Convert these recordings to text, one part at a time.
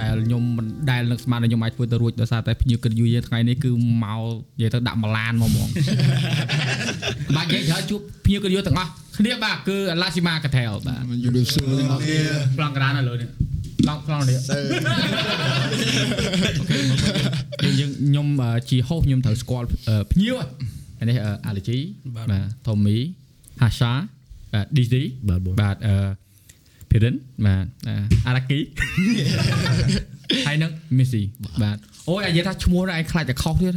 ដែលខ្ញុំមិនដែលនឹកស្មានថាខ្ញុំអាចធ្វើទៅរួចដោយសារតែភ្ញៀវកិត្តិយសយើងថ្ងៃនេះគឺមកនិយាយទៅដាក់មួយឡានមកហ្មងបាទនិយាយច្រើនជួបភ្ញៀវកិត្តិយសទាំងអស់គ្នាបាទគឺឡាស៊ីម៉ាកាថែលបាទយូរសួរទាំងអស់ប្លង់ក្រាននៅលើនេះប្លង់ប្លង់នេះសើយើងយើងខ្ញុំអឺជាហូសខ្ញុំត្រូវស្គាល់អឺភ្ញៀវអានេះអាឡេជីបាទថូមីហាសាបាទឌីស៊ីបាទបងបាទអឺ ភីរិនបាទអឺអារ៉ាគីហើយនឹងមីស៊ីបាទអូយអាយនិយាយថាឈ្មោះហ្នឹងឯងខ្លាចតែខុសទៀត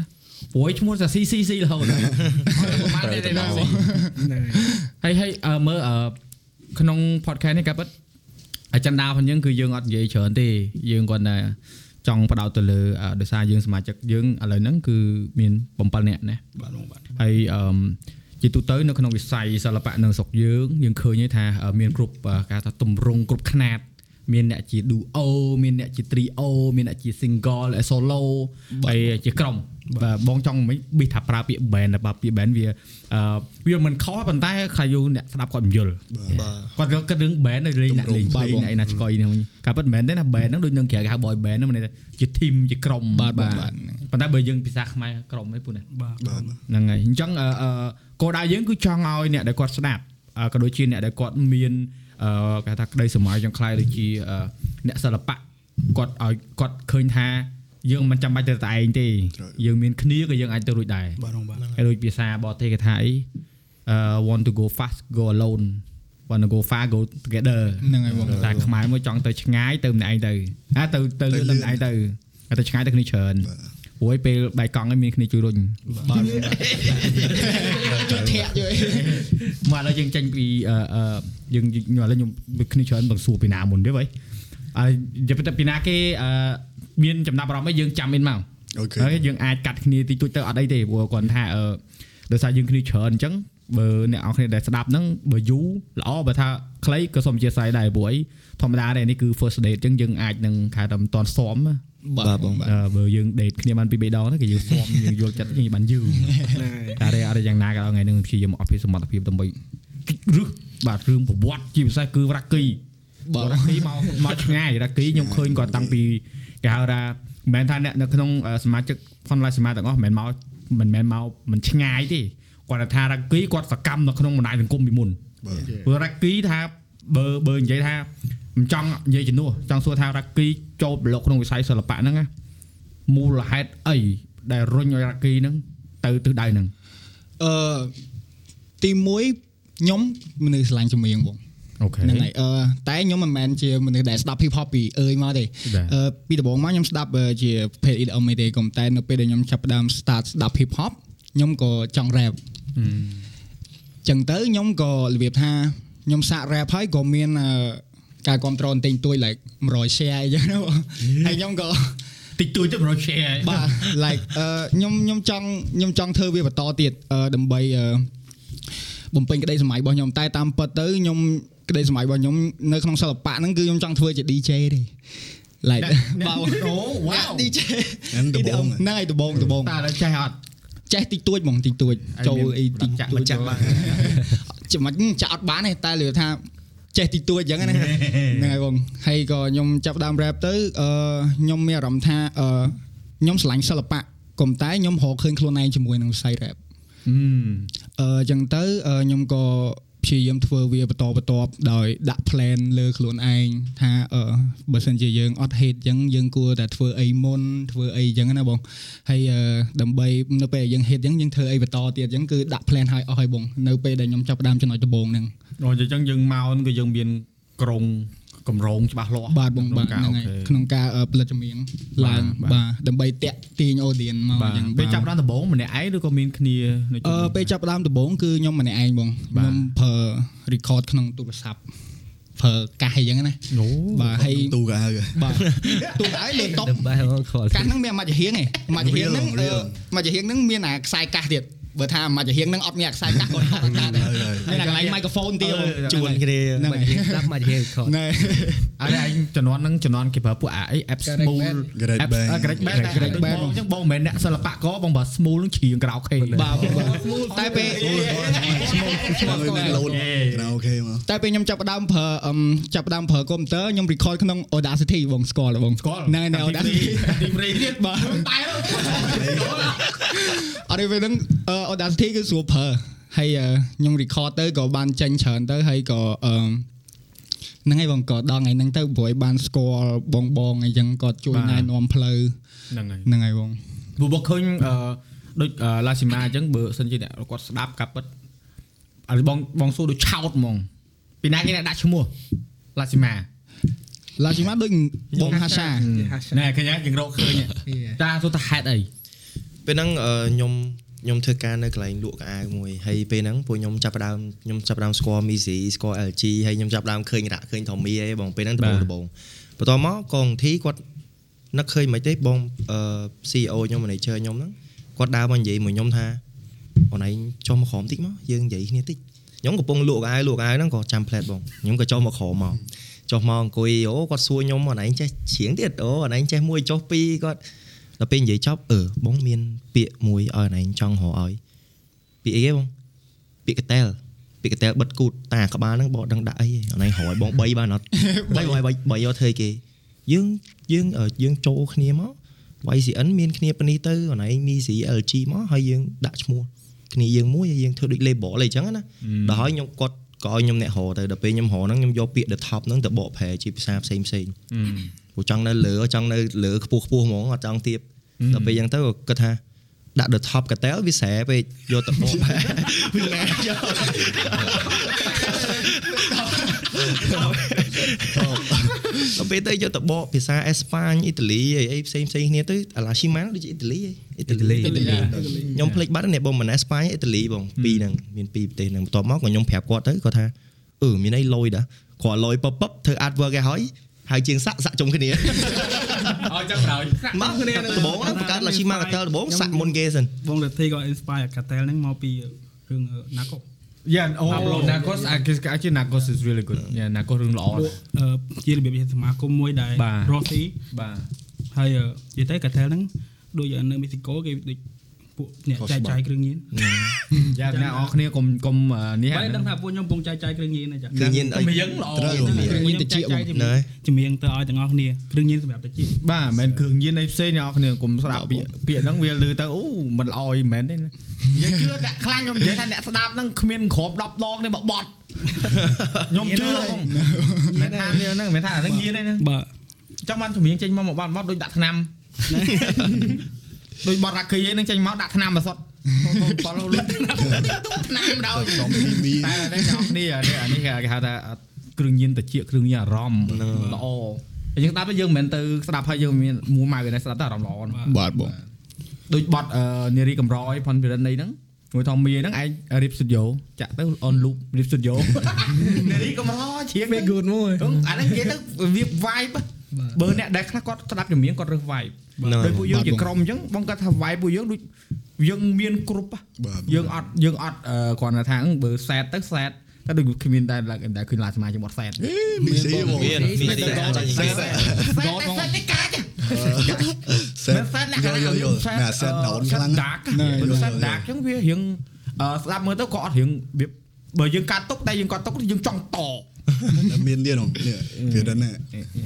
ព្រោះឯងឈ្មោះតែ CCC រហូតហើយប្រហែលទេណាហើយហើយអឺមើលអឺក្នុង podcast នេះក៏ពិត agenda របស់យើងគឺយើងអត់និយាយច្រើនទេយើងគាត់តែចង់បដោតទៅលើអឺដោយសារយើងសមាជិកយើងឥឡូវហ្នឹងគឺមាន7នាក់ណាបាទបងបាទហើយអឺម ជាទូទៅនៅក្នុងវិស័យសិល្បៈនៅស្រុកយើងយើងឃើញទេថាអឺមានគ្រប់អឺគេហៅថាទម្រង់គ្រប់ខ្នាតមានអ្នកជា duo មានអ្នកជា trio មានអ្នកជា single solo ហើយជាក្រុម បាទបងចង់មិនប៊ីថាប្រើពាក្យ band តែបើពាក្យ band វាអឺវាមិនខុសប៉ុន្តែខ្លះយូរអ្នកស្ដាប់គាត់មិនយល់បាទគាត់គិតរឿង band នៅលេងអ្នកលេងបាទលេងបងអ្នកឯណាឆ្កយនេះវិញការពិតមិនមែនទេណា band ហ្នឹងដូចនឹងក្រៅគេហៅ boy band ហ្នឹងមានន័យថាជា team ជាក្រុមបាទបងបាទប៉ុន្តែបើយើងភាសាខ្មែរក្រុមឯងពូណាបាទបាទហ្នឹងហើយអញ្ចឹងអឺអឺគោលដៅយើងគឺចង់ឲ្យអ្នកដែលគាត់ស្ដាប់អឺក៏ដូចជាអ្នកដែលគាត់មានអឺគេថាក្តីសម័យចង់ខ្លាយដូចជាអឺអ្នកសិល្បៈគាត់ឲ្យគាត់ឃើញថា យើងមិនចាំបាច់ទៅតែឯងទេយើងមានគ្នាក៏យើងអាចទៅរួចដែរបាទបងបាទហើយដូចភាសាបរទេសគេថាអីអឺ want to go fast go alone want to go far go together ហ្នឹងហើយបងតែខ្មែរមួយចង់ទៅឆ្ងាយទៅម្នាក់ឯងទៅអាទៅទៅលឿនទៅម្នាក់ឯងទៅហើយទៅឆ្ងាយទៅគ្នាច្រើនព្រោះឯពេលបែកកង់ឯងមានគ្នាជួយរុញបាទជួយធាក់ជួយមកឥឡូវយើងចេញពីអឺអឺយើងខ្ញុំឥឡូវខ្ញុំដូចគ្នាច្រើនបងសួរពីណាមុនទេបើហើយនិយាយទៅពីណាគេអឺ មានចំណាប់អារម្មណ៍អីយើងចាំមានមកអូខេហើយយើងអាចកាត់គ្នាទីទួចទៅអត់អីទេព្រោះគាត់ថាអឺដោយសារយើងគ្នាច្រើនអញ្ចឹងបើអ្នកនរគ្នាដែលស្ដាប់ហ្នឹងបើយូរល្អបើថាខ្លីក៏សូមអធិស្ឋានដែរព្រោះអីធម្មតាដែរនេះគឺ first date អញ្ចឹងយើងអាចនឹងខែតែមិនតាន់សមណាបាទបងបាទអឺបើយើង date គ្នាបានពីរបីដងទៅគេយើងសមយើងយល់ចិត្តគ្នាបានយូរតែរេអត់យ៉ាងណាក៏ដោយថ្ងៃនេះព្យាយាមអភិសមត្ថភាពដើម្បីរឹសបាទរឿងប្រវត្តិជាពិសេសគឺរ៉ាគីបាទរ៉ាគីមកមកឆ្ងាយរ៉ាគីខ្ញុំឃើញគាត់តាំងពី គេហៅថាមិនមែនថាអ្នកនៅក្នុងអឺសមាជិកផនឡាយសមាទាំងអស់មិនមែនមកមិនមែនមកមិនឆ្ងាយទេគាត់ថារ៉ាគីគាត់សកម្មនៅក្នុងបណ្ដាញសង្គមពីមុនបាទព្រោះរ៉ាគីថាបើបើនិយាយថាមិនចង់និយាយជំនួសចង់សួរថារ៉ាគីចូលប្រឡូកក្នុងវិស័យសិល្បៈហ្នឹងណាមូលហេតុអីដែលរុញឲ្យរ៉ាគីហ្នឹងទៅទិសដៅហ្នឹងអឺទី1ខ្ញុំមនុស្សឆ្លាញ់ចម្រៀងបងអូខេ ហ្នឹងហើយអឺតែខ្ញុំមិនមែនជាមនុស្សដែលស្ដាប់ hip hop ពីអើយមកទេបាទអឺពីដំបូងមកខ្ញុំស្ដាប់អឺជាប្រភេទ EDM ឯទេក៏ប៉ុន្តែនៅពេលដែលខ្ញុំចាប់ផ្ដើម start ស្ដាប់ hip hop ខ្ញុំក៏ចង់ rap ចឹងទៅខ្ញុំក៏របៀបថាខ្ញុំសាក rap ហើយក៏មានអឺការគ្រប់គ្រងបន្តិចបន្តួច like 100 share អីចឹងណាបងហើយខ្ញុំក៏តិចតួចទៅ100 share បាទ like អឺខ្ញុំខ្ញុំចង់ខ្ញុំចង់ធ្វើវាបន្តទៀតអឺដើម្បីអឺបំពេញក្តីសម័យរបស់ខ្ញុំតែតាមពិតទៅខ្ញុំ ក្តីសម័យរបស់ខ្ញុំនៅក្នុងសិល្បៈហ្នឹងគឺខ្ញុំចង់ធ្វើជា DJ ទេ like បាទអូវ៉ាវ DJ ហ្នឹងដំបូងហ្នឹងហើយដំបងដំបងតើដល់ចេះអត់ចេះតិចតួចហ្មងតិចតួចចូលអីតិចចាក់តួចមិនចាក់បានចាំមិនចាក់អត់បានទេតែលឿនថាចេះតិចតួចអញ្ចឹងណាហ្នឹងហើយបងហើយក៏ខ្ញុំចាប់ផ្ដើម rap ទៅអឺខ្ញុំមានអារម្មណ៍ថាអឺខ្ញុំស្រឡាញ់សិល្បៈក៏ប៉ុន្តែខ្ញុំរកឃើញខ្លួនឯងជាមួយនឹងវិស័យ rap អឺអញ្ចឹងទៅអឺខ្ញុំក៏ ព្យាយាមធ្វើវាបន្តបន្ទាប់ដោយដាក់ plan លើខ្លួនឯងថាអឺបើសិនជាយើងអត់ hate អញ្ចឹងយើងគួរតែធ្វើអីមុនធ្វើអីអញ្ចឹងណាបងហើយអឺដើម្បីនៅពេលដែលយើង hate អញ្ចឹងយើងធ្វើអីបន្តទៀតអញ្ចឹងគឺដាក់ plan ឲ្យអស់ហើយបងនៅពេលដែលខ្ញុំចាប់ផ្ដើមចំណុចដំបូងហ្នឹងអូអញ្ចឹងយើងមកហ្នឹងគឺយើងមានក្រុង កម្រងច្បាស់លាស់បាទបងបាទក្នុងហ្នឹងការហើយអូខេក្នុងការអឺផលិតចម្រៀងឡើងបាទបាទដើម្បីតាក់ទាញ audience មកបាអញ្ចឹងទពេលចាប់បាទដល់ដំបូងម្នាក់ឯងឬក៏មានគ្នានៅអឺពេលចាប់ផ្ដើមដំបូងគឺខ្ញុំម្នាក់ឯងបងបាទខ្ញុំប្រើ record ក្នុងទូរស័ព្ទប្រើកាសអីចឹងណាអូបាទហើយទូកៅបាទទូកឲ្យលើតុបដើម្បីមកខលកាសហ្នឹងមានអាមកចាហៀងឯងមកចាហៀងហ្នឹងរៀលអឺមកចាហៀងហ្នឹងមានអាខ្សែកាសទៀត បើថាមកចាហៀងហ្នឹងអត់មានខ្សែកាសគាត់ថតតាដែរហើយហើយមានតែកន្លែង microphone ទៀតបងជួនគ្នាហ្នឹងមកជាស្ដាប់មកជាខតណែអត់ឯងជំនាន់ហ្នឹងជំនាន់គេប្រើពួកអាអី app Garage smooth Band Garage app Band Garage Band Garage Garage Band Band អញ្ចឹងបងមិនមែនអ្នកសិល្បករបងបើ smooth នឹងច្រៀងក្រៅខេបាទបាទតែពេលហើយមាន load ក្រៅអូខេមកតែពេលខ្ញុំចាប់ផ្ដើមប្រើអឹមចាប់ផ្ដើមប្រើកុំព្យូទ័រខ្ញុំ record ក្នុង Audacity បងស្គាល់ទេបងស្គាល់ណែណែ Audacity ទីព្រីទៀតបាទអត់ទេពេលហ្នឹងអឺ Audacity គឺស្រួលប្រើហើយអឺខ្ញុំ record ទៅក៏បានចេញច្រើនទៅហើយក៏អឺហ្នឹងហើយបងក៏ដល់ថ្ងៃហ្នឹងទៅព្រោះឲ្យបានស្គាល់បងបងអីចឹងគាត់ជួយណែនាំផ្លូវហ្នឹងហើយហ្នឹងហើយបងព្រោះបងឃើញអឺដូចឡាស៊ីម៉ាអញ្ចឹងបើសិនជាអ្នកគាត់ស្ដាប់កាប់ពិតអរិបងបងសួរដូចឆោតហ្មងពីណាគេអ្នកដាក់ឈ្មោះឡាស៊ីម៉ាឡាជីម៉ាដូចបងហាសាណែឃើញយើងរកឃើញតាសួរថាហេតុអីពេលហ្នឹងអឺខ្ញុំ ខ្ញុំធ្វើការនៅកន្លែងលក់កៅអៅមួយហើយពេលហ្នឹងពួកខ្ញុំចាប់ផ្ដើមខ្ញុំចាប់ផ្ដើមស្គាល់ Misi ស្គាល់ LG ហើយខ្ញុំចាប់ផ្ដើមឃើញរ៉ាក់ឃើញ Tommy អីបងពេលហ្នឹងដំបូងដំបូងបន្ទាប់មកកងធីគាត់នឹកឃើញមិនទេបងអឺ CEO ខ្ញុំ manager ខ្ញុំហ្នឹងគាត់ដើរមកនិយាយមួយខ្ញុំថាអូនឯងចុះមកក្រោមតិចមកយើងនិយាយគ្នាតិចខ្ញុំកំពុងលក់កៅអៅលក់កៅអៅហ្នឹងក៏ចាំ plate បងខ្ញុំក៏ចុះមកក្រោមមកចុះមកអង្គុយអូគាត់សួរខ្ញុំអូនឯងចេះច្រៀងទៀតអូអូនឯងចេះមួយចុះពីរគាត់ ដល់ពេលនិយាយចប់អឺបងមាន ពាក្យមួយឲ្យណែចង់រកឲ្យពាក្យអីគេបងពាក្យកតែលពាក្យកតែលបិទគូតតាក្បាលហ្នឹងបងដឹងដាក់អីអណៃរយបង3បានអត់3បងឲ្យ3យកធ្វើគេយើងយើងអឺយើងចូលគ្នាមក YCN មានគ្នាប៉ុនេះទៅអណៃមី C LG មកហើយយើងដាក់ឈ្មោះគ្នាយើងមួយហើយយើងធ្វើដូច label អីចឹងណាដល់ហើយខ្ញុំគាត់ក៏ឲ្យខ្ញុំអ្នករកទៅដល់ពេលខ្ញុំរកហ្នឹងខ្ញុំយកពាក្យ the top ហ្នឹងទៅបកប្រែជាភាសាផ្សេងផ្សេង ព្រោះចង់នៅលើចង់នៅលើខ្ពស់ខ្ពស់ហ្មងអត់ចង់ទៀបដល់ពេលអញ្ចឹងទៅគាត់ថាដាក់ the top កតែលវាស្រែពេកយកទៅបកបែវាណែយកដល់ពេលទៅយកទៅបកភាសាអេស្ប៉ាញអ៊ីតាលីអីអីផ្សេងផ្សេងគ្នាទៅអាឡាឈីម៉ាដូចជាអ៊ីតាលីអ៊ីតាលីខ្ញុំភ្លេចបាត់នេះបងមិនអេស្ប៉ាញអ៊ីតាលីបងពីរហ្នឹងមានពីរប្រទេសហ្នឹងបន្ទាប់មកក៏ខ្ញុំប្រាប់គាត់ទៅគាត់ថាអឺមានអីលយដែរគាត់លយពពធ្វើ artwork ឲ្យហើយ ហើយជាងសាក់សាក់ជុំគ្នាឲ្យចាំក្រោយមកគ្នាដំបងបង្កើតឡាឈីម៉ាកាតលដំបងសាក់មុនគេសិនបងលទ្ធិក៏ inspire កាតែលហ្នឹងមកពីរឿងណាកុ Yeah oh Narcos I guess actually Narcos is really good yeah Narcos រឿងល្អណាស់ជារបៀបជាសមាគមមួយដែលបាទរស់ទីបាទហើយនិយាយទៅកាតែលហ្នឹងដូចនៅមេស៊ីកូគេដូច ពួកអ្នកចែកចាយគ្រឿងញៀនយ៉ាអ្នកនរគ្នាកុំកុំនេះបែរដឹងថាពួកខ្ញុំកំពុងចែកចាយគ្រឿងញៀនណាចាគឺញៀនអីមៀងល្អត្រូវគ្រឿងញៀនតិចបងណែជំនាញទៅឲ្យទាំងអស់គ្នាគ្រឿងញៀនសម្រាប់តិចបាទមិនមែនគ្រឿងញៀនអីផ្សេងអ្នកនរគ្នាកុំស្ដាប់ពាក្យពាក្យហ្នឹងវាលឺទៅអូមិនល្អអីមិនមែនទេណាយើងជឿអ្នកខ្លាំងខ្ញុំនិយាយថាអ្នកស្ដាប់ហ្នឹងគ្មានគ្រាប់10ដងទេមកបត់ខ្ញុំជឿមិនថាវាហ្នឹងមិនថាអាហ្នឹងញៀនទេណាបាទចង់បានជំនាញចេញមកមកបាត់បាត់ដូចដាក់ថ្នាំ ដូចបត់រ៉ាគីឯហ្នឹងចេញមកដាក់ថ្នាំមកសុទ្ធបត់លុយថ្នាំដល់សំពីមីតែនេះអ្នកគ្នានេះអានេះគេហៅថាគ្រឿងញៀនតិចគ្រឿងញៀនអារម្មណ៍ល្អយើងស្ដាប់ទៅយើងមិនមែនទៅស្ដាប់ហើយយើងមានមួម៉ៅទេស្ដាប់តែអារម្មណ៍ល្អណាស់បាទបងដូចបត់នារីកំរយផុនពិរិនអីហ្នឹងមួយធំមីហ្នឹងឯង RIP Studio ចាក់ទៅ on loop RIP Studio នារីកំរជ្រៀងពេល good មួយអាហ្នឹងនិយាយទៅវា vibe បើអ្នកដែលខ្លះគាត់ស្ដាប់ចម្រៀងគាត់រើស vibe ណែដោយពួកយើងជាក្រុមអញ្ចឹងបងគាត់ថា vibe ពួកយើងដូចយើងមានគ្រប់ហ៎បាទយើងអត់យើងអត់អឺគ្រាន់តែថាបើ set ទៅ set តែដូចគ្មានតែដែលឃើញឡាសមាជិកមក set មីស៊ីបងមានមានតែចាញ់ set តែតែកាចសេតមិន set អ្នកយល់យល់យល់ណាសេតដោនខ្លាំងដាកបើ set ដាកអញ្ចឹងវារៀងអឺស្ដាប់មើលទៅក៏អត់រៀងវាបើយើងកាត់ទុកតែយើងកាត់ទុកយើងចង់ត មានទៀតហ៎នេះពីរិនណា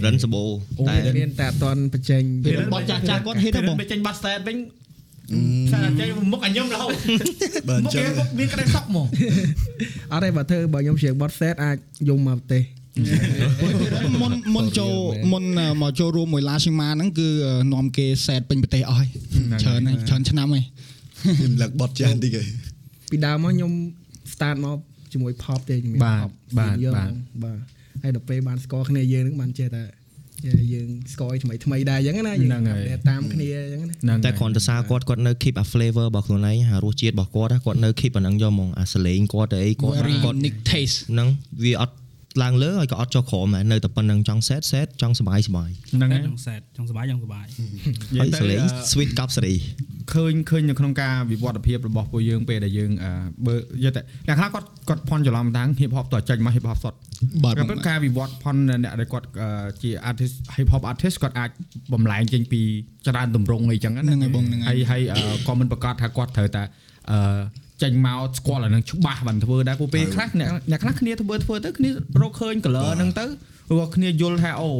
រិនសបោតែមានតែអត់តន់បញ្ចេញពេលបត់ចាស់ចាស់គាត់ហេតុទៅទៅបងបើចេញបាត់ set វិញសាចេញមុខអញខ្ញុំរហូតបើអមុខញ្ចឹងគេមុខមានក្តីសក់ហ្មងអត់ទេបើធ្វើបើខ្ញុំច្រៀងបត់ set អាចយកមកប្រទេសមុនមុនចូលមុនមកចូលរួមមួយឡាស៊ីម៉ាហ្នឹងគឺនាំគេ set ពេញប្រទេសអស់ហើយច្រើនហើយច្រើនឆ្នាំហើយខ្ញុំលឹកបត់ចាស់បន្តិចឯងពីដើមមកខ្ញុំ start មក ជាមួយ pop ទេជំនាញបាទ pop បាទយើងបាទបាទហើយដល់ពេលបានស្គាល់គ្នាយើងហ្នឹងបានចេះតែយើងស្គាល់ថ្មីថ្មីដែរអញ្ចឹងណាយើងហ្នឹងហើយតែតាមគ្នាអញ្ចឹងណាហ្នឹងតែគ្រាន់តែសារគាត់គាត់នៅ keep a flavor របស់ខ្លួនឯងអារសជាតិរបស់គាត់គាត់នៅ keep អាហ្នឹងយកមកអាសលេងគាត់ទៅអីគាត់ very គាត់ unique taste ហ្នឹងវាអត់ ឡើងលើហើយក៏អត់ចុះក្រោមដែរនៅតែប៉ុណ្្នឹងចង់ set set ចង់សុបាយសុបាយហ្នឹងហើយចង់សែតចង់សុបាយចង់សុបាយហើយទៅសលេងអឺ sweet កប់សេរីឃើញឃើញនៅក្នុងការវិវត្តភាពរបស់ពួកយើងពេលដែលយើងអឺបើយកតែអ្នកខ្លះគាត់គាត់ផន់ច្រឡំតាំង hip hop តចេញមក hip hop សុតបាទក៏ប៉ុន្តែការវិវត្តផន់អ្នកដែលគាត់អឺជា artist hip hop artist គាត់អាចបំលែងចេញពីច្រើនទម្រង់អីចឹងណាហ្នឹងហើយបងហ្នឹងហើហើយយហើយអឺក៏មិនប្រកាសថាគាត់ត្រូវតែអឺ ចេញមកស្គាល់អានឹងច្បាស់បានធ្វើដែរពួកពេលខ្លះអ្នកអ្នកខ្លះគ្នាធ្វើធ្វើទៅគ្នារកឃើញ color ហ្នឹងទៅឬក៏គ្នាយល់ថាអូ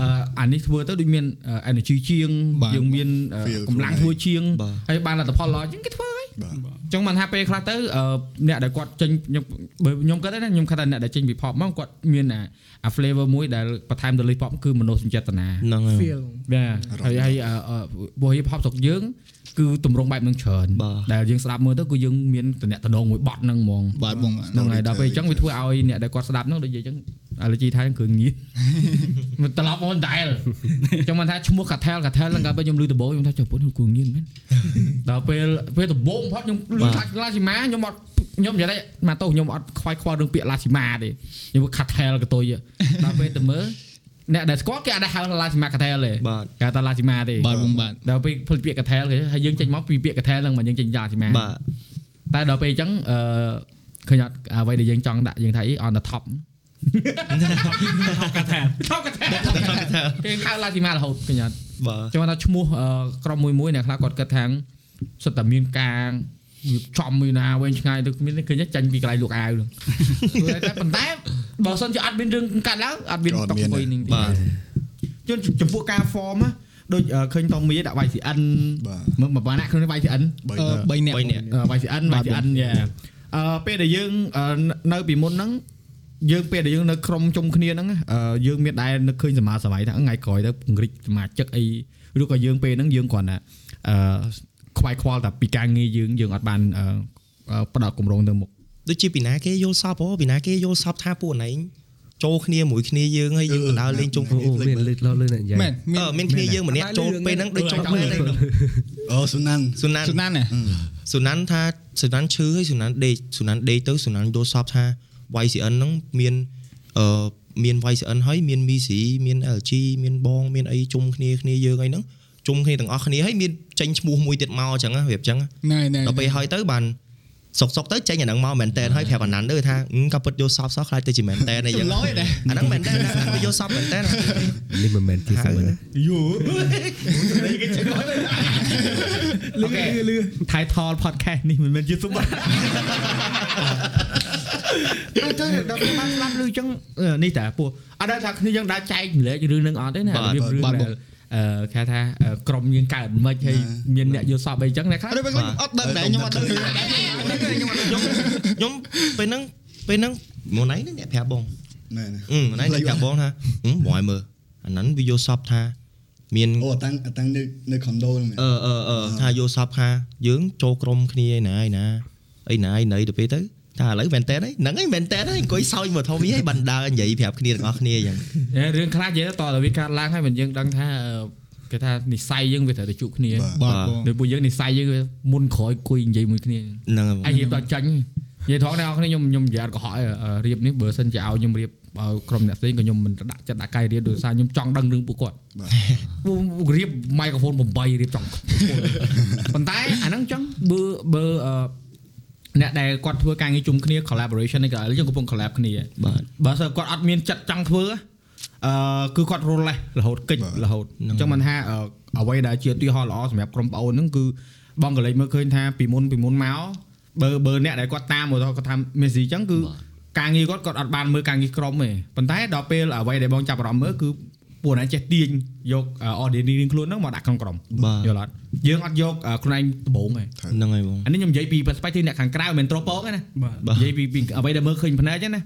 អឺអានេះធ្វើទៅដូចមាន energy ជាងបាទយើងមានអឺ Feel កម្លាំងធ្វើជាងបាទហើយបានលទ្ធផលល្អជាងគេធ្វើហើយបាទអញ្ចឹងបានថាពេលខ្លះទៅអឺអ្នកដែលគាត់ចេញខ្ញុំបើខ្ញុំគាត់ណាខ្ញុំគិតថាអ្នកដែលចេញពី pop មកគាត់មានអាអា flavor មួយដែលបន្ថែមទៅលើ pop គឺមនោសញ្ចេតនាហ្នឹងហើយ feel បាទហើយហើយអឺអឺពួក hip hop ស្រុកយើង គឺទម្រង់បែបហ្នឹងច្រើនបាទដែលយើងស្ដាប់មើលទៅគឺយើងមានតំណែងមួយបត់ហ្នឹងហ្មងបាទបងបាទហ្នឹងហើយដល់ពេលអញ្ចឹងវាធ្វើឲ្យអ្នកដែលគាត់ស្ដាប់ហ្នឹងដូចនិយាយអញ្ចឹងអាឡូជីថៃគ្រឿងញៀនមិនត្រឡប់មកដែរអញ្ចឹងមិនថាឈ្មោះ cartel cartel ហ្នឹងកាលពេលខ្ញុំឮដំបូងខ្ញុំថាចុះពុនគ្រឿងញៀនមែនដល់ពេលពេលដំបូងបំផុតខ្ញុំឮថាឡាស៊ីម៉ាខ្ញុំអត់ខ្ញុំនិយាយថាមកទោសខ្ញុំអត់ខ្វាយខ្វល់រឿងពាក្យឡាស៊ីម៉ាទេខ្ញុំ cartel កតុយដល់ពេលទៅមើល អ្នកដែលស្គាល់គេអត់ដែរហៅឡាស៊ីម៉ា cartel ទេបាទគេហៅថាឡាស៊ីម៉ាទេបាទបងបាទដល់ពេលផលិតពាក្យកថាគេហើយយើងចេញមកពីពាក្យកថាហ្នឹងមកយើងចេញយ៉ាស៊ីម៉ាបាទតែដល់ពេលអញ្ចឹងអឺឃើញអត់អ្វីដែលយើងចង់ដាក់យើងថាអី on the top កាថា top កថាគេហៅឡាស៊ីម៉ារហូតឃើញអត់បាទចាំថាឈ្មោះអឺក្រុមមួយមួយអ្នកខ្លះគាត់គិតថាសិតតែមានការ វាចំមួយណាវែងឆ្ងាយទៅមានឃើញចាញ់ពីកន្លែងលក់អាវហ្នឹងតែប៉ុន្តែបើសិនជាអត់មានរឿងកាត់ឡើងអត់មានតកមួយនឹងទេបាទជន់ចំពោះការ form ណាដូចអឺឃើញតមីដាក់ YCN បាទមើលមួយបានណាក្នុង YCN បីអឺតើ3នាក់3នាក់អឺ YCN YCN យ៉ាអឺពេលដែលយើងអឺនៅពីមុនហ្នឹងយើងពេលដែលយើងនៅក្រុមជុំគ្នាហ្នឹងអឺយើងមានដែរនឹកឃើញសមាសម័យថាថ្ងៃក្រោយទៅពង្រីកសមាជិកអីឬក៏យើងពេលហ្នឹងយើងគ្រាន់តែអឺ ខ្វាយខ្វល់តែពីការងារយើងយើងអត់បានអឺអឺផ្ដោតគម្រោងទៅមុខដូចជាពីណាគេយល់សពអូពីណាគេយល់សពថាពួកណែងចូលគ្នាមួយគ្នាយើងហើយយើងទៅដើរលេងជុំអូគ្នាអូមានលេខលោលើអ្នកនិយាយមែនអឺមានគ្នាយើងម្នាក់ចូលពេលហ្នឹងដូចចូលគ្នាតែអូសុណាន់ស៊ូណានសុណានណាស៊ូណានថាស៊ូណានឈឺហើយស៊ូណានដេកស៊ូណានដេកទៅស៊ូណានយល់សពថា YCN ហ្នឹងមានអឺមាន YCN ហើយមាន MISI មាន LG មានបង មានអីជុំគ្នាគ្នាយើងអីហ្នឹង ជុំគ្នាទាំងអស់គ្នាហើយមានចេញឈ្មោះមួយទៀតមកអញ្ចឹងណាវាអញ្ចឹងណែណែដល់ពេលហើយទៅបានសុកសុកទៅចេញអាហ្នឹងមកមែនតែនហើយប្រាប់អាណាន់ទៅថាអឺក៏ពិតយកសពសោះខ្លាចទៅជាមែនតែនអីចឹងឡយដែរអាហ្នឹងមែនតែនណាវាយកសពមែនតែននេះមិនមែនជាសមែនណាយូលឺលឺ title podcast នេះមិនមែនជាសុបាយអត់ទៅដល់ពេលបានស្ដាប់លឺអញ្ចឹងនេះតាពួកអត់ដឹងថាគ្នាយើងដើរចែកម្លែករឿងនឹងអត់ទេណារបៀបរឿងដែលអឺ គេថាក្រុមយើងកើតមិនហើយមានអ្នកយល់សពអីចឹងអ្នកខ្លះអត់ដឹងអត់ដឹងដែរខ្ញុំអត់ដឹងខ្ញុំពេលហ្នឹងពេលហ្នឹងមកណៃអ្នកប្រាប់បងណែអឺណៃអ្នកប្រាប់បងថាហឹមបងឲ្យមើលអាហ្នឹងវាយកសពថាមានអូតាំងតាំងនៅនៅ condo ហ្នឹងមែនអឺអឺអឺថាយកសពថាយើងចូលក្រុមគ្នាឯណាឯណាអីណាឯណីទៅពេលទៅ ថាឥឡូវមែនតើហ្នឹងឯងមែនតើអង្គុយសើចមកធំនេះឲ្យបណ្ដើរនិយាយប្រាប់គ្នាទាំងអស់គ្នាអញ្ចឹងរឿងខ្លះនិយាយតទៅវាកើតឡើងហើយមិនយើងដឹងថាគេថានិស័យយើងវាត្រូវតែជួបគ្នាបាទបងដោយពួកយើងនិស័យយើងវាមុនក្រោយគួយនិយាយមួយគ្នាហ្នឹងអាយរៀបដល់ចាញ់និយាយថងអ្នកនរគ្នាខ្ញុំខ្ញុំនិយាយអត់កុហកទេអឺរៀបនេះបើសិនជាឲ្យខ្ញុំរៀបឲ្យក្រុមអ្នកផ្សេងក៏ខ្ញុំមិនដាក់ចិត្តដាក់កាយរៀបដោយសារខ្ញុំចង់ដឹងរឿងពួកគាត់បាទពួករៀបម៉ៃក្រូហ្វូន8រៀបចង់ប៉ុន្តែអាហ្នឹងចឹងបើបើ អឺអ្នកដែលគាត់ធ្វើការងារជុំគ្នា collaboration នេះក៏យើងកំពុង collab គ្នាបាទបើសិនគាត់អត់មានចិត្តចង់ធ្វើអឺគឺគាត់រលលេះរហូតកិច្ចរហូតអញ្ចឹងមិនថាអឺអ្វីដែលជាឧទាហរណ៍ល្អសម្រាប់ក្រុមប្អូនហ្នឹងគឺបងក៏លេចមើលឃើញថាពីមុនពីមុនមកបើបើអ្នកដែលគាត់តាមមកគាត់ថា Messi អញ្ចឹងគឺការងារគាត់គាត់អត់បានមើលការងារក្រុមទេប៉ុន្តែដល់ពេលអ្វីដែលបងចាប់អារម្មណ៍មើលគឺ ពួកណាចេះទាញយក audience រៀងខ្លួនហ្នឹងមកដាក់ក្នុងក្រុមបាទយល់អត់យើងអត់យកអឺខ្លួនឯងដំបូងទេហ្នឹងហើយបងអានេះខ្ញុំនិយាយពី perspective អ្នកខាងក្រៅមិនមែនត្រូពងទេណាបាទបាទនិយាយពីពីអ្វីដែលមើលឃើញភ្នែកហ្នឹងណា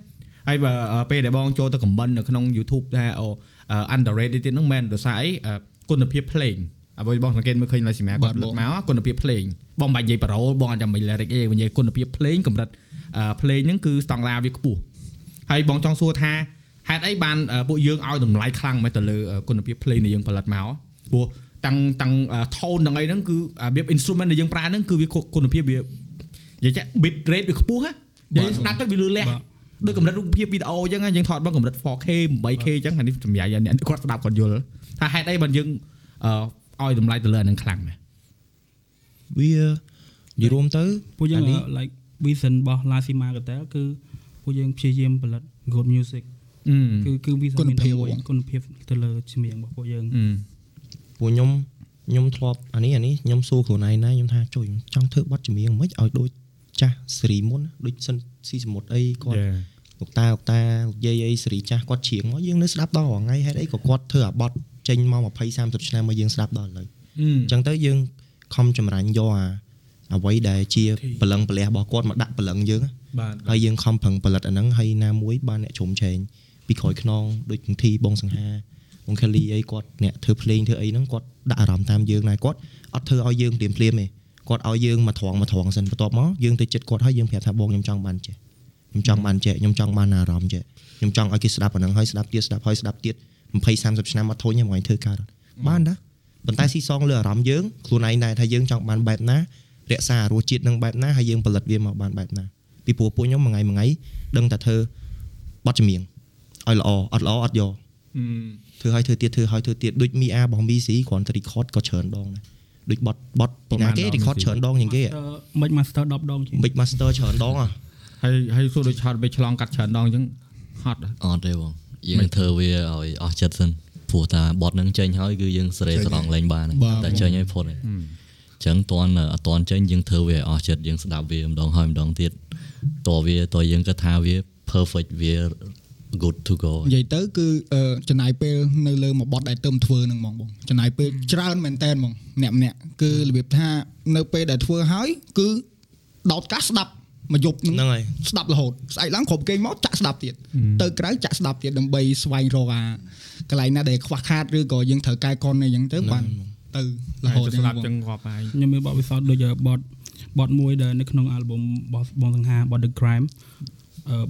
ហើយបើអឺពេលដែលបងចូលទៅ comment នៅក្នុង YouTube ថាអូអឺ underrated ទៀតហ្នឹងមែនដោយសារអីអឺគុណភាពភ្លេងអ្វីបងសង្កេតមើលឃើញឡាស៊ីម៉ាគាត់លើកមកគុណភាពភ្លេងបងមិនបាច់និយាយប្រូលបងអត់ចាំមិន lyric ទេនិយាយគុណភាពភ្លេងកម្រិតអឺភ្លេងហ្នឹងគឺស្តង់ដារវាខ្ពស់ហើយបងចង់សួរថា ហេតុអីបានអឺពួកយើងឲ្យតម្លៃខ្លាំងមែនទៅលើអឺគុណភាពភ្លេងដែលយើងផលិតមកព្រោះតាំងតាំង tone ទាំងអីហ្នឹងគឺរបៀប instrument ដែលយើងប្រើហ្នឹងគឺវាគុណភាពវានិយាយចា bit rate វាខ្ពស់ហ៎និយាយស្ដាប់ទៅវាលឺលះបាទដូចកម្រិតរូបភាពវីដេអូអញ្ចឹងណាយើងថតមកកម្រិត 4K 8K អញ្ចឹងអានេះសម្រាប់អ្នកគាត់ស្ដាប់គាត់យល់ថាហេតុអីបើយើងអឺឲ្យតម្លៃទៅលើអានឹងខ្លាំងណាស់វានិយាយរួមទៅពួកយើងអានេះ like vision របស់ Lasima Gatel គឺពួកយើងព្យាយាមផលិត good music អឺ គឺគឺ vision គុណភាពមានតែមួយហ្មងគុណភាពទៅលើចម្រៀងរបស់ពួកយើងអឺពួកខ្ញុំខ្ញុំធ្លាប់អានេះអានេះខ្ញុំសួរខ្លួនឯងណាខ្ញុំថាចុយខ្ញុំចង់ធ្វើបទចម្រៀងមិនឲ្យដូចចាស់សេរីមុនណាដូចសិនស៊ីសមុទ្រអីគាត់លោកតាលោកតាលោកយាយអីសេរីចាស់គាត់ច្រៀងមកយើងនៅស្ដាប់ដល់រាល់ថ្ងៃហេតុអីក៏គាត់ធ្វើអាបទចេញមក20 30ឆ្នាំមកយើងស្ដាប់ដល់ឥឡូវអឺអញ្ចឹងទៅយើងខំចម្រាញ់យកអាអ្វីដែលជាបលឹងបលះរបស់គាត់មកដាក់បលឹងយើងណាបាទហើយយើងខំប្រឹងផលិតអាហ្នឹងហើយណាមួយបានអ្នកជ្រុំឆែង ពីក្រោយខ្នងដូចគង្ធីបងសង្ហាបងខេលីអីគាត់អ្នកធ្វើភ្លេងធ្វើអីហ្នឹងគាត់ដាក់អារម្មណ៍តាមយើងដែរគាត់អត់ធ្វើឲ្យយើងភ្លាមភ្លាមទេគាត់ឲ្យយើងមកត្រង់មកត្រង់សិនបន្ទាប់មកយើងទៅចិត្តគាត់ហើយយើងប្រាប់ថាបងខ្ញុំចង់បានចេះខ្ញុំចង់បានចេះខ្ញុំចង់បានអារម្មណ៍ចេះខ្ញុំចង់ឲ្យគេស្ដាប់អាហ្នឹងហើយស្ដាប់ទៀតស្ដាប់ហើយស្ដាប់ទៀត20 30ឆ្នាំអត់ធុញទេមកឲ្យធ្វើកើតអត់បានតាប៉ុន្តែស៊ីសងលើអារម្មណ៍យើងខ្លួនឯងដែរថាយើងចង់បានបែបណារក្សារសជាតិនឹងបែបណាហើយយើងផលិតវាមកបានបែបណាពីព្រោះពួកខ្ញុំមួយថ្ងៃមួយថ្ងៃដឹងតែធ្វើបទចម្រៀង ឲ្យល្អអត់ល្អអត់យកអឺធ្វើឲ្យធ្វើទៀតធ្វើឲ្យធ្វើទៀតដូចមីអារបស់ BC គ្រាន់តែ record ក៏ច្រើនដងដែរដូចបទបទពីណាគេ record ច្រើនដងជាងគេមិន master 10ដងជាង Big Master ច្រើនដងហ៎ហើយហើយសួរដូចឆោតវាឆ្លងកាត់ច្រើនដងអញ្ចឹងហត់ហ៎អត់ទេបងយើងធ្វើវាឲ្យអស់ចិត្តសិនព្រោះតាបត់នឹងចេញហើយគឺយើងសេរីស្រង់លេងបានហើយតែចេញឲ្យផុតហើយអញ្ចឹងតន់អត់តន់ចេញយើងធ្វើវាឲ្យអស់ចិត្តយើងស្ដាប់វាម្ដងហើយម្ដងទៀតតវាតយើងគិតថាវា perfect វា good to go និយាយទៅគឺអឺចំណាយពេលនៅលើមួយបទដែលទៅធ្វើនឹងហ្មងបងចំណាយពេលច្រើនមែនតើហ្មងអ្នកម្នាក់គឺរបៀបថានៅពេលដែលធ្វើហើយគឺដោតកាសស្ដាប់មកយប់នឹងហ្នឹងហើយស្ដាប់រហូតស្អែកឡើងគ្រប់គេងមកចាក់ស្ដាប់ទៀតទៅក្រៅចាក់ស្ដាប់ទៀតដើម្បីស្វែងរកអាកន្លែងណាដែលខ្វះខាតឬក៏យើងត្រូវកែកុនអីចឹងទៅបានទៅរហូតស្ដាប់អញ្ចឹងគាត់ហើយខ្ញុំមានបទពិសោធន៍ដូចបទបទមួយដែលនៅក្នុង album របស់បងសង្ហាបទ The Crime អឺ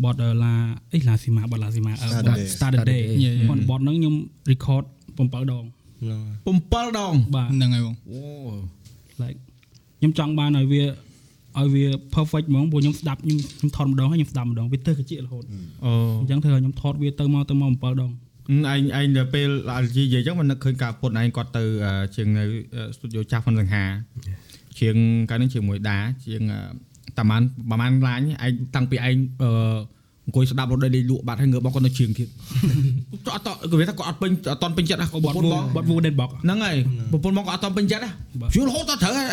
បទឡាអីឡាស៊ីម៉ាបទឡាស៊ីម៉ាអឺ Start ប the ទ Day Start the Day គាត់បទហ្នឹងខ្ញុំ record 7ដងហ្នឹងហើយ7ដងបាទហ្នឹងហើយបងអូ like ខ្ញុំចង់បានឲ្យវាឲ្យវា perfect ហ្មងព្រោះខ្ញុំស្ដាប់ខ្ញុំខ្ញុំថតម្ដងហើយខ្ញុំស្ដាប់ម្ដងវាទៅកជារហូតអូអញ្ចឹងធ្វើឲ្យខ្ញុំថតវាទៅមកទៅមក7ដងឯងឯងទៅពេល LG និយាយអញ្ចឹងមិននឹកឃើញការពុតឯងគាត់ទៅអឺជាងនៅស្ទូឌីយោចាស់ផុនសង្ហាជាងកាលនេះជាមួយដាជាងអឺ តាម៉ានប្រហែលឡាញឯងតាំងពីឯងអឺអង្គុយស្ដាប់រត់ដេកលក់បាត់ហើយងើបមកគាត់នៅជាងទៀតអត់គាត់វាថាគាត់អត់ពេញអត់តន់ពេញចិត្តហ៎គាត់បប្រទពន្ធវបងបទ Wooden Box ហ្នឹងហើយប្រពន្ធបងគាត់អត់តន់ពេញចិត្តហ៎បាទយូររហូតដល់ត្រូវហើយ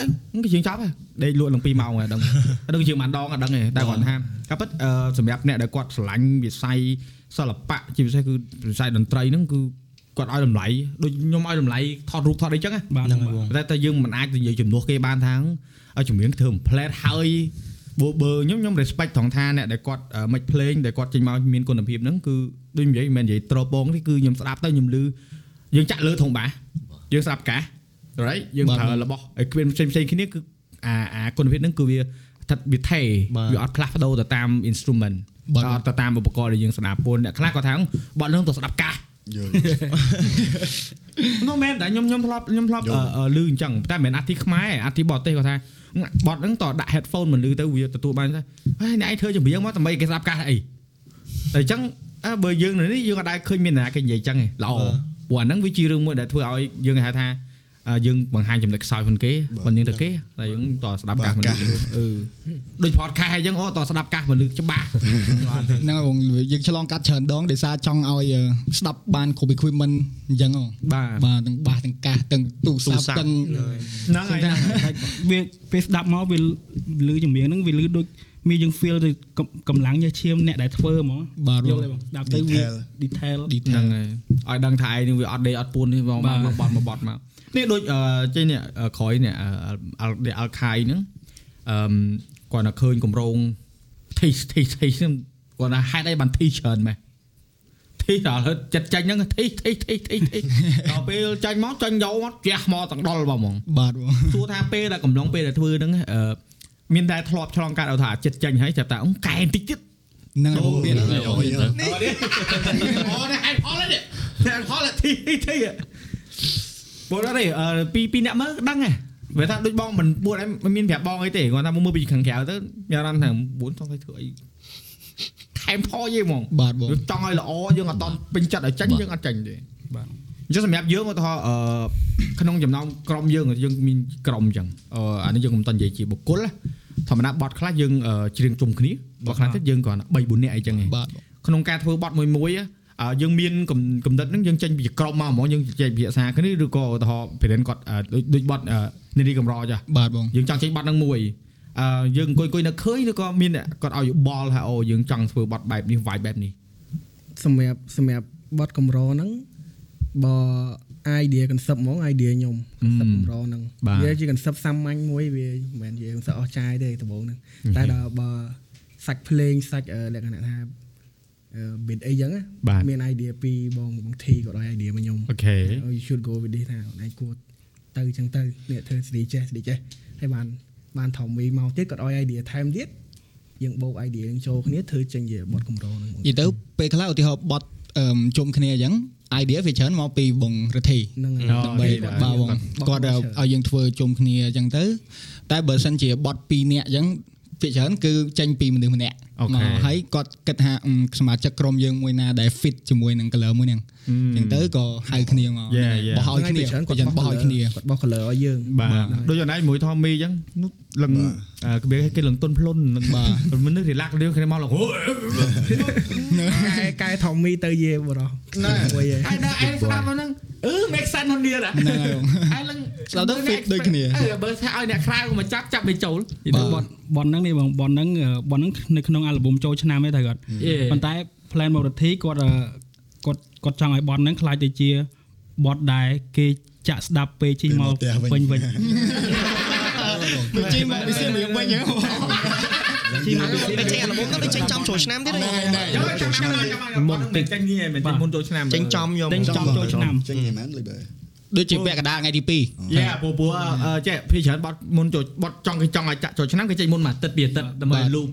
គេជាងចាប់ហើយដេកលក់ឡើង2ម៉ោងហើយដឹងដឹងជាងបានដងអត់ដឹងទេតែគាត់ថាកាពិតអឺសម្រាប់អ្នកដែលគាត់ស្រឡាញ់វិស័យសិល្បៈជាពិសេសគឺវិស័យតន្ត្រីហ្នឹងគឺគាត់ឲ្យតម្លៃដូចខ្ញុំឲ្យតម្លៃថតរូបថតអីចឹងណាបាទហ្នឹងហើយបងតែតែយើងមិនអាចទៅនិយាយជំនួសគេបានថា ឲ្យជំនាញធ្វើ plate ហើយបើបើខ្ញុំខ្ញុំ respect ត្រង់ថាអ្នកដែលគាត់មិនភ្លេងដែលគាត់ចេញមកមានគុណភាពហ្នឹងគឺដូចនិយាយមិនមែននិយាយត្រពងទេគឺខ្ញុំស្ដាប់ទៅខ្ញុំលឺយើងចាក់លើធំបាសយើងស្ដាប់កាស right យើងប្រើរបស់ឲ្យគ្មានផ្សេងផ្សេងគ្នាគឺអាអាគុណភាពហ្នឹងគឺវាថាវាថេបាទវាអត់ផ្លាស់ប្ដូរទៅតាម instrument បាទអត់ទៅតាមឧបករណ៍ដែលយើងស្ដាប់ពូនអ្នកខ្លះគាត់ថាបត់ហ្នឹងទៅស្ដាប់កាសយល់នោះមែនតែខ្ញុំខ្ញុំធ្លាប់ខ្ញុំធ្លាប់យល់អឺអឺឮអញ្ចឹងតែមិនមែនអធិខ្មែរអធិបរទេសគាត់ថា បត់ហ្នឹងតដាក់ headphone មិនឮទៅវាទទួលបានថាហើយអ្នកឯងធ្វើចម្រៀងមកដើម្បីគេស្ដាប់កាសអីតែអញ្ចឹងអើបើយើងនៅនេះយើងអត់ដែលឃើញមានអ្នកណាគេនិយាយអញ្ចឹងឯងល្អព្រោះអាហ្នឹងវាជារឿងមួយដែលធ្វើឲ្យយើងហៅថាអឺ យើងបង្ហាញចំណុចខ្សោយខ្លួនគេមិនយើងទៅគេតែយើងតស្ដាប់កាសមិនឮអឺដូច podcast អញ្ចឹងអូតស្ដាប់កាសមិនឮច្បាស់ហ្នឹងហើយបងយើងឆ្លងកាត់ច្រើនដងដោយសារចង់ឲ្យអឺស្ដាប់បានគ្រប់ equipment អញ្ចឹងហ៎បាទបាទទាំងបាសទាំងកាសទាំងទូរស័ព្ទទាំងហ្នឹងហើយហ្នឹងហើយវាពេលស្ដាប់មកវាលឺចម្រៀងហ្នឹងវាលឺដូចមានយើង feel ទៅកំកម្លាំងញើសឈាមអ្នកដែលធ្វើហ្មងបាទយល់ទេបងស្ដាប់ទៅវា detail ហ្នឹង detail ហើយឲ្យដឹងថាឯងនឹងវាអត់ដេកអត់ពួននេះមកបាទមកបត់មកបត់មក នេះដូចអឺចេញនេះអឺក្រោយនេះអឺអល់អល់ខៃហ្នឹងអឺគាត់នៅឃើញកម្រងធីធីធីហ្នឹងគាត់ថាហេតុអីបានធីច្រើនម៉េះធីដល់ហើយចិត្តចាញ់ហ្នឹងធីធីធីធីធីដល់ពេលចាញ់មកចាញ់យកមកជះមកទាំងដុលបងហ្មងបាទបងសួរថាពេលដែលកំឡុងពេលដែលធ្វើហ្នឹងអឺមានតែធ្លាប់ឆ្លងកាត់ឲ្យថាចិត្តចាញ់ហើយចាប់តែអង្កែបន្តិចទៀតហ្នឹងហើយបងមានអូយអូនេះហេតុផលនេះហេតុផលទីទី បងអត់ទេអឺពីពីអ្នកមើលដឹងហ៎វាថាដូចបងមិនពួតអីមិនមានប្រាប់បងអីទេគាត់ថាមកមើលពីខាងក្រៅទៅមានអារម្មណ៍ថា9ចង់ឲ្យធ្វើអីខែមថយទេហ្មងបាទបងយើងចង់ឲ្យល្អយើងអត់តពេញចិត្តឲ្យចាញ់យើងអត់ចាញ់ទេបាទអញ្ចឹងសម្រាប់យើងឧទាហរណ៍អឺក្នុងចំណោមក្រុមយើងយើងមានក្រុមអញ្ចឹងអឺអានេះយើងមិនតនិយាយជាបុគ្គលណាធម្មតាបត់ខ្លះយើងអឺច្រៀងជុំគ្នាបត់ខ្លះទៀតយើងគ្រាន់តែ3 4នាក់អីចឹងឯងបាទបងក្នុងការធ្វើបត់មួយមួយអឺ យើងមានកំកំណត់ហ្នឹងយើងចេញពីក្រុមមកហ្មងយើងចេញពិភាក្សាគ្នាឬក៏ឧទាហរណ៍ប្រធានគាត់អឺដូចដូចបត់អឺនារីកំរចាបាទបងយើងចង់ចេញបត់ហ្នឹងមួយអឺយើងអង្គុយអង្គុយនៅឃើញឬក៏មានអ្នកគាត់ឲ្យយោបល់ថាអូយើងចង់ធ្វើបត់បែបនេះ vibe បែបនេះសម្រាប់សម្រាប់បទកម្រហ្នឹងបើ idea concept ហ្មង idea ខ្ញុំ concept កម្រហ្នឹងបាទវាជា concept សាមញ្ញមួយវាមិនមែននិយាយមិនសូវអស់ចាយទេដំបូងហ្នឹងតែដល់បើសាច់ភ្លេងសាច់អឺលក្ខណៈថា អឺ beat អីចឹងណាបាទមាន idea ពីបងបង T គាត់ឲ្យ idea មកខ្ញុំអូខេ Oh, you should go with this ថាឯងគួរទៅចឹងទៅនេះធ្វើស្រីចេះស្រីចេះហើយបានបានថមមីមកទៀតគាត់ឲ្យ idea ថែមទៀតយើងបូក idea នឹងចូលគ្នាធ្វើចេញជាបទកម្រហ្នឹងនិយាយទៅពេលខ្លះឧទាហរណ៍បត់អឺជុំគ្នាអញ្ចឹង idea វាច្រើនមកពីបងរទ្ធីហ្នឹងហើយដើម្បីគាត់បាទបងបគាត់ឲ្យយើងធ្វើជុំគ្នាអញ្ចឹងទៅតែបើសិនជាបត់2នាក់អញ្ចឹង ភាគច្រើនគឺចេញពីមនុស្សម្នាក់អូខេមកហើយគាត់គិតថាអឺសមាជិកក្រុមយើងមួយណាដែល fit ជាមួយនឹង color មួយហ្នឹង អញ្ចឹងទៅក៏ហៅគ្នាមក Yeah, yeah. បោះឲ្យគ្នាច្រើនគាត់យ៉ាងបោះឲ្យគ្នាគាត់បោះ color ឲ្យយើងបាទដូចអនឡាញមួយថមីអញ្ចឹងនោះលឹងអឺគេគេលឹងទុនភ្លុនលឹងបាទមនុស្ស relax រឿងគ្នាមកលងអូកែកែថមមីទៅយេបរោះណែមួយឯងហើយដល់ឯងស្ដាប់មកហ្នឹងអឺ make sense ហ្នឹងទៀតហ៎ហ្នឹងហើយបងហើយលឹងស្ដាប់ទៅ fit ដូចគ្នាអឺបើថាឲ្យអ្នកក្រៅមកចាប់ចាប់ទៅចូលនិយាយទៅបនបនហ្នឹងនេះបងបនហ្នឹងអឺបនហ្នឹងនៅក្នុងអាល់ប៊ុមចូលឆ្នាំទេតែគាត់យេប៉ុន្តែ plan មករដ្ឋីគាត់អឺ គាត់គាត់ចង់ឲ្យបនហ្នឹងខ្លាយទៅជាបតដែលគេចាក់ស្ដាប់ពេលជិះមកពេលមកផ្ទះវិញវិញវិញជិះមកពីសៀមរាបវិញហ្នឹងជីមកទៅចេញអាល់ប៊ុមហ្នឹងទៅចេញចំចូលឆ្នាំទៀតណែណែចូលឆ្នាំមុនពេកចេញនេះមិនចេញមុនចូលឆ្នាំចេញចំខ្ញុំចេញចំចូលឆ្នាំចេញឯមែនលីបើដូចជាពាក់កណ្ដាលថ្ងៃទី2យេពូពូអឺចេះពីច្រើនបត់មុនចូលបត់ចង់គេចង់ឲ្យចាក់ចូលឆ្នាំគេចេញមុនមួយអាទិត្យពីអាទិត្យដើម្បីលូប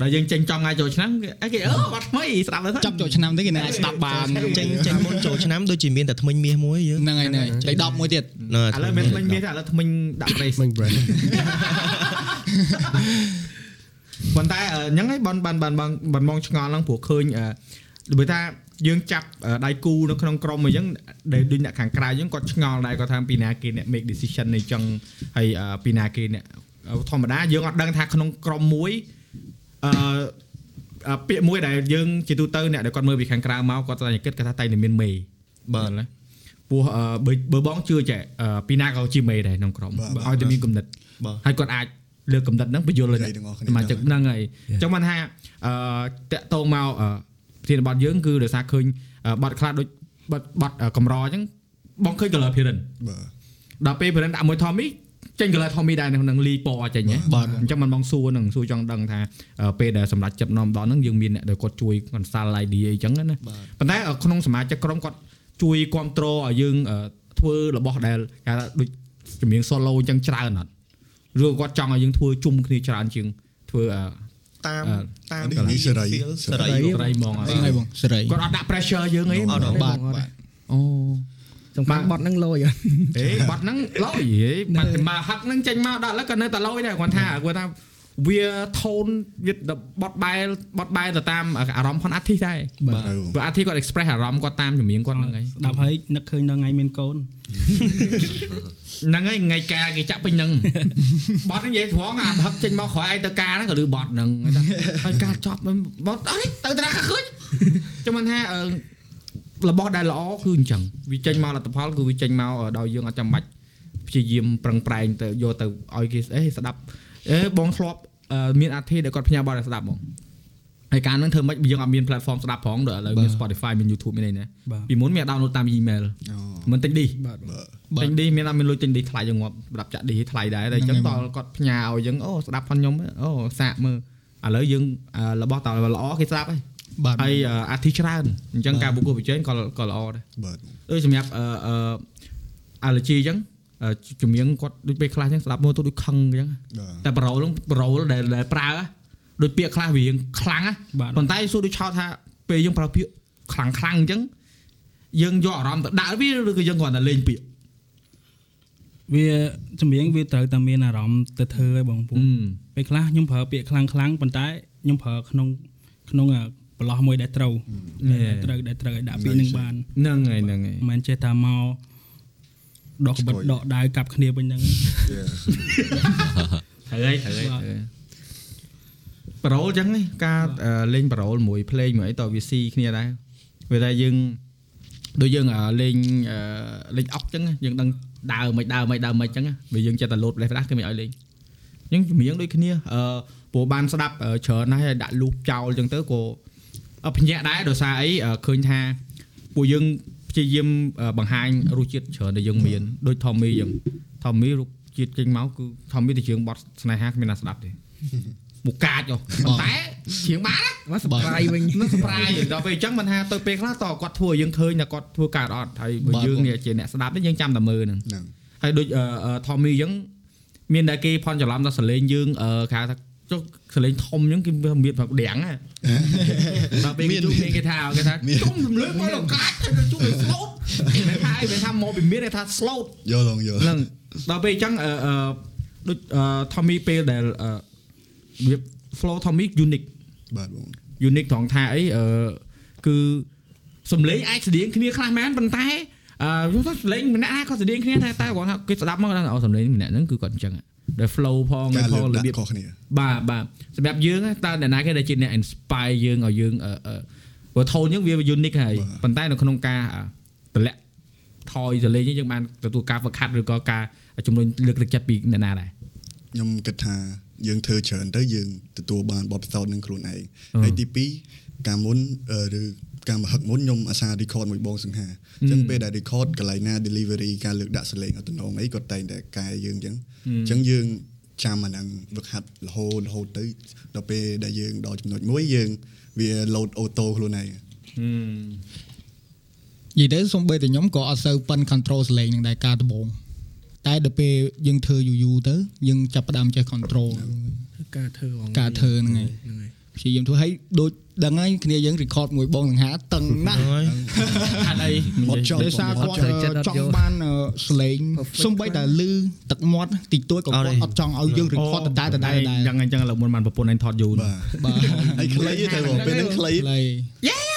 ដល់យើងចេញចំថ្ងៃចូលឆ្នាំគេអីគេអឺបត់ថ្មីស្ដាប់ទៅចាប់ចូលឆ្នាំទៅគេណែស្ដាប់បានចេញចេញមុនចូលឆ្នាំដូចជាមានតែថ្មិញមាសមួយយើងហ្នឹងហើយហ្នឹងហើយដៃ10មួយទៀតណ៎ឥឡូវមានថ្មិញមានតែឥឡូវថ្មិញដាក់ race មិញ brand ប៉ុន្តែអឺអញ្ចឹងហើយបានបានបានបានបានមកឆ្ងល់ហ្នឹងព្រោះឃើញអឺដូចថាយើងចាប់អឺដៃគូនៅក្នុងក្រុមអញ្ចឹងដែលដូចអ្នកខាងក្រៅអញ្ចឹងគាត់ឆ្ងល់ដែរគាត់ថាពីណាគេអ្នក make decision នេះចឹងហើយអឺពីណាគេអ្នកធម្មតាយើងអត់ដឹងថាក្នុងក្រុមមួយ អឺអឺពាក្យមួយដែលយើងជាទូទៅអ្នកដែលគាត់មើលពីខាងក្រៅមកគាត់តែគិតគាត់ថាតែតែមានមេបាទណាពោះអឺបើបើបងជឿចេះអឺពីណាក៏ជាមេដែរក្នុងក្រុមឲ្យតែមានគំនិតបាទហើយគាត់អាចលើកកំណត់ហ្នឹងបញ្យល់និលើយាយទាំងអស់គ្នាសមាជិកហ្នឹងហើយអញ្ចឹងបានថាអឺតាក់តងមកអឺប្រធានបទយើងគឺដោយសារឃើញអឺបទខ្លះដូចបទបទអឺកម្រអញ្ចឹងបងឃើញ color appearance បាទដល់ពេល appearance ដាក់មួយ Tommy ចេញ color Tommy ដែរនៅក្នុងលីពណ៌ចេញហ៎បាទអញ្ចឹងมันបងសួរហ្នឹងសួរចង់ដឹងថាអឺពេលដែលសម្រាប់ចិត្តនាំដល់ហ្នឹងយើងមានអ្នកដែលគាត់ជួយ consult idea អីចឹងណាបាទប៉ុន្តែអឺក្នុងសមាជិកក្រុមគាត់ជួយគ្រប់គ្រងឲ្យយើងអឺធ្វើរបស់ដែលគេថាដូចជំនាញ solo អញ្ចឹងច្រើនអត់ឬគាត់ចង់ឲ្យយើងធ្វើជុំគ្នាច្រើនជាងធ្វើអឺតាមអឺតាមនេះនេះសេរី feel សេសេរីរីរៃហ្មងអត់ហ្នឹងហើយបងសេរីគាត់អត់ដាក់ pressure យើងអីអត់បាទបា ទអូសំខាន់បទហ្នឹងលយអត់អេបាត់ហ្នឹងឡយហេបាត់មកហឹកហ្នឹងចេញមកដល់ឥឡូវក៏នៅតែឡយដែរគាត់ថាគាត់ថាវាថូនវាបត់បែលបត់បែលទៅតាមអារម្មណ៍ផងអាទិដែរបាទព្រោះអាទិគាត់ express អារម្មណ៍គាត់តាមជំនាញគាត់ហ្នឹងហើយស្ដាប់ហើយនឹកឃើញដល់ថ្ងៃមានកូនហ្នឹងហើយថ្ងៃការគេចាក់ពេញហ្នឹងបត់ហ្នឹងនិយាយត្រង់អាហឹកចេញមកក្រោយឯងទៅការហ្នឹងក៏លឺបត់ហ្នឹងហើយការចប់បត់អីទៅតាឃើញចាំមិនថាអឺ របស់ដែលល្អគឺអញ្ចឹងវាចេញមកលទ្ធផលគឺវាចេញមកដោយយើងអត់ចាំបាច់ព្យាយាមប្រឹងប្រែងទៅយកទៅឲ្យគេអេស្ដាប់អេបងធ្លាប់អឺមានអធិដែលគាត់ផ្ញើបទឲ្យស្ដាប់ហ្មងហើយការហ្នឹងធ្វើម៉េចយើងអត់មាន platform ស្ដាប់ផងដល់ឥឡូវមាន Spotify មាន YouTube មានអីណាបាទពីមុនមាន download តាម email អូមិនទិញឌីបាទបាទទិញឌីមានអត់មានលុយទិញឌីថ្លៃយើងងាប់សម្រាប់ចាក់ឌីថ្លៃដែរតែអញ្ចឹងហ្នឹងតហើយល់គាត់ផ្ញើឲ្យយើងអូស្ដាប់ផងខ្ញុំអូសាកមើលឥឡូវយើងអឺរបស់តើល្អគេស្ដាប់ហើយ បាទហើយអឺអាទិច្រើនអញ្ចឹងការប្រកួតប្រជែងក៏ក៏ល្អដែរបាទដូចសម្រាប់អឺអឺ allergy អញ្ចឹងអឺជំនាញគាត់ដូចពេលខ្លះអញ្ចឹងស្ដាប់មើលទៅដូចខឹងអញ្ចឹងបាទតែប្រូលហ្នឹងប្រូលដែលដែលប្រើហ៎ដូចពាក្យខ្លះវារៀងខ្លាំងណាបាទប៉ុន្តែសួរដូចឆោតថាពេលយើងប្រើពាក្យខ្លាំងខ្លាំងអញ្ចឹងយើងយកអារម្មណ៍ទៅដាក់វាឬក៏យើងគ្រាន់តែលេងពាក្យវាជំនាញវាត្រូវតែមានអារម្មណ៍ទៅធ្វើឲ្យបងពូអឺពេលខ្លះខ្ញុំប្រើពាក្យខ្លាំងខ្លាំងប៉ុន្តែខ្ញុំប្រើក្នុងក្នុងអា ប្រឡោះមួយដែលត្រូវដែលត្រូវដែលត្រូវឲ្យដាក់ពាក្យនឹងបានហ្នឹងហើយហ្នឹងហើយមិនមែនចេះតែមកដកកបិតដកដាវកាប់គ្នាវិញហ្នឹងត្រូវហើយត្រូវហើយប្រូលចឹងនេះការអឺលេងប្រូលមួយភ្លេងមួយអីតើវាស៊ីគ្នាដែរវាតែយើងដូចយើងអឺលេងអឺលេងអុកចឹងណាយើងដឹងដើរមិនដើរមិនដើរមិនចឹងណាបើយើងចិត្តតែលោតផ្លេសផ្លាស់គេមិនឲ្យលេងអញ្ចឹងចម្រៀងដូចគ្នាអឺព្រោះបានស្ដាប់អឺច្រើនណាស់ហើយដាក់លូបចោលចឹងទៅក៏អឺ ភ្ញាក់ដែរដោយសារអីអឺឃើញថាពួកយើងព្យាយាមអឺបង្ហាញរសជាតិច្រើនដែលយើងមានដូច Tommy ចឹង Tommy រុកជាតិចេញមកគឺ Tommy ទៅជើងបត់ស្នេហាគ្មានណាស្ដាប់ទេមកកាចហ៎ប៉ុន្តែជើងបានណាមកសប្រៃវិញនឹងសប្រាយដល់ពេលអញ្ចឹងមិនថាទៅពេលខ្លះតើគាត់ធ្វើឲ្យយើងឃើញថាគាត់ធ្វើកើតអត់ហើយបើយើងនេះជាអ្នកស្ដាប់នេះយើងចាំតែមើលហ្នឹងហ្នឹងហើយដូចអឺអឺ Tommy អញ្ចឹងមានតែគេផន់ច្រឡំថាសលេងយើងអឺគេហៅថា ចុះសលេងធំអញ្ចឹងគេមានប្រកដាំងណាដល់ពេលគេជួបគ្នាគេថាគេថាជុំរំលើកមកដល់កាចទៅជួប slot មិនថាអីមិនថាមកពីមានគេថា slot យកឡងយកហ្នឹងដល់ពេលអញ្ចឹងអឺអឺដូចអឺ Tommy ពេលដែលអឺវា flow Tommy unique បាទបង unique ត្រង់ថាអីអឺគឺសំឡេងអាចស្តៀងគ្នាខ្លះមែនប៉ុន្តែអឺយល់ថាសំឡេងម្នាក់ណាក៏ស្តៀងគ្នាដែរតែគាត់ថាគេស្ដាប់មកគាត់ថាអូសំឡេងម្នាក់ហ្នឹងគឺគាត់អញ្ចឹង ដែល flow ផងការផលើងករដាក់បៀបខុសគ្នាបាទបាទសម្រាប់យើងតើអ្នកណាគេដែលជាអ្នក inspire យើងឲ្យយើងអឺអឺព្រោះ tone យើងវា unique ហើយប៉ុន្តែនៅក្នុងការតម្លាក់ថយសលេងយើងបានទទួលការហ្វឹកហាត់ឬក៏ការជំរុញលើកទឹកចិត្តពីអ្នកណាដែរខ្ញុំគិតថាយើងធ្វើច្រើនទៅយើងទទួលបានបទពិសោធន៍នឹងខ្លួនឯងអឺហើយទី2ការមុនអឺឬ ការមកហឹកមុនខ្ញុំអាសា record មួយបងសង្ហាអញ្ចឹងពេលដែល record កន្លែងណា delivery ការលើកដាក់សលេងអត់តំណងអីគាត់តែងតែកែយើងអញ្ចឹងអញ្ចឹងយើងចាំអាហ្នឹងវឹកហាត់រហូតរហូតទៅដល់ពេលដែលយើងដល់ចំណុចមួយយើងវា load auto ខ្លួនឯងនិយាយទៅសំបីតែខ្ញុំក៏អត់សូវប៉ិន control សលេងនឹងដែរការដំបងតែដល់ពេលយើងធ្វើយូរយូរទៅយើងចាប់ផ្ដើមចេះ control ការធ្វើហ្មងការធ្វើហ្នឹងហើយហ្នឹងហើយព្យាយាមធ្វើឲ្យដូច ដឹងហើយគ្នាយើង record មួយបងសង្ហាតឹងណាស់ហេតុអីបត់ចោលដោយសារបគាត់ត់ចោលចង់បានអឺសលេងសំបីតែលឺទឹកមាត់តិចតួចក៏គាត់អត់ចង់ឲ្យយើង record ដដែលដដែលដដែលយ៉ាងអញ្ចឹងឥឡូវមុនបានប្រពន្ធឯងថតយូរបាទបាទហើយខ្លីទៅបងពេលហ្នឹងខ្លីខ្លី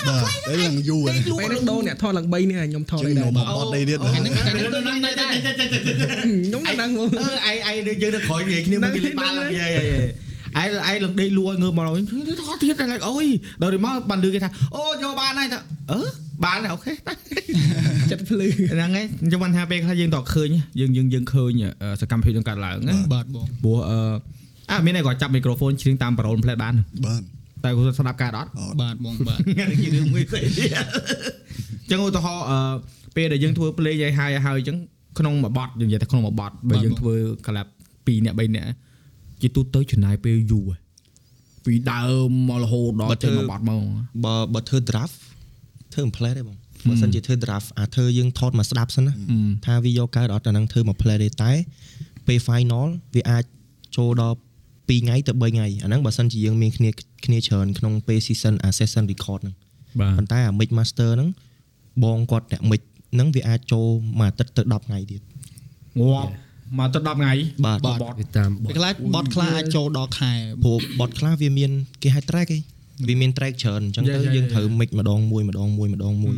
បាទពេលហ្នឹងយូរហើយពេលហ្នឹងដូរអ្នកថតឡើង3នេះខ្ញុំថតជាឯងដែរមកបត់ដីទៀតហ្នឹងហ្នឹងដែរខ្ញុំដឹងមកអឺឯងឯងយើងទៅក្រោយនិយាយគ្នាមកគេលេងបានឡើយ ឯងឯងឯងលឹងដេកលួយងើបមកវិញថតទៀតតែអូយដល់ទៅមកបានលឺគេថាអូយកបានហើយថាអឺបានហើយអូខេចិត្តភ្លឺហ្នឹងហើយអញ្ចឹងបានថាពេលខ្លះយើងតឃើញយើងយើងយើងឃើញសកម្មភាពនឹងកើតឡើងណាបាទបងព្រោះអឺអើមានតែគាត់ចាប់មីក្រូហ្វូនច្រៀងតាមប៉ារ៉ូលផ្លែតបានបាទតែគាត់ស្ដាប់កើតអត់បាទបងបាទថ្ងៃនេះជារឿងមួយផ្សេងទៀតអញ្ចឹងឧទាហរណ៍អឺពេលដែលយើងធ្វើ play ឲ្យហើយហើយអញ្ចឹងក្នុងមួយបទយើងនិយាយថាក្នុងមួយបទបើយើងធ្វើ collab 2នាក់3នាក់ ជាទូទៅចំណាយពេលយូរពីដើមមករហូតដល់ចេញមួយបទមកបើបើធ្វើ draft ធ្វើ play ទេបងបើសិនជាធ្វើ draft អាធ្វើយើងថតមកស្ដាប់សិនណាថាវាយកកើតអត់អាហ្នឹងធ្វើមក play ទេតែពេល final វាអាចចូលដល់2ថ្ងៃទៅ3ថ្ងៃអាហ្នឹងបើសិនជាយើងមានគ្នាគ្នាច្រើនក្នុងពេល season អា session record ហ្នឹងបាទប៉ុន្តែអា mix master ហ្នឹងបងគាត់អ្នក mix ហ្នឹងវាអាចចូលមួយអាទិត្យទៅ10ថ្ងៃទៀតងាប់ មកទៅ10ថ្ងៃបាទបទវាតាមបពេលទខ្លះបត់ខ្លះអាចចូលដល់ខែព្រោះបទខ្លះវាមានគេហៅ track ឯងវាមាន track ច្រើនអញ្ចឹងទៅយើងត្រូវ mix ម្ដងមួយម្ដងមួយម្ដងមួយ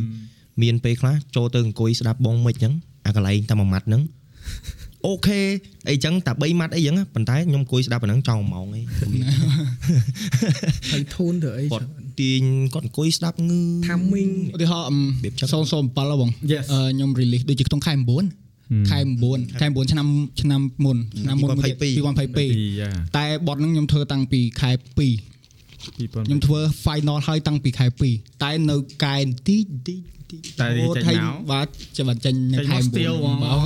មានពេលខ្លះចូលទៅអង្គុយស្ដាប់បង mix អញ្ចឹងអាកន្លែងតែមួយម៉ាត់ហ្នឹងអូខេអីចឹងតែ3ម៉ាត់អីចឹងប៉ុន្តែខ្ញុំអង្គុយស្ដាប់អាហ្នឹងចង់1ម៉ោងឯងហើយធូនទៅអីគាត់ទាញគាត់អង្គុយស្ដាប់ងឺ timing ឧទាហរណ៍អឹមរបៀបចឹង007ហ៎បង Yes អឺខ្ញុំ release ដូចជាក្នុងខែ9 ខែ9ខែ9ឆ្នាំឆ្នាំមុនឆ្នាំមុនមួយទៀត2022យ៉ាតែបត់ហ្នឹងខ្ញុំធ្វើតាំងពីខែ2ខ្ញុំធ្វើ final ហើយតាំងពីខែ2តែនៅកែបន្តិចបន្តិចបន្តិចតែចេញហើយមកបាទចាំបាត់ចេញនៅចេញខែមក9 steal ហ្មងបាទ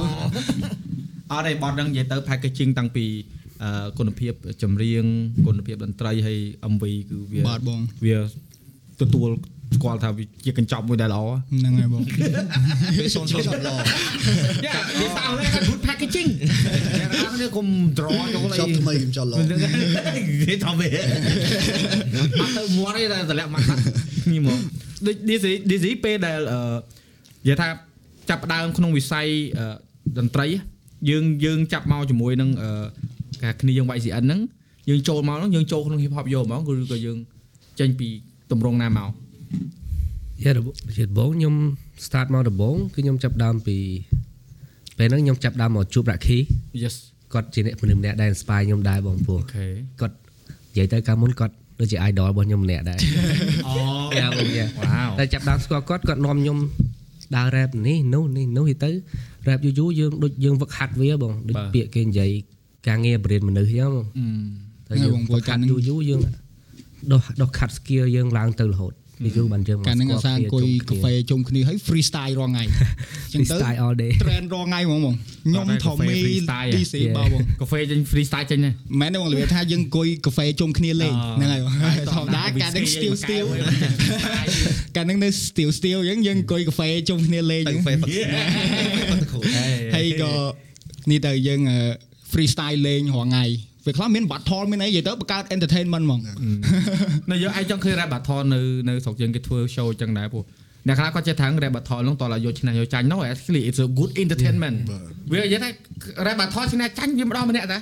អត់ទេបទហ្នឹងនិយាយទៅ packaging តាំងពីអឺគុណភាពចម្រៀងគុណភាពតន្ត្រីហើយ MV គឺវាបាទបងវាទទួលស្គាល់ថាវាជាកញ្ចប់មួយដែលល្អហ្នឹងហើយបងពេលសូនសូនឡោយ៉ាវាតើហ្នឹង good packaging យ៉ាងណានេះកុំ draw ចូលអីចប់ថ្មីខ្ញុំចង់ឡោគេថតវាអត់ទៅមាត់ទេតែតម្លាក់មកនេះមកដូច DC DC ពេលដែលអឺនិយាយថាចាប់ផ្ដើមក្នុងវិស័យអឺតន្ត្រីយើងយើងចាប់មកជាមួយនឹងអឺការគ្នាយើង YCN ហ្នឹងយើងចូលមកហ្នឹងយើងចូលក្នុង hip hop យកហ្មងឬក៏យើងចេញពីតម្រងណាមក យ៉ាដំបូងជាដំបូងខ្ញុំ start មកដំបូងគឺខ្ញុំចាប់ដើមពីពេលហ្នឹងខ្ញុំចាប់ដើមមកជួបរ៉ាខី Yes គាត់ជាអ្នកមនុស្សម្នាក់ដែល inspire ខ្ញុំដែរបងព្រោះអូខេគាត់និយាយទៅកាលមុនគាត់ដូចជា idol របស់ខ្ញុំម្នាក់ដែរអូយ៉ាបងយ៉ាវ៉ាវតែចាប់ដើមស្គាល់គាត់គាត់នាំខ្ញុំដើរ rap នេះនោះនេះនោះទៅ rap យូរយូរយើងដូចយើងវឹកហាត់វាបងដូចពាក្យគេនិយាយការងារបរិញ្ញាមនុស្សអញ្ចឹងបងតែយើងវឹកហាត់យូរយូរយើងដោះដោះខាត់ skill យើងឡើងទៅរហូត ពីយូរបានយើងមកកាលហ្នឹងអាសាស្គាល់អង្គុយកាហ្វេជុំគ្នាហើយ freestyle រាល់ថ្ងៃអញ្ចឹងទៅ freestyle all day trend រាល់ថ្ងៃហ្មងបងខ្ញុំថមី DC បើបងកាហ្វេចេញ freestyle ចេញណាមែនទេបងលឿថាយើងអង្គុយកាហ្វេជុំគ្នាលេងហ្នឹងហើយបងធម្មតាកាលហ្នឹង still still កាលហ្នឹងនៅ still still អញ្ចឹងយើងអង្គុយកាហ្វេជុំគ្នាលេងទៅអញ្ចឹងហ្វេហ្វឹកហ្វឹកគ្រូហើយក៏នេះទៅយើងអឺ freestyle លេងរាល់ថ្ងៃ វាខ្លះមាន battle មានអីនិយាយទៅបង្កើត entertainment ហ្មងនៅយើងឯងចង់ឃើញ rap battle នៅនៅស្រុកយើងគេធ្វើ show ចឹងដែរពូអ្នកខ្លះគាត់ចេះថា rap battle ហ្នឹងតើយកឈ្នះយកចាញ់ no actually it's a good entertainment វានិយាយថា rap battle ឈ្នះចាញ់វាម្ដងម្នាក់តា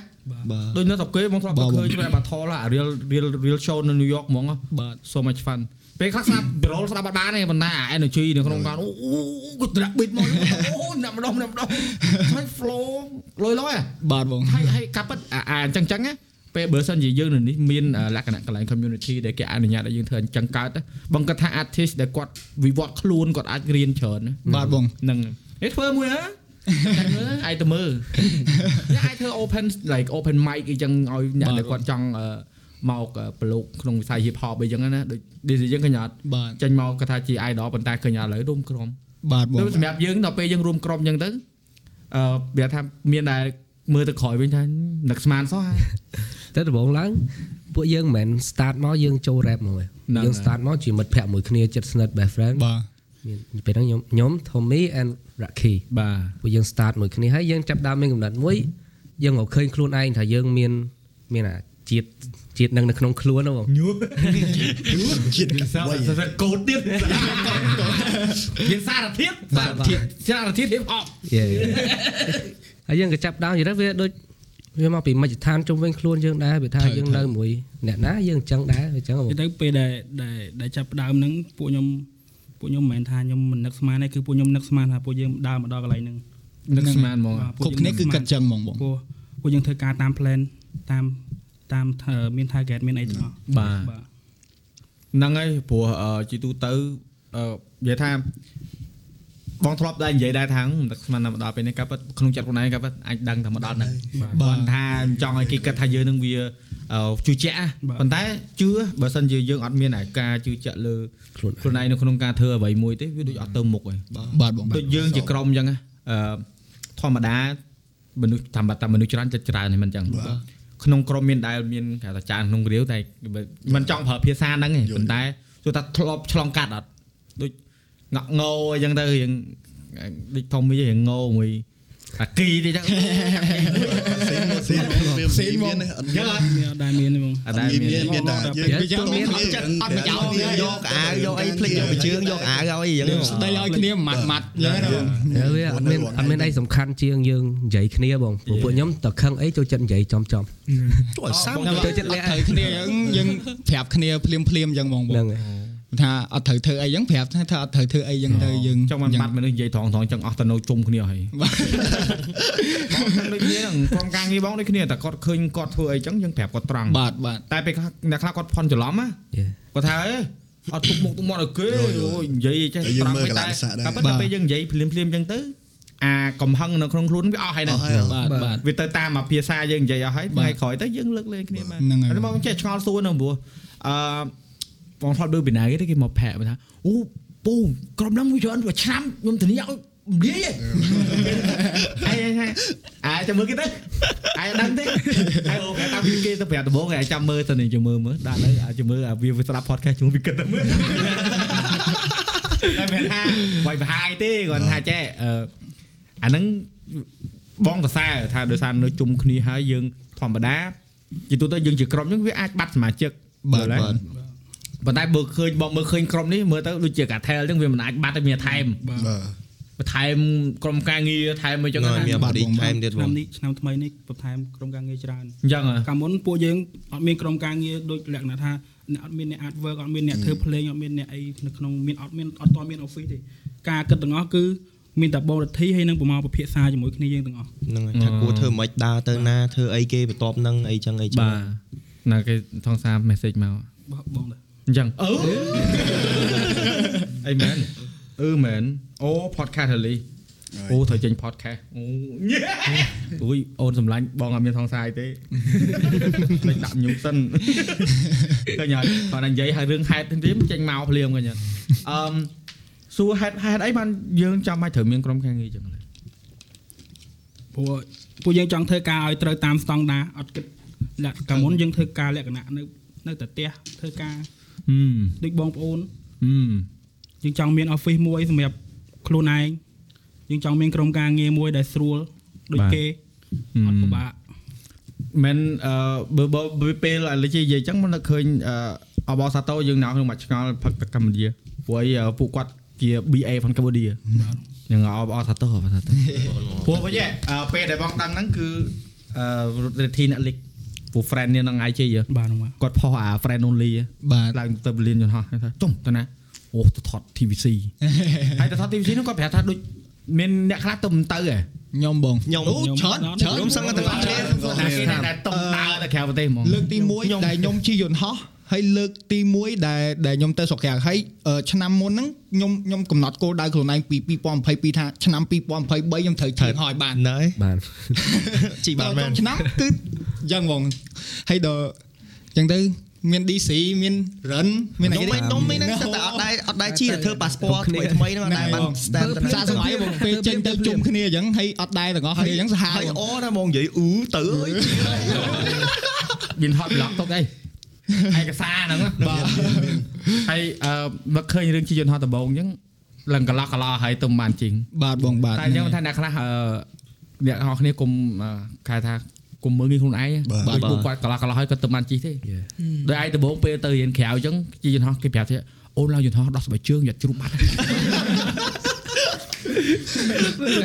បាទដូចនៅស្រុកគេហ្មងធ្លាប់តែឃើញ rap battle អា real real real show នៅ New York ហ្មងបាទ so much fun ពេលខ្លះស្ដាប់ roll ស្ដាប់អត់បានទេប៉ុន្តែអា energy នៅក្នុងការអូគាត់ដាក់ beat មកអូណាប់ម្ដងណាប់ម្ដងហើយ flow លយលយបាទបងហើយហើយកាប់ពិតអាអាអញ្ចឹងចឹងណាពេលបើសិនជាយើងនៅនេះមានលក្ខណៈកន្លែង community ដែលគេអនុញ្ញាតឲ្យយើងធ្វើអញ្ចឹងកើតបងគាត់ថា artist ដែលគាត់វិវត្តខ្លួនគាត់អាចរៀនច្រើនណាបាទបងហ្នឹងហេធ្វើមួយហ៎ចាំមើលឯងទៅមើលអ្នកអាចធ្វើ open like open mic អីចឹងឲ្យអ្នកដែលគាត់ចង់ មកប្រឡូកក្នុងវិស័យ hip hop អីចឹងណាដូចដូចយើងឃើញអត់បាទចេញមកគាត់ថាជា idol ប៉ុន្តែឃើញឥឡូវរួមក្រុមបាទបងដូចសម្រាប់យើងដល់ពេលយើងរួមក្រុមចឹងទៅអឺវាថាមានដែលមើលទៅក្រោយវិញថានឹកស្មានសោះហើយតែដំបូងឡើងពួកយើងមិនមែន start មកយើងចូល rap មកទេហ្នឹងយើងហើយ start មកជាមិត្តភក្តិមួយគ្នាចិត្តស្និទ្ធ best friend បាទមានពេលហ្នឹងខ្ញុំខ្ញុំ Tommy and Rocky បាទពួកយើង start មួយគ្នាហើយយើងចាប់ដើមមានកំណត់មួយយើងក៏ឃើញខ្លួនឯងថាយើងមានមានអាជាតិ ជាតិនឹងនៅក្នុងខ្លួនហ្នឹងបងញូជាតិសរកោតទៀតមានសារធាតុសារធាតុសារធាតុ hip hop យេហើយយើងក៏ចាប់ដើមនិយាយទៅវាដូចវាមកពីមជ្ឈដ្ឋានជុំវិញខ្លួនយើងដែរវាថាយើងនៅមួយអ្នកណាយើងអញ្ចឹងដែរអញ្ចឹងបងទៅពេលដែលដែលដែលចាប់ផ្ដើមហ្នឹងពួកខ្ញុំពួកខ្ញុំមិនមែនថាខ្ញុំមិននឹកស្មានទេគឺពួកខ្ញុំនឹកស្មានថាពួកយើងដើរមកដល់កន្លែងហ្នឹងនឹកស្មានហ្មងបាទគ្រប់គ្នាគឺគិតចឹងហ្មងបងពួកពួកយើងធ្វើការតាម plan តាម តាមអឺមាន target មានអីទាំងអស់បាទបាទហ្នឹងហើយព្រោះអឺជាទូទៅអឺនិយាយថាបងធ្លាប់ដែរនិយាយដែរថាមិននឹកស្មានតែមកដល់ពេលនេះក៏ពិតក្នុងចិត្តខ្លួនឯងក៏ពិតអាចដឹងតែមកដល់ហ្នឹងបាទគាត់ថាចង់ឲ្យគេគិតថាយើងនឹងវាអឺជឿជាក់ណាប៉ុន្តែជឿបើសិនជាយើងអត់មានអាការជឿជាក់លើខ្លួនឯងខ្លួនឯងនៅក្នុងការធ្វើអ្វីមួយទេវាដូចអត់ទៅមុខឯងបាទបងដូចយើងជាក្រុមអញ្ចឹងណាអឺធម្មតាមនុស្សតាមតែមនុស្សច្រើនចិត្តច្រើនហ្នឹងមិនអញ្ចឹង ក្នុងក្រុមមានដែលមានគេថាច្រើនក្នុងរាវតែមិនចង់ប្រើភាសាហ្នឹងទេប៉ុន្តែទោះថាធ្លាប់ឆ្លងកាត់អត់ដូចងក់ងោអញ្ចឹងទៅរៀងដូចធំមីរៀងងោមួយ អាគីទេអញ្ចឹងសេនមានសេនមានអត់អញ្ចឹងអត់មានអត់ដែរមានទេបងអត់ដែរមានមានមានតែយើងមានមានចិត្តអត់ប្រយោជន៍យកអាវយកអីភ្លេចយកបជើងយកអាវឲ្យអីចឹងស្ដីឲ្យគ្នាម៉ាត់ម៉ាត់អញ្ចឹងណាបងហើយវាអត់មានអត់មានអីសំខាន់ជាងយើងនិយាយគ្នាបងព្រោះពួកខ្ញុំតខឹងអីចូលចិត្តនិយាយចំចំជួយសាំទៅចិត្តលាក់ត្រូវគ្នាអញ្ចឹងយើងប្រាប់គ្នាភ្លាមភ្លាមអញ្ចឹងបងបងហ្នឹងហើយ ថាអត់ត្រូវធ្វើអីអញ្ចឹងប្រាប់ថាថាអត់ត្រូវធ្វើអីអញ្ចឹងទៅយើងចង់មិនបាត់មនុស្សនិយាយត្រង់ត្រង់ចឹងអស់ទៅនៅជុំគ្នាហើយបងដូចគ្នាហ្នឹងក្រុមការងារបងដូចគ្នាតែគាត់ឃើញគាត់ធ្វើអីចឹងយើងប្រាប់គាត់ត្រង់បាទបាទតែពេលខ្លះអ្នកខ្លះគាត់ផន់ច្រឡំណាយេគាត់ថាអេអត់ទុកមុខទុកមាត់ឲ្យគេអូយនិយាយចេះយើងត្រង់មើលទៅកន្លតែងសាក់ដែរតែប៉ុន្តែពេលយើងនិយាយភ្លាមភ្លាមចឹងទៅអាកំហឹងនៅក្នុងខ្លួនវាអស់ហើយហ្នឹងបាទបាទវាទៅតាមអាភាសាយើងនិយាយអស់ហើយថ្ងៃក្រោយទៅយើងលើកលែងគ្នាបានហ្នឹងហើយហើយមកចេះឆ្ងល់សួរនៅព្រោះអឺ បងថតដូចពីណាគេទេគេមកផាក់មកថាអូពូក្រុមហ្នឹងវាច្រើនមួយឆ្នាំខ្ញុំធានាឲ្យនិយាយហ៎អាយអាយអាយចាំមើលគេទៅអាយដឹងទេអាយអូគេតាមពីគេទៅប្រាប់ដំបងអាយចាំមើលទៅនេះចាំមើលមើលដាក់ទៅអាយចាំមើលអាវាវាស្ដាប់ podcast ជួយវាគិតទៅមើលតែមិនថាវាយបហាយទេគាត់ថាចេះអឺអាហ្នឹងបងសរសើរថាដោយសារនៅជុំគ្នាហើយយើងធម្មតាជាទូទៅយើងជាក្រុមហ្នឹងវាអាចបាត់សមាជិកបាទយល់បាទទេ ប៉ុន្តែបើឃើញបងមើលឃើញក្រុមនេះមើលទៅដូចជាកាថែលអញ្ចឹងវាមិនអាចបាត់ទេមានថែមបាទបន្ថែមក្រុមការងារថែមអីចឹងនៅណាមានបឌីថែមទៀតបឆ្នាំងនេះឆ្នាំថ្មីនេះបន្ថែមក្រុមការងារច្រើនអញ្ចឹងហ៎កាលមុនពួកយើងអត់មានក្រុមការងារដូចលក្ខណៈថាអ្នកអត់មានអ្នក artwork អត់មានអ្នកធ្វើភ្លេងអត់មានអ្នកអីនៅក្នុងមានអត់មានអត់តមាន office ទេការគិតទាំងអស់គឺមានតែបងរដ្ឋីហើយនឹងប្រមាណពិភាក្សាជាមួយគ្នាយើងទាំងអស់ហ្នឹងហើយថាគួរធ្វើមិនដើរទៅណាធ្វើអីគេបន្ទាប់នឹងអីចឹងអីចឹងបាទណាគេថងសារ message មកបោះបងទៅ អញ្ចឹងអឺអីមែនអឺមែនអូ podcast ហលីអូត្រូវចេញ podcast អូអូយអូនសម្លាញ់បងអត់មានថងសារអីទេលេចដាក់ញូសិនឃើញហើយគាត់និយាយហើយរឿងហេតុទីមចេញមកភ្លាមឃើញអត់អឺមសួរហេតុហេតុអីបានយើងចាំបាច់ត្រូវមានក្រុមការងារអញ្ចឹងព្រោះពួកយើងចង់ធ្វើការឲ្យត្រូវតាមស្តង់ដារអត់គិតលក្ខកាលមុនយើងធ្វើការលក្ខណៈនៅនៅតែផ្ទះធ្វើការហឹម ដូចបងប្អូនហឹមយើងចង់មាន office មួយសម្រាប់ខ្លួនឯងយើងចង់មានក្រុមការងារមួយដែលស្រួលដូចគេអត់ពិបាកមិនអឺបើបើពេលឥឡូវនិយាយអញ្ចឹងមិននឹកឃើញអបអសាតូយើងនៅក្នុងមួយឆ្ងល់ផឹកកម្ពុជាព្រោះអីពួកគាត់ជា BA ផងកម្ពុជាយ៉ាងអបអសាតូអបសាតូព្រោះវិញពេលដែលបងដឹងហ្នឹងគឺអឺរធីអ្នកលិច ពួក friend នេះនឹង IG បាទហ្នឹងបាទគាត់ផុសអា friend only បាទឡើងទៅបលៀនយន្តហោះថាចុំទៅណាអូទៅថត TVC ហើយទៅថត TVC ហ្នឹងគាត់ប្រាប់ថាដូចមានអ្នកខ្លះទៅមិនទៅហ៎ខ្ញុំបងខ្ញុំអូច្រើនច្រើនខ្ញុំសឹងតែទាំងអស់គ្នាតែគេដែលតុងដើរទៅក្រៅប្រទេសហ្មងលើកទី1ដែលខ្ញុំជិះយន្តហោះ ហើយលើកទី1ដែលដែលខ្ញុំទៅស្រុកក្រៅហើយអឺឆ្នាំមុនហ្នឹងខ្ញុំខ្ញុំកំណត់គោលដៅខ្លួនឯងពី2022ថាឆ្នាំ2023ខ្ញុំត្រូវជិះហោះឲ្យបានណែបាទជីបានមែនដល់ឆ្នាំគឺយ៉ាងហ្មងហើយដល់អញ្ចឹងទៅមាន DC មានរិនមានអីខ្ញុំគេមិនខ្ញុំនេះហ្នឹងតែអត់ដែរអត់ដែរជីទៅធ្វើ passport ថ្មីថ្មីហ្នឹងអត់ដែរបាន stamp ទៅសាសម័យបងពេលចេញទៅជុំគ្នាអញ្ចឹងហើយអត់ដែរទាំងអស់គ្នាអញ្ចឹងសាហាវហើយអូណាមកនិយាយអ៊ូទៅអើយមានហត់ប្លុកទុកអី ឯកសារហ្នឹងបាទហើយអឺមកឃើញរឿងជាយន្តហោះដំបងអញ្ចឹងឡើងកន្លោះកន្លោះហើយទៅមិនបានជីងបាទបងបាទតែអញ្ចឹងថាអ្នកខ្លះអឺអ្នកហោះគ្នាគុំអឺគេថាគុំមើលងាយខ្លួនឯងដូចពួកគាត់កន្លោះកន្លោះហើយគាត់ទៅបានជីទេដោយឯងដំបងពេលទៅរៀនក្រៅអញ្ចឹងជាយន្តហោះគេប្រាប់ថាអូនឡើងយន្តហោះដោះស្បែកជើងយ៉ាត់ជ្រុំបាត់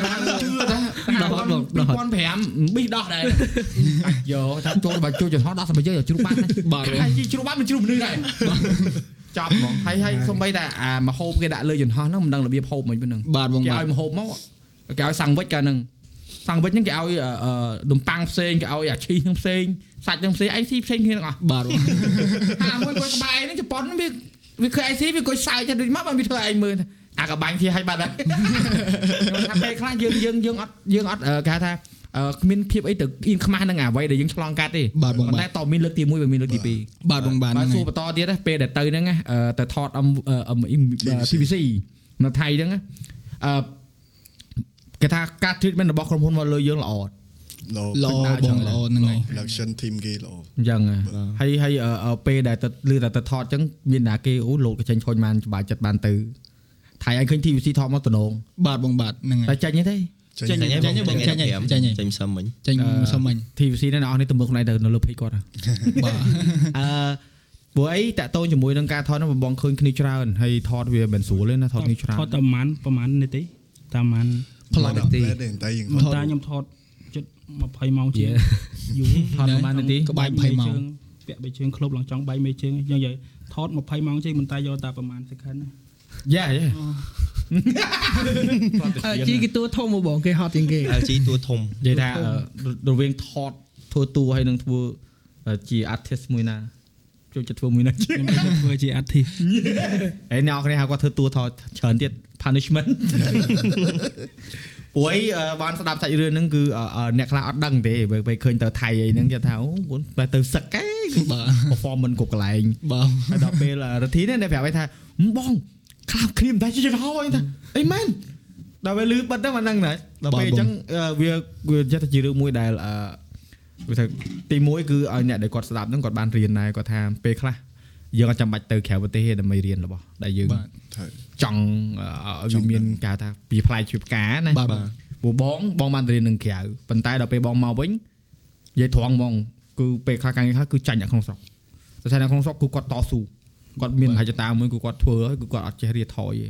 បានជឿថា2005ប៊ីដោះដែរអាចយកថាចូលបើចូលយន្តហោះដោះស្បែកជើងយ៉ាត់ជ្រុំបាត់បាទហើយជីជ្រុំបាត់មិនជ្រុំមនុស្សដែរចាប់ហ្មងហើយហើយសំបីតែអាមហូបគេដាក់លើយន្តហោះហ្នឹងមិនដឹងរបៀបហូបមិនប៉ុណ្ណឹងបាទបងគេបាទឲ្យមហូបមកគេឲ្យសាំងវិចកាលហ្នឹងសាំងវិចហ្នឹងគេឲ្យអឺនំប៉័ងផ្សេងគេឲ្យអាឈីហ្នឹងផ្សេងសាច់ហ្នឹងផ្សេងអីស៊ីផ្សេងគ្នាទាំងអស់បាទបងអាមួយគាត់ក្បែរហ្នឹងជប៉ុនវាវាឃើញអីស៊ីវាគាត់សើចតែដូចមកបានវាធ្វើឯងមើល អាកបាញ់ជាឲ្យបាត់ហើយថាពេលខ្លះយើងយើងយើងអត់យើងអត់គេថាអឺគ្មានភាពអីទៅអៀងខ្មាស់នឹងអ្វីដែលយើងឆ្លងកាត់ទេបាទបងបាទតែតមានលើកទី1បើមានលើកទី2បាទបងបាទបាទហ្នឹងសួហើរយបន្តទៀតណាពេលដែលទៅហ្នឹងណាអឺទៅថត M អឺ M PVC នៅថៃហ្នឹងណាអឺគេថាការ treatment របស់ក្រុមហ៊ុនមកលើយើងល្អអត់ល្អល្អបងល្អហ្នឹងហើយ production team គេល្អអញ្ចឹងហ៎ហើយហើយអឺអឺពេលដែលទៅលឺតែទៅថតអញ្ចឹងមានណាគេអូលោកក៏ចេញខូចបានច្បាស់ចិត្តបានទៅ ថៃឲ្យឃើញ TVC ថតមកតំណងបាទបងបាទហ្នឹងហើតែយចេញទេចេញចេញចេញបងចេញចេញចេញចេញសឹមមិញចេញសុំមិញ TVC នេះអ្នកនរនេះទៅមើលខ្លួនឯងទៅនៅលើ page គាត់ហ៎បាទអឺព្រោះអីតាក់ទងជាមួយនឹងការថតហ្នឹងបងឃើញគ្នាច្រើនហើយថតវាមិនស្រួលទេណាថតគ្នាច្រើនថតតែប្រហែលប្រហែលនាទីតែប្រហែលផ្លាត់ទេតែយើងតែខ្ញុំថតជិត20ម៉ោងជាងយូរថតប្រហែលនាទីក្បាច់20ម៉ោងពាក់បីជើងក្លុបឡើងចង់បៃមេជើងអញ្ចឹងនិយាយថត20ម៉ោងជាងមិនតែយកតែប្រហែល second ណា យ៉ាយ៉ាជីគេតួធំមកបងគេហត់ជាងគេ LG តួធំនិយាយថាអឺរវាងថតធ្វើតួហើយនឹងធ្វើអឺជា artist មួយណាចូលចិត្តធ្វើមួយណាជាងខ្ញុំធ្វើជា artist ហើយអ្នកនរគ្នាហៅគាត់ធ្វើតួថតច្រើនទៀត punishment ព្រោះអីអឺបានស្ដាប់សាច់រឿងហ្នឹងគឺអឺអឺអ្នកខ្លះអត់ដឹងទេបើពេលឃើញទៅថៃអីហ្នឹងគេថាអូគាត់បែរទៅសឹកឯងបាទ performance គ្រប់កន្លែងបាទហើយដល់ពេលរទ្ធីនេះប្រាប់ឲ្យថាហឹមបង ខ្លាប់គ្នាមិនដែរជាចំហអីថាអីមែនដល់ពេលលឺបិទទៅមិនដឹងណាដល់ពេលអញ្ចឹងអឺវាវាចេះតែជារឿងមួយដែលអឺវាថាទី1គឺឲ្យអ្នកដែលគាត់ស្ដាប់ហ្នឹងគាត់បានរៀនដែរគាត់ថាពេលខ្លះយើងអត់ចាំបាច់ទៅក្រៅប្រទេសទេដើម្បីរៀនរបស់ដែលយើងបាទត្រូវចង់ឲ្យវាមានការថាពីផ្លែជាផ្កាណាបាទបាទព្រោះបងបងបានទៅរៀននឹងក្រៅប៉ុន្តែដល់ពេលបងមកវិញនិយាយត្រង់ហ្មងគឺពេលខ្លះការងារខ្លះគឺចាញ់អ្នកក្នុងស្រុកតែថាអ្នកក្នុងស្រុកគឺគាត់តស៊ូ គាត់មានមហិច្ឆតាមួយគឺគាត់ធ្វើហើយគឺគាត់អត់ចេះរៀថយទេ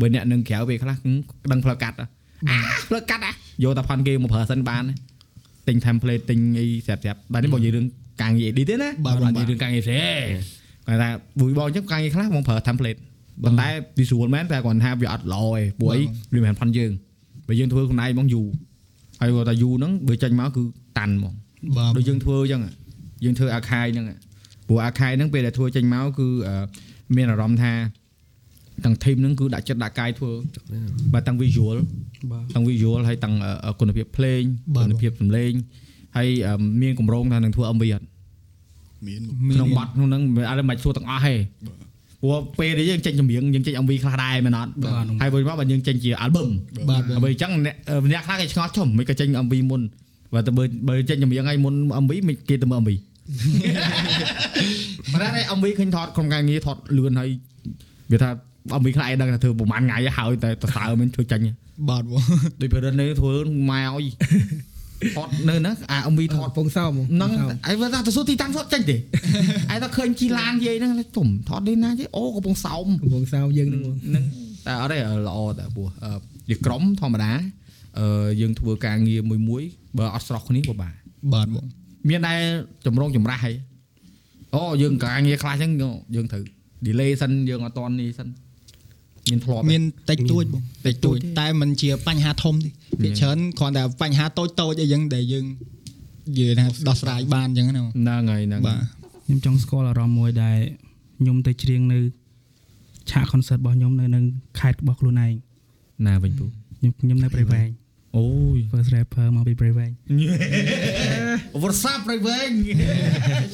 បើអ្នកនឹងក្រៅពេលខ្លះគឺដឹងផ្លូវកាត់ហ៎អាផ្លូវកាត់ហ៎យកតែផាន់គេមកប្រើសិនបានទិញ template ទិញអីស្រាប់ស្រាប់បាទនេះបងនិយាយរឿងការងារ edit ទេណាបាទបាទនិយាយរឿងការងារផ្សេងកតែថាមួយបងអញ្ចឹងការងារខ្លះបងប្រើ template ប៉ុន្តែ visual មែនតែគាត់ថាវាអត់ល្អទេព្រោះអីវាមិនមែនផាន់យើងបើយើងធ្វើខ្លួនឯងហ្មងយូរហើយគាត់ថាយូរហ្នឹងបើចេញមកគឺតាន់ហ្មងបាទដូចយើងធ្វើអញ្ចឹងយើងធ្វើអាខាយហ្នឹង ព្រោះអាខាយហ្នឹងពេលដែលធ្វើចេញមកគឺអឺមានអារម្មណ៍ថាទាំង team ហ្នឹងគឺដាក់ចិត្តដាក់កាយធ្វើបាទទាំង visual បាទទាំង visual ហើយទាំងអឺគុណភាពភ្លេងបាទគុណភាពសំឡេងហើយអឺមានកម្រងថានឹងធ្វើ MV អត់មានក្នុងបាត់ក្នុងហ្នឹងមិនអត់មិនបាច់សួរទាំងអស់ទេព្រោះពេលដែលយើងចេញចម្រៀងយើងចេញ MV ខ្លះដែរមែនអត់ហើយវិញមកបើយើងចេញជា album បាទបងបើអញ្ចឹងអ្នកអឺអ្នកខ្លះគេឆ្ងល់ចុះមិនក៏ចេញ MV មុនបើទៅបើបើចេញចម្រៀងហើយមុន MV មិនគេទៅមើល MV ប៉ុន្តែ MV ឃើញថតក្នុងការងារថតលឿនហើយវាថា MV ខ្លះឯងដឹងថាធ្វើប្រហែលថ្ងៃហើយតែតសើមិនធ្វើចាញ់បាទបងដូចប្រហែលនេះធ្វើម៉ែឲ្យថតនៅហ្នឹងអា MV ថថតតពងសោមហ្នឹងឯងថាទៅសួរទីតាំងថតចេញទេឯងថាឃើញជីឡានយាយហ្នឹងទុំថតនេះណាយាយអូកំពុងសោមពងសោមយើងហ្នឹងបងហ្នឹងតែអត់ទេល្អតែព្រោះអឺវាក្រុមធម្មតាអឺយើងធ្វើការងារមួយមួយបើអត់ស្រោះគ្នាពិបាកបាទបង មានតែចម្រងចម្រាស់ហើយអូយើងការងារខ្លះអញ្ចឹងយើងត្រូវ delay សិនយើងអត់តន់នេះសិនមានធ្លាប់មានតិចតួចបងតិចតួចតែมันជាបញ្ហាធំទេភាគច្រើនគ្រាន់តែបញ្ហាតូចតូចអីចឹងដែលយើងនិយាយថាដោះស្រាយបានចឹងណាបងហ្នឹងហើយហ្នឹងបាទខ្ញុំចង់ស្គាល់អារម្មណ៍មួយដែលខ្ញុំទៅច្រៀងនៅឆាក concert របស់ខ្ញុំនៅនឹងខេត្តរបស់ខ្លួនឯងណាវិញពូខ្ញុំខ្ញុំនៅព្រៃវែងអូយ first rapper មកពីព្រៃវែង វរសាប្រៃវែង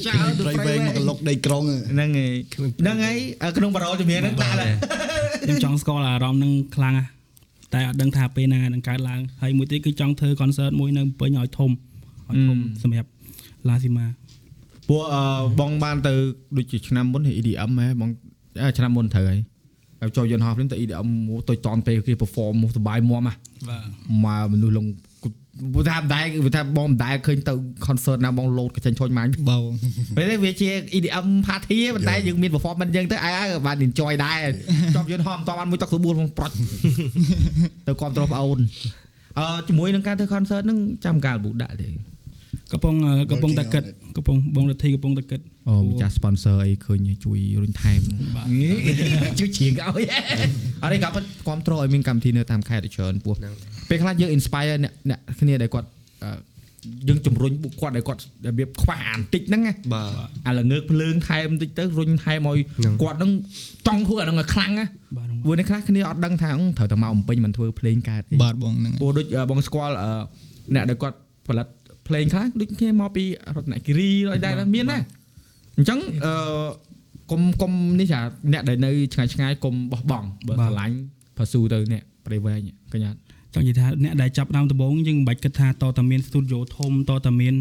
ចៅទៅប្រៃប្រៃវែវែងងមកកឡុកដីក្រុងហ៎ហ្នឹងហើយហ្នឹងហើយអ่าក្នុងបារោជំនាញហ្នឹងតាល់ហើយខ្ញុំចង់ស្គាល់អារម្មណ៍ហ្នឹងខ្លាំងណាស់តែអត់ដឹងថាពេលណានឹងកើតឡើងហើយមួយទៀតគឺចង់ធ្វើ concert មួយនៅពេញឲ្យធំឲ្យធំសម្រាប់ឡាស៊ីម៉ាពួកអឺបងបានទៅដូចជាឆ្នាំមុន EDM ហ៎បងអឺឆ្នាំមុនត្រូវហើយហើយចូលយន្តហោះភ្លាមទៅ EDM មកទៅតនពេលគេ perform មកសបាយមាំហ៎បាទមកមនុស្សលង ព្រោះថាមិនដែរព្រោះថាបងមិនដែរឃើញទៅ concert ណាបងលោតកញ្ចេញឈុញម៉ាញ់បងពេលនេះវាជា EDM party ប៉ុន្តែយើងមាន performance អញ្ចឹងទៅអាយបាន enjoy ដែរជាប់យន្តហោះមិនតបានមួយតុកស្បួលផងប្រត់ទៅគ្រប់ត្រប្អូនអឺជាមួយនឹងការធ្វើ concert ហ្នឹងចាំកាលប៊ូដាក់ទេកំពុងអឺកំពុងតែគិតកំពុងបងរដ្ឋីកំពុងតែគិតអូម្ចាស់ sponsor អីឃើញជួយរុញថែមជួយជ្រៀងឲ្យអរិយក៏គាត់គ្រប់ត្រឲ្យមានកម្មវិធីនៅតាមខេត្តឲ្យច្រើនពោះ ពេលខ្លះយើង inspire អ្នកអ្នកគ្នាដែលគាត់អឺយើងជំរុញពួកគាត់ដែលគាត់របៀបខ្វះអាបន្តិចហ្នឹងណាបាទអាល្ងើកភ្លើងថែមបន្តិចទៅរុញថែមឲ្យគាត់ហ្នឹងចង់ធ្វើអាហ្នឹងឲ្យខ្លាំងណាបាទហ្នឹងព្រោះនេះខ្លះគ្នាអត់ដឹងថាអឺត្រូវតែមកបំពេញមិនធ្វើភ្លេងកើតទេបាទបងហ្នឹងព្រោះដូចអឺបងស្គាល់អឺអ្នកដែលគាត់ផលិតភ្លេងខ្លះដូចគ្នាមកពីរតនគិរីអីដែរមានណាអញ្ចឹងអឺកុំកុំនេះចាអ្នកដែលនៅឆ្ងាយឆ្ងាយកុំបោះបង់បើស្រឡាញ់ផាស៊ូទៅអ្នកប្រេវែងកញ្ញា ចង់និយាយថាអ្នកដែលចាប់ផ្ដើមដំបូងយើងមិនបាច់គិតថាតើតាមាន studio ធំតើតាមាន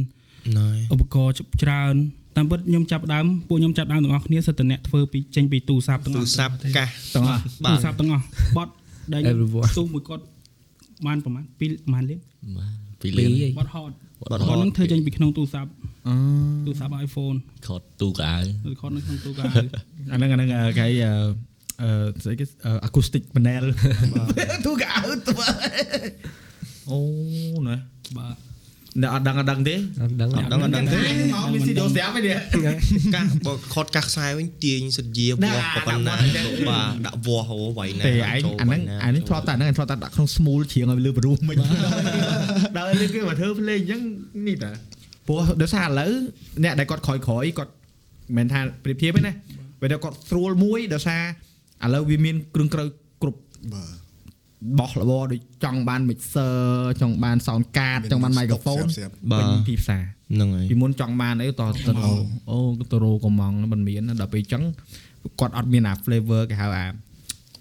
ណយឧបករណ៍ច្រើនតាមពិតខ្ញុំចាប់ផ្ដើមពួកខ្ញុំចាប់ផ្ដើមទាំងអស់គ្នាសិតតែអ្នកធ្វើពីចេញពីទូរស័ព្ទទាំងអទូរស់ស័ព្ទកាសទាំងអស់បាទូទរស័ព្ទទាំងអស់បត់ដែល Everyone ទូមួយគាត់បានប្រហែល2ប្រហែលលានពីពីលៀនរឯងបត់ហត់បាត់បហត់ត់នឹងធ្វើចេញពីក្នុងទូរស័ព្ទអឺទូរស័ព្ទ iPhone ខត់ទូកៅឬខត់នៅក្នុងទូរស័ព្ទអាហ្នឹងអាហ្នឹងអឺគេ អឺអឺស្អីគេ acoustic panel ទូកៅទៅអូណាបាទអ្នកអត់ដឹងអត់ដឹងទេអត់ដឹងអត់ដឹងអត់ដឹងទេមកមានស៊ីដូស្រាប់ឯនេះកាសបើខត់កាសខ្សែវិញទាញសិតយាវណាោះក៏ប៉ុណ្ណាដាក់វាស់បាទដាក់វាស់ហូវៃណាទេឯងអាហ្នឹងអានេះធ្លាប់តែអាហ្នឹងធ្លាប់តែដាក់ក្នុង smooth ជ្រៀងឲ្យលើព្រោះមិនដល់លើគេមកធ្វើភ្លេងអញ្ចឹងនេះតាព្រោះដោយសារឥឡូវអ្នកដែលគាត់ក្រោយក្រោយគាត់មិនមែនថាប្រៀបធៀបទេណាពេលដែលគាត់ស្រួលមួយដោយសារ ឥឡូវវាមានគ្រឿងក្រៅគ្រប់បាទបោះរបរដូចចង់បាន mixer ចង់បាន sound card ចង់បាន microphone ស្រាប់បាពេញទទីផ្សារហ្នឹងហើយពីមុនចង់បានអីតទៅរោអូទៅរោកំងមិនមានដល់ពេលអញ្ចឹងគាត់អត់មានអា flavor គេហៅអា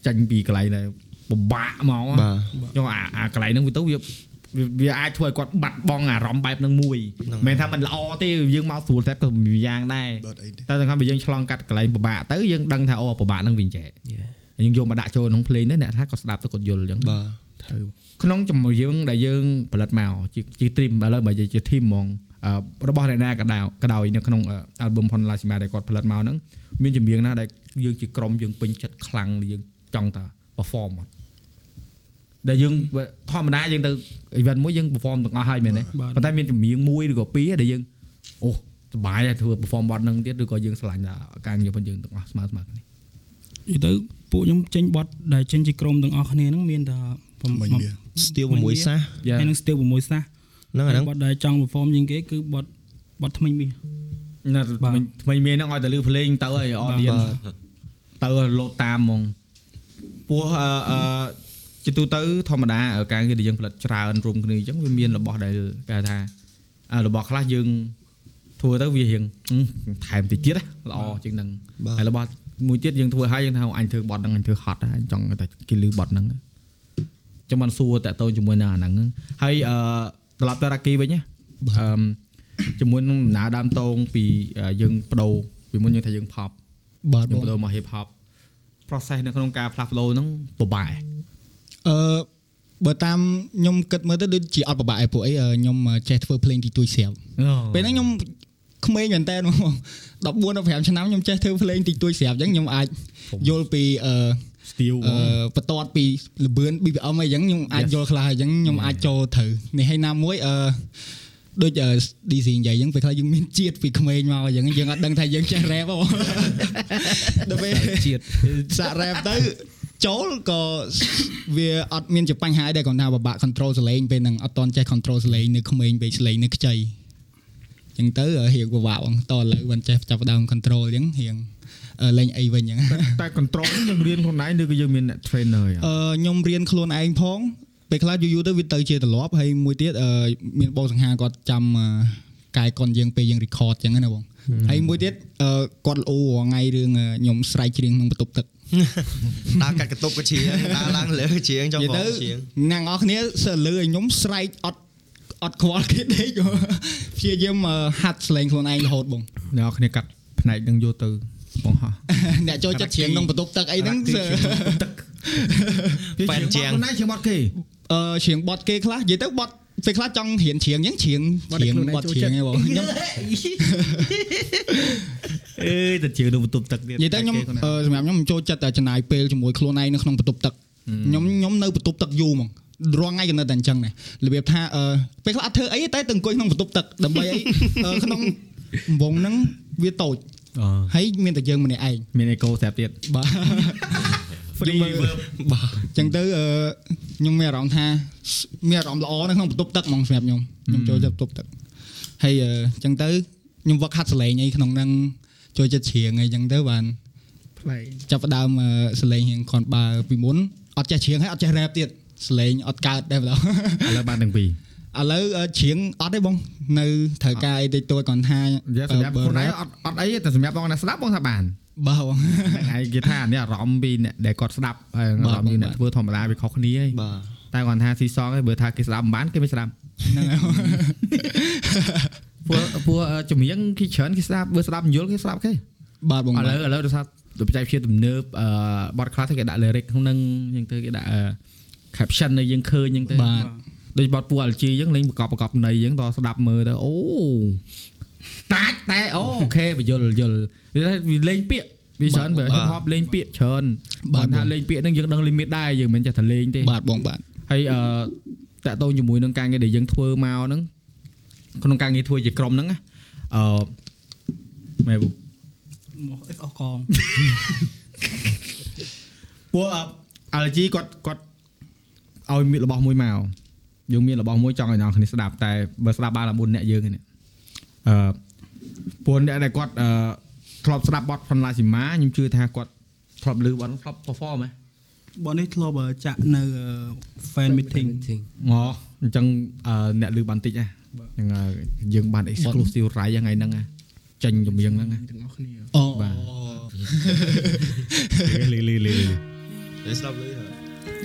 ចាញ់ពីកន្លែងដែលពិបាកមកបាទចុះអាអាកន្លែងហ្នឹងវាទៅវា វាវាអាចធ្វើឲ្យគាត់បាត់បង់អារម្មណ៍បែបហ្នឹងមួយមិនមែនថាมันល្អទេយើងមកស្រួលតែក៏មួយយ៉ាងដែរបាត់អីទេតែសំខាន់បើយើងឆ្លងកាត់កន្លែងពិបាកទៅយើងដឹងថាអូពិបាកហ្នឹងវាចេះយើងយកមកដាក់ចូលក្នុងភ្លេងទៅអ្នកថាក៏ស្ដាប់ទៅគាត់យល់អញ្ចឹងបាទទៅក្នុងចម្រៀងដែលយើងផលិតមកជាជា team ឥឡូវបើនិយាយជា team ហ្មងអឺរបស់អ្នកណាក៏ដោយក៏ដោយនៅក្នុង album Hon La Sima ដែលគាត់ផលិតមកហ្នឹងមានចម្រៀងណាដែលយើងជាក្រុមយើងពេញចិត្តខ្លាំងយើងចង់តា perform អត់ ដែលយើងធម្មតាយើងទៅ event មួយយើង perform ទាំងអស់ហើយមែនទេប៉ុន្តែមានចម្រៀងមួយឬក៏ពីរដែលយើងអូសប្បាយដែរធ្វើ perform បទហ្នឹងទៀតឬក៏យើងឆ្លាញ់ថាការងាររបស់យើងទាំងអស់ស្មើស្មើគ្នានិយាយទៅពួកខ្ញុំចេញបត់ដែលចេញជាក្រុមទាំងអស់គ្នាហ្នឹងមានតែមិញវាស្ទៀវ6សាសយ៉ាហើយនឹងស្ទៀវ6សាសហ្នឹងអាហ្នឹងបត់ដែលចង់ perform ជាងគេគឺបត់បត់ថ្មីមាសណាបាទថ្មីមានហ្នឹងឲ្យតែលឺភ្លេងទៅហើយ audience ទៅលោតតាមហ្មងពោះអឺអឺ ជាទូទៅធម្មតា ờ, ការងារដែលយើងផលិតច្រើនរួមគ្នាអញ្ចឹងវាមានរបស់ដែលគេថាអឺរបស់ខ្លះយើងធ្វើទៅវារៀងអឺថែមតិចទៀតណាល្អជាងហ្នឹងបាទហើយរបស់មួយទៀតយើងធ្វើឲ្យយើងថាអញធ្វើបត់ហ្នឹងអញធ្វើហត់ហើយអញចង់តែគេលឺបត់ហ្នឹងចាំមិនសួរតាក់ទងជាមួយនឹងអាហ្នឹងហើយអឺត្រឡប់ទៅរ៉ាគីវិញណាអឺជាមួយនឹងដំណើរដើមតងពីអឺយើងបដូរពីមុនយើងថាយើង pop បាទយើងបងបដូរមក hip hop process នៅក្នុងការផ្លាស់ប្ដូរហ្នឹងពិបាក អឺបើតាមខ្ញុំគិតមើលទៅដូចជាអត់ពិបាកឯពួកអីអឺខ្ញុំចេះធ្វើភ្លេងទីទួយស្រាប់ពេលហ្នឹងខ្ញុំក្មេងមែនតើហ្មង14 15ឆ្នាំខ្ញុំចេះធ្វើភ្លេងទីទួយស្រាប់អញ្ចឹងខ្ញុំអាចយល់ពីអឺ steel អឺបន្ទាត់ពីលបឿន BPM អីចឹងខ្ញុំអាចយល់ខ្លះអញ្ចឹងខ្ញុំអាចចូលត្រូវនេះហើយណាមួយអឺដូចអឺ DC និយាយអញ្ចឹងពេលខ្លះយើងមានជាតិពីក្មេងមកអញ្ចឹងយើងអត់ដឹងថាយើងចេះ rap ហ៎ដល់ពេលជាតិសាក់ rap ទៅ ចូលក៏វាអត់មានជាបញ្ហាអីដែរគ្រាន់ថាពិបាក control សលេងពេលហ្នឹងអត់តន់ចេះ control សលេងនៅក្មេងពេកសលេងនៅខ្ចីអញ្ចឹងទៅរៀងពិបាកបងតឥឡូវមិនចេះចាប់ផ្ដើម control អញ្ចឹងរៀងអឺលេងអីវិញអញ្ចឹងតែ control នេះយើងរៀនខ្លួនឯងឬក៏យើងមានអ្នក trainer អីអឺខ្ញុំរៀនខ្លួនឯងផងពេលខ្លះយូរៗទៅវាទៅជាទម្លាប់ហើយមួយទៀតអឺមានបងសង្ហាគាត់ចាំអឺកាយកុនយើងពេលយើង record ចឹងណាបងហើយមួយទៀតអឺគាត់ល្អរាល់ថ្ងៃរឿងអឺខ្ញុំស្រែកច្រៀងក្នុងបន្ទប់ទឹក ដើរកាត់កតុបក៏ជាងដើរឡើងលើក៏ជាងចង់និយាយបទៅកជាងអ្នកនរគ្នាសើលើឲ្យខ្ញុំស្រែកអត់អត់ខ្វល់គេដេកព្យាយាមអឺហាត់ស្លេងខ្លួនឯងរហូតបងអ្នកគ្នាកាត់ផ្នែកនឹងយកទៅបងហោះអ្នកចូលចិត្តច្រៀងក្នុងបន្ទប់ទឹកអីហ្នឹងសើប៉ែនជាងខ្លួនឯងជាងបាត់គេអឺច្រៀងបត់គេខ្លះនិយាយទៅបត់ ពេលខ្លះចង់រៀនច្រៀងអញ្ចឹងច្រៀងច្រៀងបត់ច្រៀងឯងបងខ្ញុំអេតែជឿនឹងបន្ទប់ទឹកទៀតនិយាយទៅខ្ញុំអឺសម្រាប់ខ្ញុំចូលចិត្តតែចំណាយពេលជាមួយខ្លួនឯងនៅក្នុងបន្ទប់ទឹកខ្ញុំខ្ញុំនៅបន្ទប់ទឹកយូរហ្មងរាល់ថ្ងៃក៏នៅតែអញ្ចឹងដែររបៀបថាអឺពេលខ្លះអត់ធ្វើអីទេតែទៅអង្គុយក្នុងបន្ទប់ទឹកដើម្បីអីអឺក្នុងវងហ្នឹងវាតូចអឺហើយមានតែយើងម្នាក់ឯងមាន echo ស្រាប់ទៀតបាទ free reverb បាទអញ្ចឹងទៅអឺខ្ញុំមានអារម្មណ៍ថាមានអារម្មណ៍ល្អនៅក្នុងបន្ទប់ទឹកហ្មងសម្រាប់ខ្ញុំខ្ញុំចូលចិត្តបន្ទប់ទឹកហើយអឺអញ្ចឹងទៅខ្ញុំវឹកហាត់សលេងអីក្នុងហ្នឹងចូលចិត្តច្រៀងអីអញ្ចឹងទៅបានផ្លែកចាប់ផ្ដើមអឺសលេងរៀងគ្រាន់បើពីមុនអត់ចេះច្រៀងហើយអត់ចេះ rap ទៀតសលេងអត់កើតដែរម្ដងឥឡូវបានទាំងពីរឥឡូវអឺច្រៀងអត់ទេបងនៅត្រូវការអីតិចតួចគ្រាន់ថាយកសម្រាប់ខ្លួនឯងអត់អត់អីទេតែសម្រាប់បងអ្នកស្ដាប់បងថាបាន បាទបងហ្នឹងហើយគេថានេះអារម្មណ៍ពីអ្នកដែលគាត់ស្ដាប់ហើយអារម្មណ៍ពីអ្នកធ្វើធម្មតាវាខុសគ្នាហីបាទតែគាត់ថាស៊ីសងឯងបើថាគេស្ដាប់មិនបានគេមិនស្ដាប់ហ្នឹងហើយពួកពួកចម្រៀងគេច្រើនគេស្ដាប់បើស្ដាប់មិនយល់គេស្ដាប់គេបាទបងឥបាទឡូវឥឡូវដោយសារបច្ចេកវិទ្យាទំនើបអឺបទខ្លះទៅគេដាក់ lyric ក្នុងហ្នឹងអញ្ចឹងទៅគេដាក់អឺ caption នៅយើងឃើញអញ្ចឹងទៅបាទដូចបទពួក LG អញ្ចឹងលេងប្រកបប្រកបន័យអញ្ចឹងតស្ដាប់មើលទៅអូ តាច់តែអូអូខេបញ្យល់យល់វាថាវាលេងពាក្យវាច្រើនបើ hip hop លេងពាក្យច្រើនបាបាទទថាលេងពាក្យហ្នឹងយើងដឹង limit ដែរយើងមិនចេះតែលេងទេបាទបងបាទហើយអឺតាក់ទងជាមួយនឹងការងារដែលយើងធ្វើមកហ្នឹងក្នុងការងារធ្វើជាក្រុមហ្នឹងណាអឺមែនបុមកអស់កងពួកអ LG គាត់គាត់ឲ្យមានរបស់មួយមកយើងមានរបស់មួយចង់ឲ្យអ្នកនរគ្នាស្ដាប់តែបើស្ដាប់បានតែ4អ្នកយើងឯនេះអឺ ពួកអ្នកដែលគាត់អឺធ្លាប់ស្ដាប់បទផនឡាស៊ីម៉ាខ្ញុំជឿថាគាត់ធ្លាប់ឮបទហ្នឹងធ្លាប់ perform ហ៎បននេះធ្លាប់ចាក់នៅ fan meeting អូអញ្ចឹងអឺអ្នកឮបានតិចណាហ្នឹងហើយយើងបាន exclusive right ថ្ងៃហ្នឹងណាចេញចម្រៀងហ្នឹងណាទាំងអស់គ្នាអូបាទលីលីលីលីទៅស្ដាប់លឺហើយ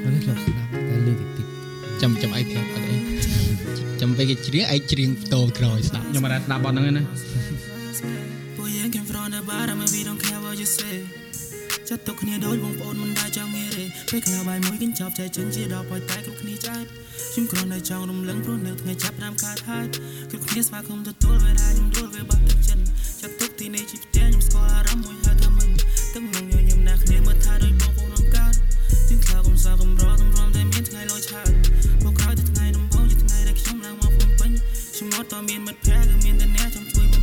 អត់ធ្លាប់ស្ដាប់តែលើតិចតិចចាំចាំអីប្រាប់អត់អីចាំពេលគេច្រៀងឯងច្រៀងបន្តក្រោយស្ដាប់ខ្ញុំមិនដែរស្ដាប់បទហ្នឹងទេណាពួកយើង came from the bottom and we don't care what you say ចាត់ទុកគ្នាដូចបងប្អូនមិនដែលចង់ងាយទេពេលខ្លះបាយមួយកញ្ចប់ចែកជើងជាដល់ប៉យតែគ្រប់គ្នាចាត់ខ្ញុំគ្រាន់តែចង់រំលឹងព្រោះនៅថ្ងៃចាប់តាមកាត់ហើយគ្រប់គ្នាស្វាគមន៍ទទួលវាដែរខ្ញុំដួលវាបាត់ទឹកចិនចាត់ទុកទីនេះជាផ្ទះខ្ញុំស្គាល់អារម្មណ៍មួយហើយធ្វើមិនទឹកងងញញឹមណាគ្នាមើលថាដូចបងប្អូនអង្កើតយើងខ្លះកុំសាកំរទំរំតែមានថ្ងៃលយឆាតមកក្រោយទៅថ្ងៃដំបូងជាថ្ងៃដែលខ្ញុំឡើងមកភ្នំពេញខ្ញុំអត់តមានមិត្តភក្តិគឺមានតែអ្នកចាំជួយ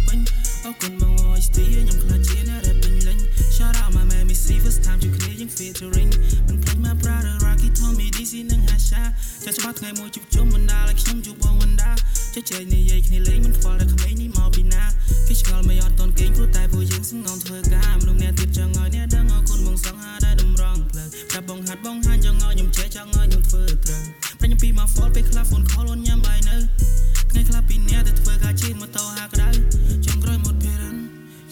បំពេញ OST ខ្ញុំខ្លាចជាអ្នក rap ពេញលេញ Shout out my man Missy first time ជួបគ្នាយើង featuring មិនភ្លេច my brother Rocky Tommy DC និង Hasha ចាំច្បាស់ថ្ងៃមួយជួបជុំបណ្ដាឲ្យខ្ញុំជួបបងបណ្ដាចេះចេះនិយាយគ្នាលេងមិនខ្វល់តែក្មេងនេះមកពីណាគេឆ្ងល់មិនអត់តន់គេងព្រោះតែពួកយើងសងំធ្វើការមនុស្សអ្នកទៀតចង់ឲ្យអ្នកដឹងអរគុណបងសង្ហាដែលតម្រង់ផ្លូវប្រាប់បងហាត់បងហាញចង់ឲ្យខ្ញុំចេះចង់ឲ្យខ្ញុំធ្វើត្រូវប្រាញ់ខ្ញុំពីមក fall ពេលខ្លះ phone call អូនញ៉ាំបាយនៅថ្ងៃខ្លះពីអ្នកទៅធ្វើការជិះម៉ូតូហាក្តៅ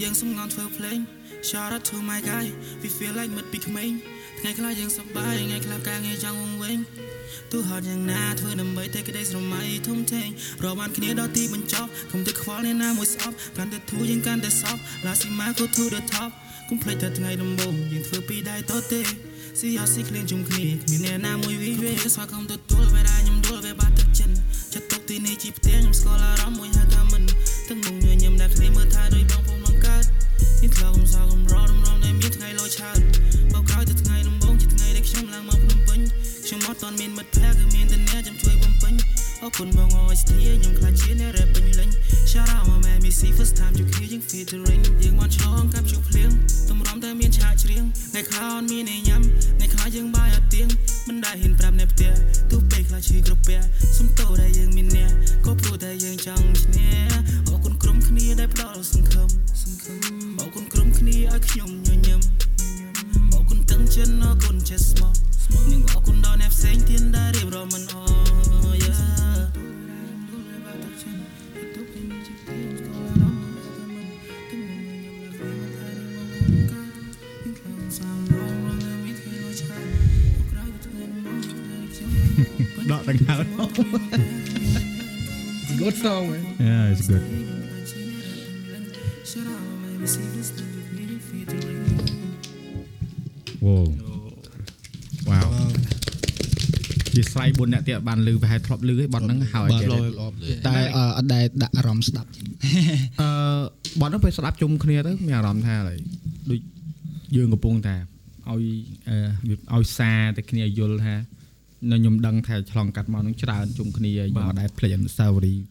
យើងសំងំធ្វើភ្លេង Shout out to my guy we feel like មិត្តពីក្មេងថ្ងៃខ្លះយើងសប្បាយថ្ងៃខ្លះការងារចង់វង្វេងទោះហត់យ៉ាងណាធ្វើដើម្បីតែក្តីស្រមៃធំធេងរកបានគ្នាដល់ទីបញ្ចប់កុំទៅខ្វល់អ្នកណាមួយស្អប់កាន់តែធូរយើងកាន់តែសប់ Last my go to the top កុំភ្លេចតែថ្ងៃដំបូងយើងធ្វើពីដៃតទេស៊ីអស៊ីក្លៀនជុំគ្នាគ្មានអ្នកណាមួយវិវេស្វាគមន៍ទទួលពេលដែលខ្ញុំដួលវាបាត់ទឹកចិនចាត់ទុកទីនេះជីផ្ទះខ្ញុំស្គាល់អារម្មណ៍មួយហៅថាមិនទាំងមុំញញឹមដែលគ្នាមើលថាដូចបងពុំបង្កើត នេះខ្លោកុំសោកុំរដំរំដែលមានថ្ងៃលោឆើតបោកក្រោយទៅថ្ងៃដំបូងជាថ្ងៃដែលខ្ញុំឡើងមកភ្នំពេញខ្ញុំអត់តន់មានមិត្តភក្តិគឺមានតែអ្នកចាំជួយបំពេញអរគុណបងអរស្ទីខ្ញុំខ្លាចជាអ្នក rap ពេញលេញ Shout out my man Missy first time ជួបគ្នាយើង featuring យើងមកឆ្លងកាប់ជួបភ្លៀងតម្រាំតែមានឆាកច្រៀងថ្ងៃខ្លះអត់មានឯញ៉ាំថ្ងៃខ្លះយើងបាយអត់ទៀងមិនដែលហ៊ានប្រាប់អ្នកផ្ទះទោះពេលខ្លះឈឺក្រពះសុំទោសដែលយើងមានអ្នកក៏ព្រោះតែយើងចង់ឈ្នះអរគុណក្រុមគ្នាដែលផ្ដល់សង្ឃឹមសង្ឃឹម អរគុណក្រុមគ្នាឲ្យខ្ញុំញញឹមអរគុណទាំងចិនអរគុណចេះស្មោះនិងអរគុណដល់អ្នកផ្សេងទៀតដែលរៀបរាប់មិនអរ yeah ដកដង្ហើម good song man Yeah it's good Wow Wow ជាស្រ័យ4អ្នកទៀតបានលឺប្រហែលធ្លាប់លឺឯបត់ហ្នឹងហើយបាទចេះលយតែអឺអត់ដែលដាក់អារម្មណ៍ស្ដាប់អឺបត់ហ្នឹងពេលស្ដាប់ជុំគ្នាទៅមានអារម្មណ៍ថាឡើយដូចយើងកំពុងតែឲ្យអឺវាឲ្យសារទៅគ្នាយល់ថានៅខ្ញុំដឹងថាឆ្លងកាត់មកនឹងច្រើនជុំគ្នាយើងអត់ដែលភ្លេចអនុស្សាវរីយ៍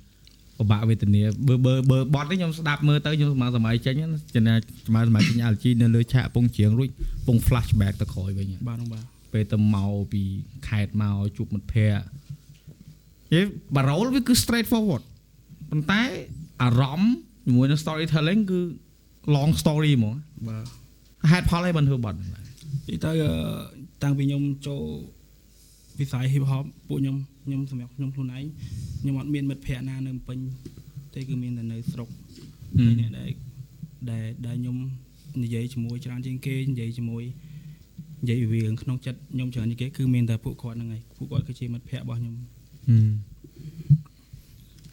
ពិបាកវេទនាបើបើបើបត់នេះខ្ញុំស្ដាប់មើលទៅខ្ញុំស្មើសម័យចេញណាចំណាស្មើសម័យចេញ LG នៅលើឆាកពងជៀងរួចពង flashback ទៅក្រោយវិញបាទបាទពេលទៅមកពីខេត្តមកជួបមិត្តភ័ក្តិយេបារ៉ូលវាគឺ straight forward ប៉ុន្តែអារម្មណ៍ជាមួយនឹង storytelling គឺ long story ហ្មងបាទហេតុផលអីបានធ្វើបាត់ហ្នឹងនិយាយទៅអឺតាំងពីខ្ញុំចូលវិស័យ hip hop ពួកខ្ញុំ ខ្ញុំសម្រាប់ខ្ញុំខ្លួនឯងខ្ញុំអត់មានមិត្តភ័ក្តិណានៅភ្នំពេញទេគឺមានតែនៅស្រុកហើយអ្នកដែលដែលដែលខ្ញុំនិយាយជាមួយច្រើនជាងគេនិយាយជាមួយនិយាយវារឿងក្នុងចិត្តខ្ញុំច្រើនជាងគេគឺមានតែពួកគាត់ហ្នឹងហើយពួកគាត់គឺជាមិត្តភ័ក្តិរបស់ខ្ញុំ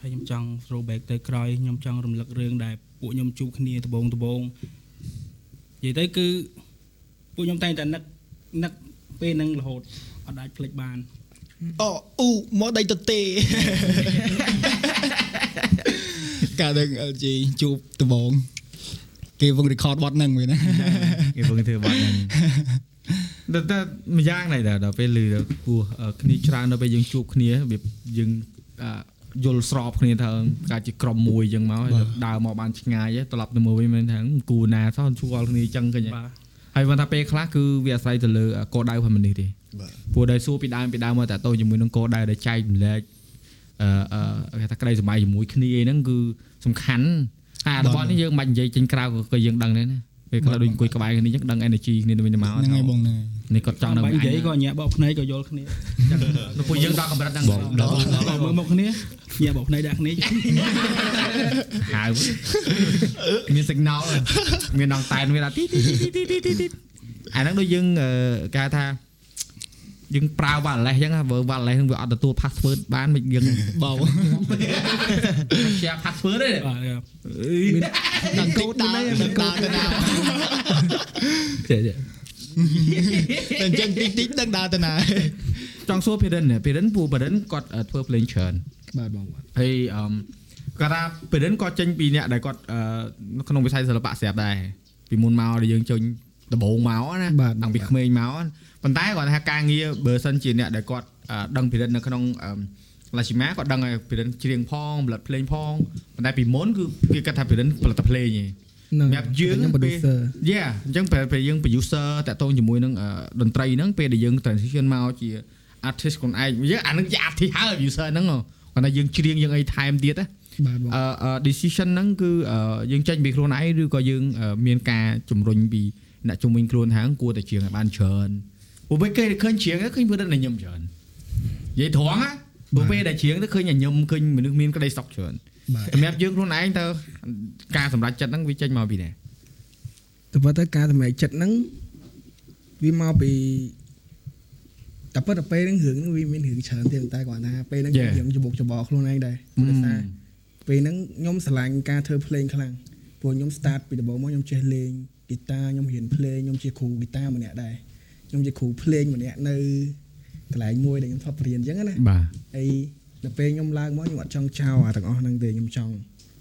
ហើយខ្ញុំចង់ throw back ទៅក្រោយខ្ញុំចង់រំលឹករឿងដែលពួកខ្ញុំជួបគ្នាដបងដបងនិយាយទៅគឺពួកខ្ញុំតែងតែនឹកនឹកពេលហ្នឹងរហូតអត់អាចភ្លេចបាន អូអ៊ូមកដៃទៅទេកាលនឹង LG ជួបដបងគេវង record បទហ្នឹងវិញណាគេពងធ្វើបាត់ហ្នឹងតែតែម្យ៉ាងណៃដែរដល់ពេលលឺពោះគ្នាច្រើនដល់ពេលយើងជួបគ្នារបៀបយើងអឺយល់ស្របគ្នាថាកាជាក្រុមមួយអញ្ចឹងមកហើយដើរមកបានឆ្ងាយហើយត្រឡប់ទៅមើលវិញមែនថាគូណាសោះជួលគ្នាអញ្ចឹងឃើញបាទហើយបើថាពេលខ្លះគឺវាអាស្រ័យទៅលើគោលដៅរបស់មនុស្សទេបាទ ព្រោះដែលសួរពីដើមពីដើមមកតាតោជាមួយនឹងគោលដៅដែលចែកម្លែកអឺអឺគេថាក្តីសម័យជាមួយគ្នាហ្នឹងគឺសំខាន់អារបស់នេះយើងមិនបាច់និយាយចេញក្រៅក៏ក៏យើងដឹងដែរណាពេលខ្លះដូចអង្គុយក្បែរគ្នាអញ្ចឹងដឹង energy គ្នាទៅវិញទៅមកហ្នឹងហើយបងហ្នឹងហើយនេះគាត់ចង់នៅបាញ់និយាយក៏ញាក់បោកភ្នែកក៏យល់គ្នានៅពួកយើងដល់កម្រិតហ្នឹងបងដល់មើលមកគ្នាញាក់បោកភ្នែកដាក់គ្នាហៅមាន signal មានដងតែនវាថាទីទីទីទីទីទីអាហ្នឹងដូចយើងអឺគេហៅថា យើងប្រើ wireless អញ្ចឹងបើ wireless ហ្នឹងវាអត់ទទួល password បានមិនយើងបោ share password ទេបាទដល់កូដដើរដល់ដើរទៅណាចេះចេះតែអញ្ចឹងតិចតិចដឹងដើរទៅណាចង់សួរ parent ណា parent ពូ parent គាត់អឺធ្វើ playing ច្រើនបាទបងបាទហើយអឺគាត់ថា parent គាត់ចេញពីអ្នកដែលគាត់អឺនៅក្នុងវិស័យសិល្បៈស្រាប់ដែរពីមុនមកដែលយើងចេញដំបូងមកណាតាំងពីក្មេងមក ប៉ុន្តែគាត់ថាការងារបើសិនជាអ្នកដែលគាត់អឺដឹង parent នៅក្នុងអឺឡាស៊ីម៉ាគាត់ដឹងហើយ parent ច្រៀងផងផលិតភ្លេងផងប៉ុន្តែពីមុនគឺគេគាត់ថា parent ផលិតតែភ្លេងឯងនឹងសម្រាប់យើងខ្ញុំ producer Yeah អញ្ចឹងពេលពេលយើង producer តាក់ទងជាមួយនឹងអឺតន្ត្រីហ្នឹងពេលដែលយើង transition មកជា artist ខ្លួនឯងយើងអានឹងជា artist ហើយ producer ហ្នឹងគាត់ថាយើងច្រៀងយើងអីថែមទៀតណាបាទបងអឺអឺ decision ហ្នឹងគឺអឺយើងចេញពីខ្លួនឯងឬក៏យើងអឺមានការជំរុញពីអ្នកជំនាញខ្លួនហាងគួរតែច្រៀងឲ្យបានច្រើន ព្រោះពេលគេឃើញច្រៀងទៅឃើញព្រឹកតែញឹមច្រើននិយាយត្រង់ណាព្រោះពេលដែលច្រៀងទៅឃើញតែញឹមឃើញមនុស្សមានក្តីសុខច្រើនបាទសម្រាប់យើងខ្លួនឯងទៅការសម្រេចចិត្តហ្នឹងវាចេញមកពីណាតែប៉ុន្តែការសម្រេចចិត្តហ្នឹងវាមកពីតែប៉ុន្តែពេលហ្នឹងរឿងហ្នឹងវាមានរឿងច្រើនទៀតតែគាត់ថាពេលហ្នឹង Yeah. ខ្ញុំច្បុកច្បល់ខ្លួនឯងដែរព្រោះដោយសារពេលហ្នឹងខ្ញុំស្រឡាញ់ការធ្វើភ្លេងខ្លាំងព្រោះខ្ញុំ start ពីដំបូងមកខ្ញុំចេះលេងហ្គីតាខ្ញុំរៀនភ្លេងខ្ញុំជាគ្រូហ្គីតាម្នាក់ដែរ ខ្ញុំជាគ្រូភ្លេងម្នាក់នៅកន្លែងមួយដែលខ្ញុំធ្លាប់រៀនអញ្ចឹងណាបាទហើយដល់ពេលខ្ញុំឡើងមកខ្ញុំអត់ចង់ចោលអាទាំងអស់ហ្នឹងទេខ្ញុំចង់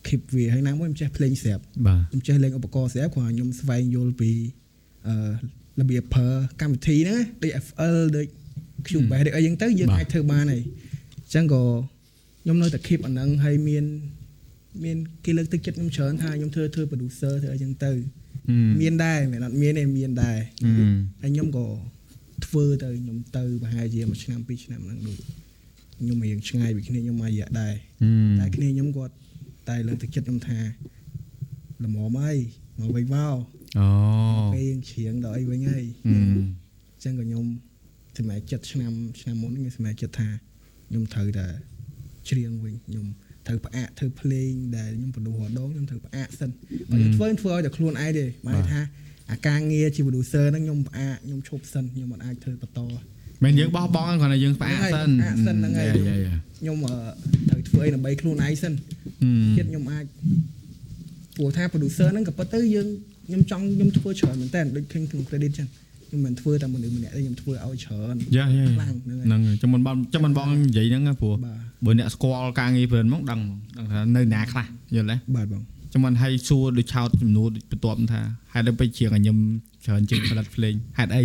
keep វាហើយណាមួយខ្ញុំចេះភ្លេងស្រាប់បាទខ្ញុំចេះលេងឧបករណ៍ស្រាប់គ្រាន់តែខ្ញុំស្វែងយល់ពីអឺរបៀបប្រើកម្មវិធីហ្នឹងដូច FL ដូច Cubase ដូចអីចឹងទៅយើងអាចធ្វើបានហើយអញ្ចឹងក៏ខ្ញុំនៅតែ keep អាហ្នឹងហើយមានមានគេលើកទឹកចិត្តខ្ញុំច្រើនថាខ្ញុំធ្វើធ្វើ producer ធ្វើអីចឹងទៅ មានដែរមិនមែនអត់មានទេមានដែរអឺហើយខ្ញុំក៏ធ្វើទៅខ្ញុំទៅប្រហែលជាមួយឆ្នាំពីរឆ្នាំហ្នឹងដូចខ្ញុំរៀងឆ្ងាយពីគ្នាខ្ញុំមករយៈដែរតែគ្នាខ្ញុំគាត់តែលើកទឹកចិត្តខ្ញុំថាល្មមអីមកវិញមកអូពេលយើងច្រៀងដល់អីវិញហើយអឺអញ្ចឹងក៏ខ្ញុំសម្រេចចិត្តឆ្នាំឆ្នាំមុនខ្ញុំសម្រេចចិត្តថាខ្ញុំត្រូវតែច្រៀងវិញខ្ញុំ ត្រូវផ្អាកធ្វើភ្លេងដែលខ្ញុំបដួរដងខ្ញុំត្រូវផ្អាកសិនបើខ្ញុំធ្វើធ្វើឲ្យតែខ្លួនឯងទេបានន័យថាអាការងារជា producer ហ្នឹងខ្ញុំផ្អាកខ្ញុំឈប់សិនខ្ញុំមិនអាចធ្វើបន្តមិនយើងបោះបង់គាត់ថាយើងផ្អាកសិនផ្អាកសិនហ្នឹងហើយយ៉ាយ៉ាខ្ញុំអឺត្រូវធ្វើអីដើម្បីខ្លួនឯងសិនចិត្តខ្ញុំអាចព្រោះថា producer ហ្នឹងក៏ប៉ុន្តែយើងខ្ញុំចង់ខ្ញុំធ្វើច្រើនមែនតើដូច King King Credit ចឹងខ្ញុំមិនធ្វើតែមនុស្សម្នាក់ទេខ្ញុំធ្វើឲ្យច្រើនយ៉ាយ៉ាខ្លាំងហ្នឹងហើយហ្នឹងហើយចាំមិនបងចាំមិនបងនិយាយហ្នឹងណាព្រោះបាទ បើអ្នកស្គាល់ការងារព្រឹនមកដឹងដឹងថានៅណាខ្លះយល់ទេបាទបងចាំមិនឲ្យសួរដូចឆោតចំនួនបន្ទាប់ថាហេតុអីពេកជាងឲ្យខ្ញុំច្រើនជាងផលិតភ្លេងហេតុអី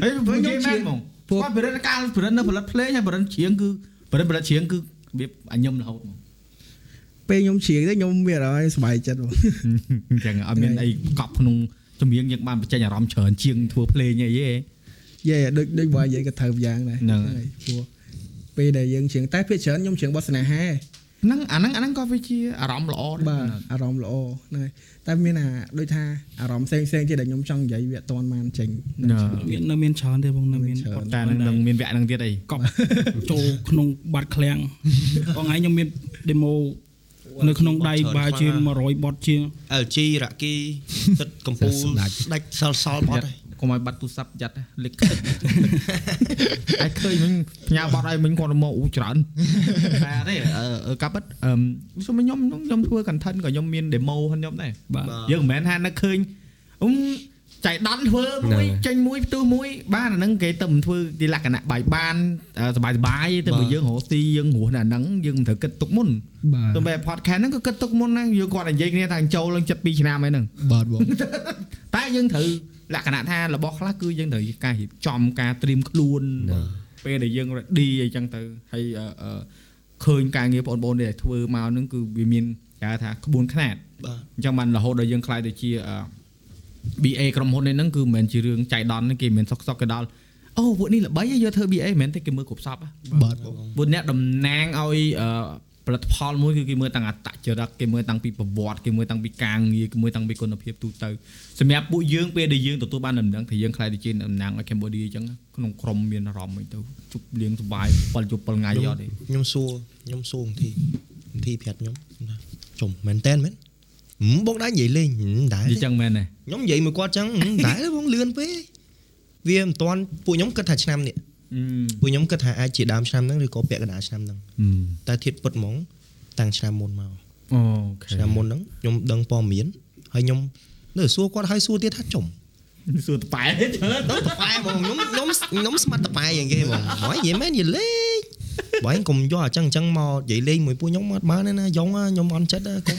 ហើយខ្ញុំនិយាយមែនហ្មងពួកបរិទ្ធកាលបរិទ្ធនៅផលិតភ្លេងហើយបរិទ្ធច្រៀងគឺបរិទ្ធបរិទ្ធច្រៀងគឺរបៀបឲ្យខ្ញុំរហូតហ្មងពេលខ្ញុំច្រៀងទៅខ្ញុំមានអារម្មណ៍សប្បាយចិត្តបងអញ្ចឹងអត់មានអីកប់ក្នុងចម្រៀងយើងបានបញ្ចេញអារម្មណ៍ច្រើនជាងធ្វើភ្លេងអីទេយេដូចដូចបើនិយាយក៏ត្រូវយ៉ាងដែរហ្នឹងហើយព្រោះ ពេលដែលយើងច្រៀងតែពេលច្រើនខ្ញុំច្រៀងបទស្នេហាហ្នឹងអាហ្នឹងអាហ្នឹងក៏វាជាអារម្មណ៍ល្អដែរបាទអារម្មណ៍ល្អហ្នឹងហើយតែមានអាដូចថាអារម្មណ៍ផ្សេងផ្សេងៗទៀតដែលខ្ញុំចង់និយាយវាអត់ទាន់បានចេញណាមាននៅមានច្រើនទេបងនៅមានច្រើនបទតែហ្នឹងនឹងមានវគ្គហ្នឹងទៀតអីកប់ចូលក្នុងបាត់ឃ្លាំងបងឯងខ្ញុំមាន demo នៅក្នុងដៃបាជាង100បទជាង LG រ៉ាគីទឹកកម្ពុជាស្ដាច់ស្ដាច់សល់សល់បត់ហើយ កុំឲ្យបាត់ទូរស័ព្ទយ៉ាត់លេខខ្ទេចអាចឃើញមិញផ្ញើបាត់ឲ្យមិញគាត់មកអ៊ូច្រើនតែទេកាប់បិទអឺខ្ញុំខ្ញុំខ្ញុំធ្វើ content ក៏ខ្ញុំមាន demo ហ្នឹងខ្ញុំដែរបាទយើងមិនមែនថានឹកឃើញអ៊ំចៃដន្យធ្វើមួយចេញមួយផ្ទុះមួយ បានអាហ្នឹងគេទៅមិនធ្វើទីលក្ខណៈបាយបានសបាយសបាយទៅបើយើងរស់ទីយើងរស់នៅអាហ្នឹងយើងមិនត្រូវគិតទុកមុនទៅបែប podcast ហ្នឹងក៏គិតទុកមុនដែរយើងគាត់និយាយគ្នាថាចូលឡើង72ឆ្នាំហើយហ្នឹងបាទបងតែយើងត្រូវ លក្ខណៈថារបស់ខ្លះគឺយើងត្រូវការរៀបចំការត្រៀមខ្លួនពេលដែលយើង ready អីចឹងទៅហើយអឺអឺឃើញការងារបងប្អូនដែលធ្វើមកហ្នឹងគឺវាមានគេហៅថាក្បួនខ្នាតបាទអញ្ចឹងបានរហូតដល់យើងខ្លាយទៅជាអឺ BA ក្រុមហ៊ុននេះហ្នឹងគឺមិនមែនជារឿងចៃដន្យទេគេមិនមែនសុកសុកគេដល់អូពួកនេះល្បីហើយយកធ្វើ BA មិនមែនទេគេមើលគ្រប់សពហ៎បាទបងពួកអ្នកតំណាងឲ្យអឺ ផលិតផលមួយគឺគេមើលតាំងអត្តចរិតគេមើលតាំងពីប្រវត្តិគេមើលតាំងពីការងារគេមើលតាំងពីគុណភាពទូទៅសម្រាប់ពួកយើងពេលដែលយើងទទួលបានដំណឹងថាយើងខ្លាយទៅជាតំណាងឲ្យ Cambodia អញ្ចឹងក្នុងក្រុមមានអារម្មណ៍អីទៅជប់លៀងសុបាយ7យប់7ថ្ងៃអត់ទេខ្ញុំសួរខ្ញុំសួរអង្ធីអង្ធីប្រាប់ខ្ញុំថាចុំមែនតែនមែនហឹមបងដែរនិយាយលេងហឹមដែរនិយាយចឹងមែនទេខ្ញុំនិយាយមួយគាត់ចឹងហឹមដែរបងលឿនពេកវាមិនតាន់ពួកខ្ញុំគិតថាឆ្នាំនេះអឺ ពួកខ្ញុំគិតថាអាចជាដើមឆ្នាំហ្នឹងឬក៏ពាក់កណ្ដាលឆ្នាំហ្នឹងតែធៀបពិតហ្មងតាំងឆ្នាំមុនមកអូខេឆ្នាំមុនហ្នឹងខ្ញុំដឹងព័ត៌មានហើយខ្ញុំនៅសួរគាត់ហើយសួរទៀតថាចុំសួរតប៉ែច្រើនដល់តប៉ែហ្មងខ្ញុំខ្ញុំខ្ញុំស្មាត់តប៉ែយ៉ាងគេហ្មងហើយនិយាយមែននិយាយលេងបើឯងកុំយកអញ្ចឹងអញ្ចឹងមកនិយាយលេងមួយពួកខ្ញុំអត់បានទេណាយ៉ងណាខ្ញុំអន់ចិត្តណាកុំ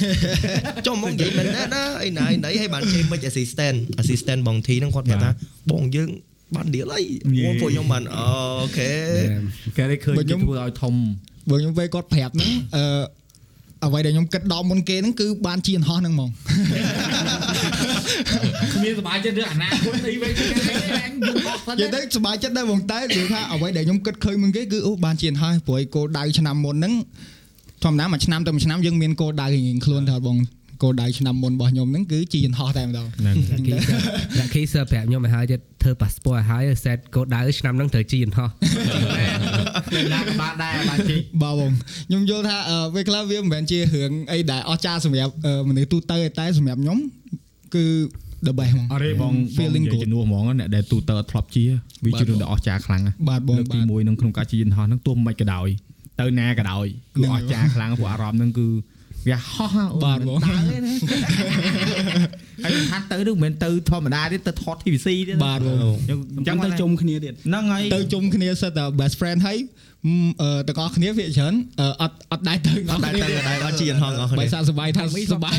ចុះមកនិយាយមែនណាណាអីណាអីណីឲ្យបានគេមិន assistant assistant បងធីហ្នឹងគាត់ប្រាប់ថាបងយើង បានដៀលអីពួកខ្ញុំបានអូខេគេได้ឃើញគេធ្វើឲ្យធំបើខ្ញុំពេលគាត់ប្រាប់ហ្នឹងអឺអ្វីដែលខ្ញុំគិតដល់មុនគេហ្នឹងគឺបានជាយន្តហោះហ្នឹងហ្មងគ្មានសុបាយចិត្តរឿងអនាគតអីវិញអញយល់អស់សិននិយាយទៅសប្បាយចិត្តដែរបងតែនិយាយថាអ្វីដែលខ្ញុំគិតឃើញមុនគេគឺអូបានជាយន្តហោះព្រោះឯគោលដៅឆ្នាំមុនហ្នឹងធម្មតាមួយឆ្នាំទៅមួយឆ្នាំយើងមានគោលដៅរៀងៗខ្លួនថាបង គោលដៅឆ្នាំមុនរបស់ខ្ញុំហ្នឹងគឺជាយន្តហោះតែម្ដងហ្នឹងគីដាក់គីសើប្រាប់ខ្ញុំឲ្យហើយទៀតធ្វើ passport ឲ្យហើយ set កោដៅឆ្នាំហ្នឹងត្រូវជីយន្តហោះណាក៏បានដែរបានជីបាទបងខ្ញុំយល់ថាអឺពេលខ្លះវាមិនមែនជារឿងអីដែលអស្ចារ្យសម្រាប់អឺមនុស្សទូទៅទេតែសម្រាប់ខ្ញុំគឺ the best ហ្មងអរេបង feeling និយាយ good ជំនួសហ្មងអ្នកដែលទូទៅអត់ធ្លាប់ជាវាជារឿងដែលអស្ចារ្យខ្លាំងណាស់បាទបងលើកទីបាទ1នឹងក្នុងការជិះយន្តហោះហ្នឹងទោះមិនក៏ដោយទៅណាក៏ដោយគឺហ្នឹងអស្ចារ្យខ្លាំងព្រោះអារម្មណ៍ហ្នឹងគឺ វាហោះបាទបងដើរទេណាហើយសំខាន់ទៅនឹងមិនមែនទៅធម្មតាទេទៅថត TVC ទេណាបាទបងអញ្ចឹចឹងងទៅជុំគ្នាទៀតហ្នឹងហើយទៅជុំគ្នាសិតតែ best friend ហើយអឺអឺទាំងអស់គ្នាវាច្រើនអឺអត់អត់ដែរទៅអត់ដែរទៅអត់ដែរអត់ជាយន្តហោះអស់បើគ្នាសាសប្បាយថាសប្បាយ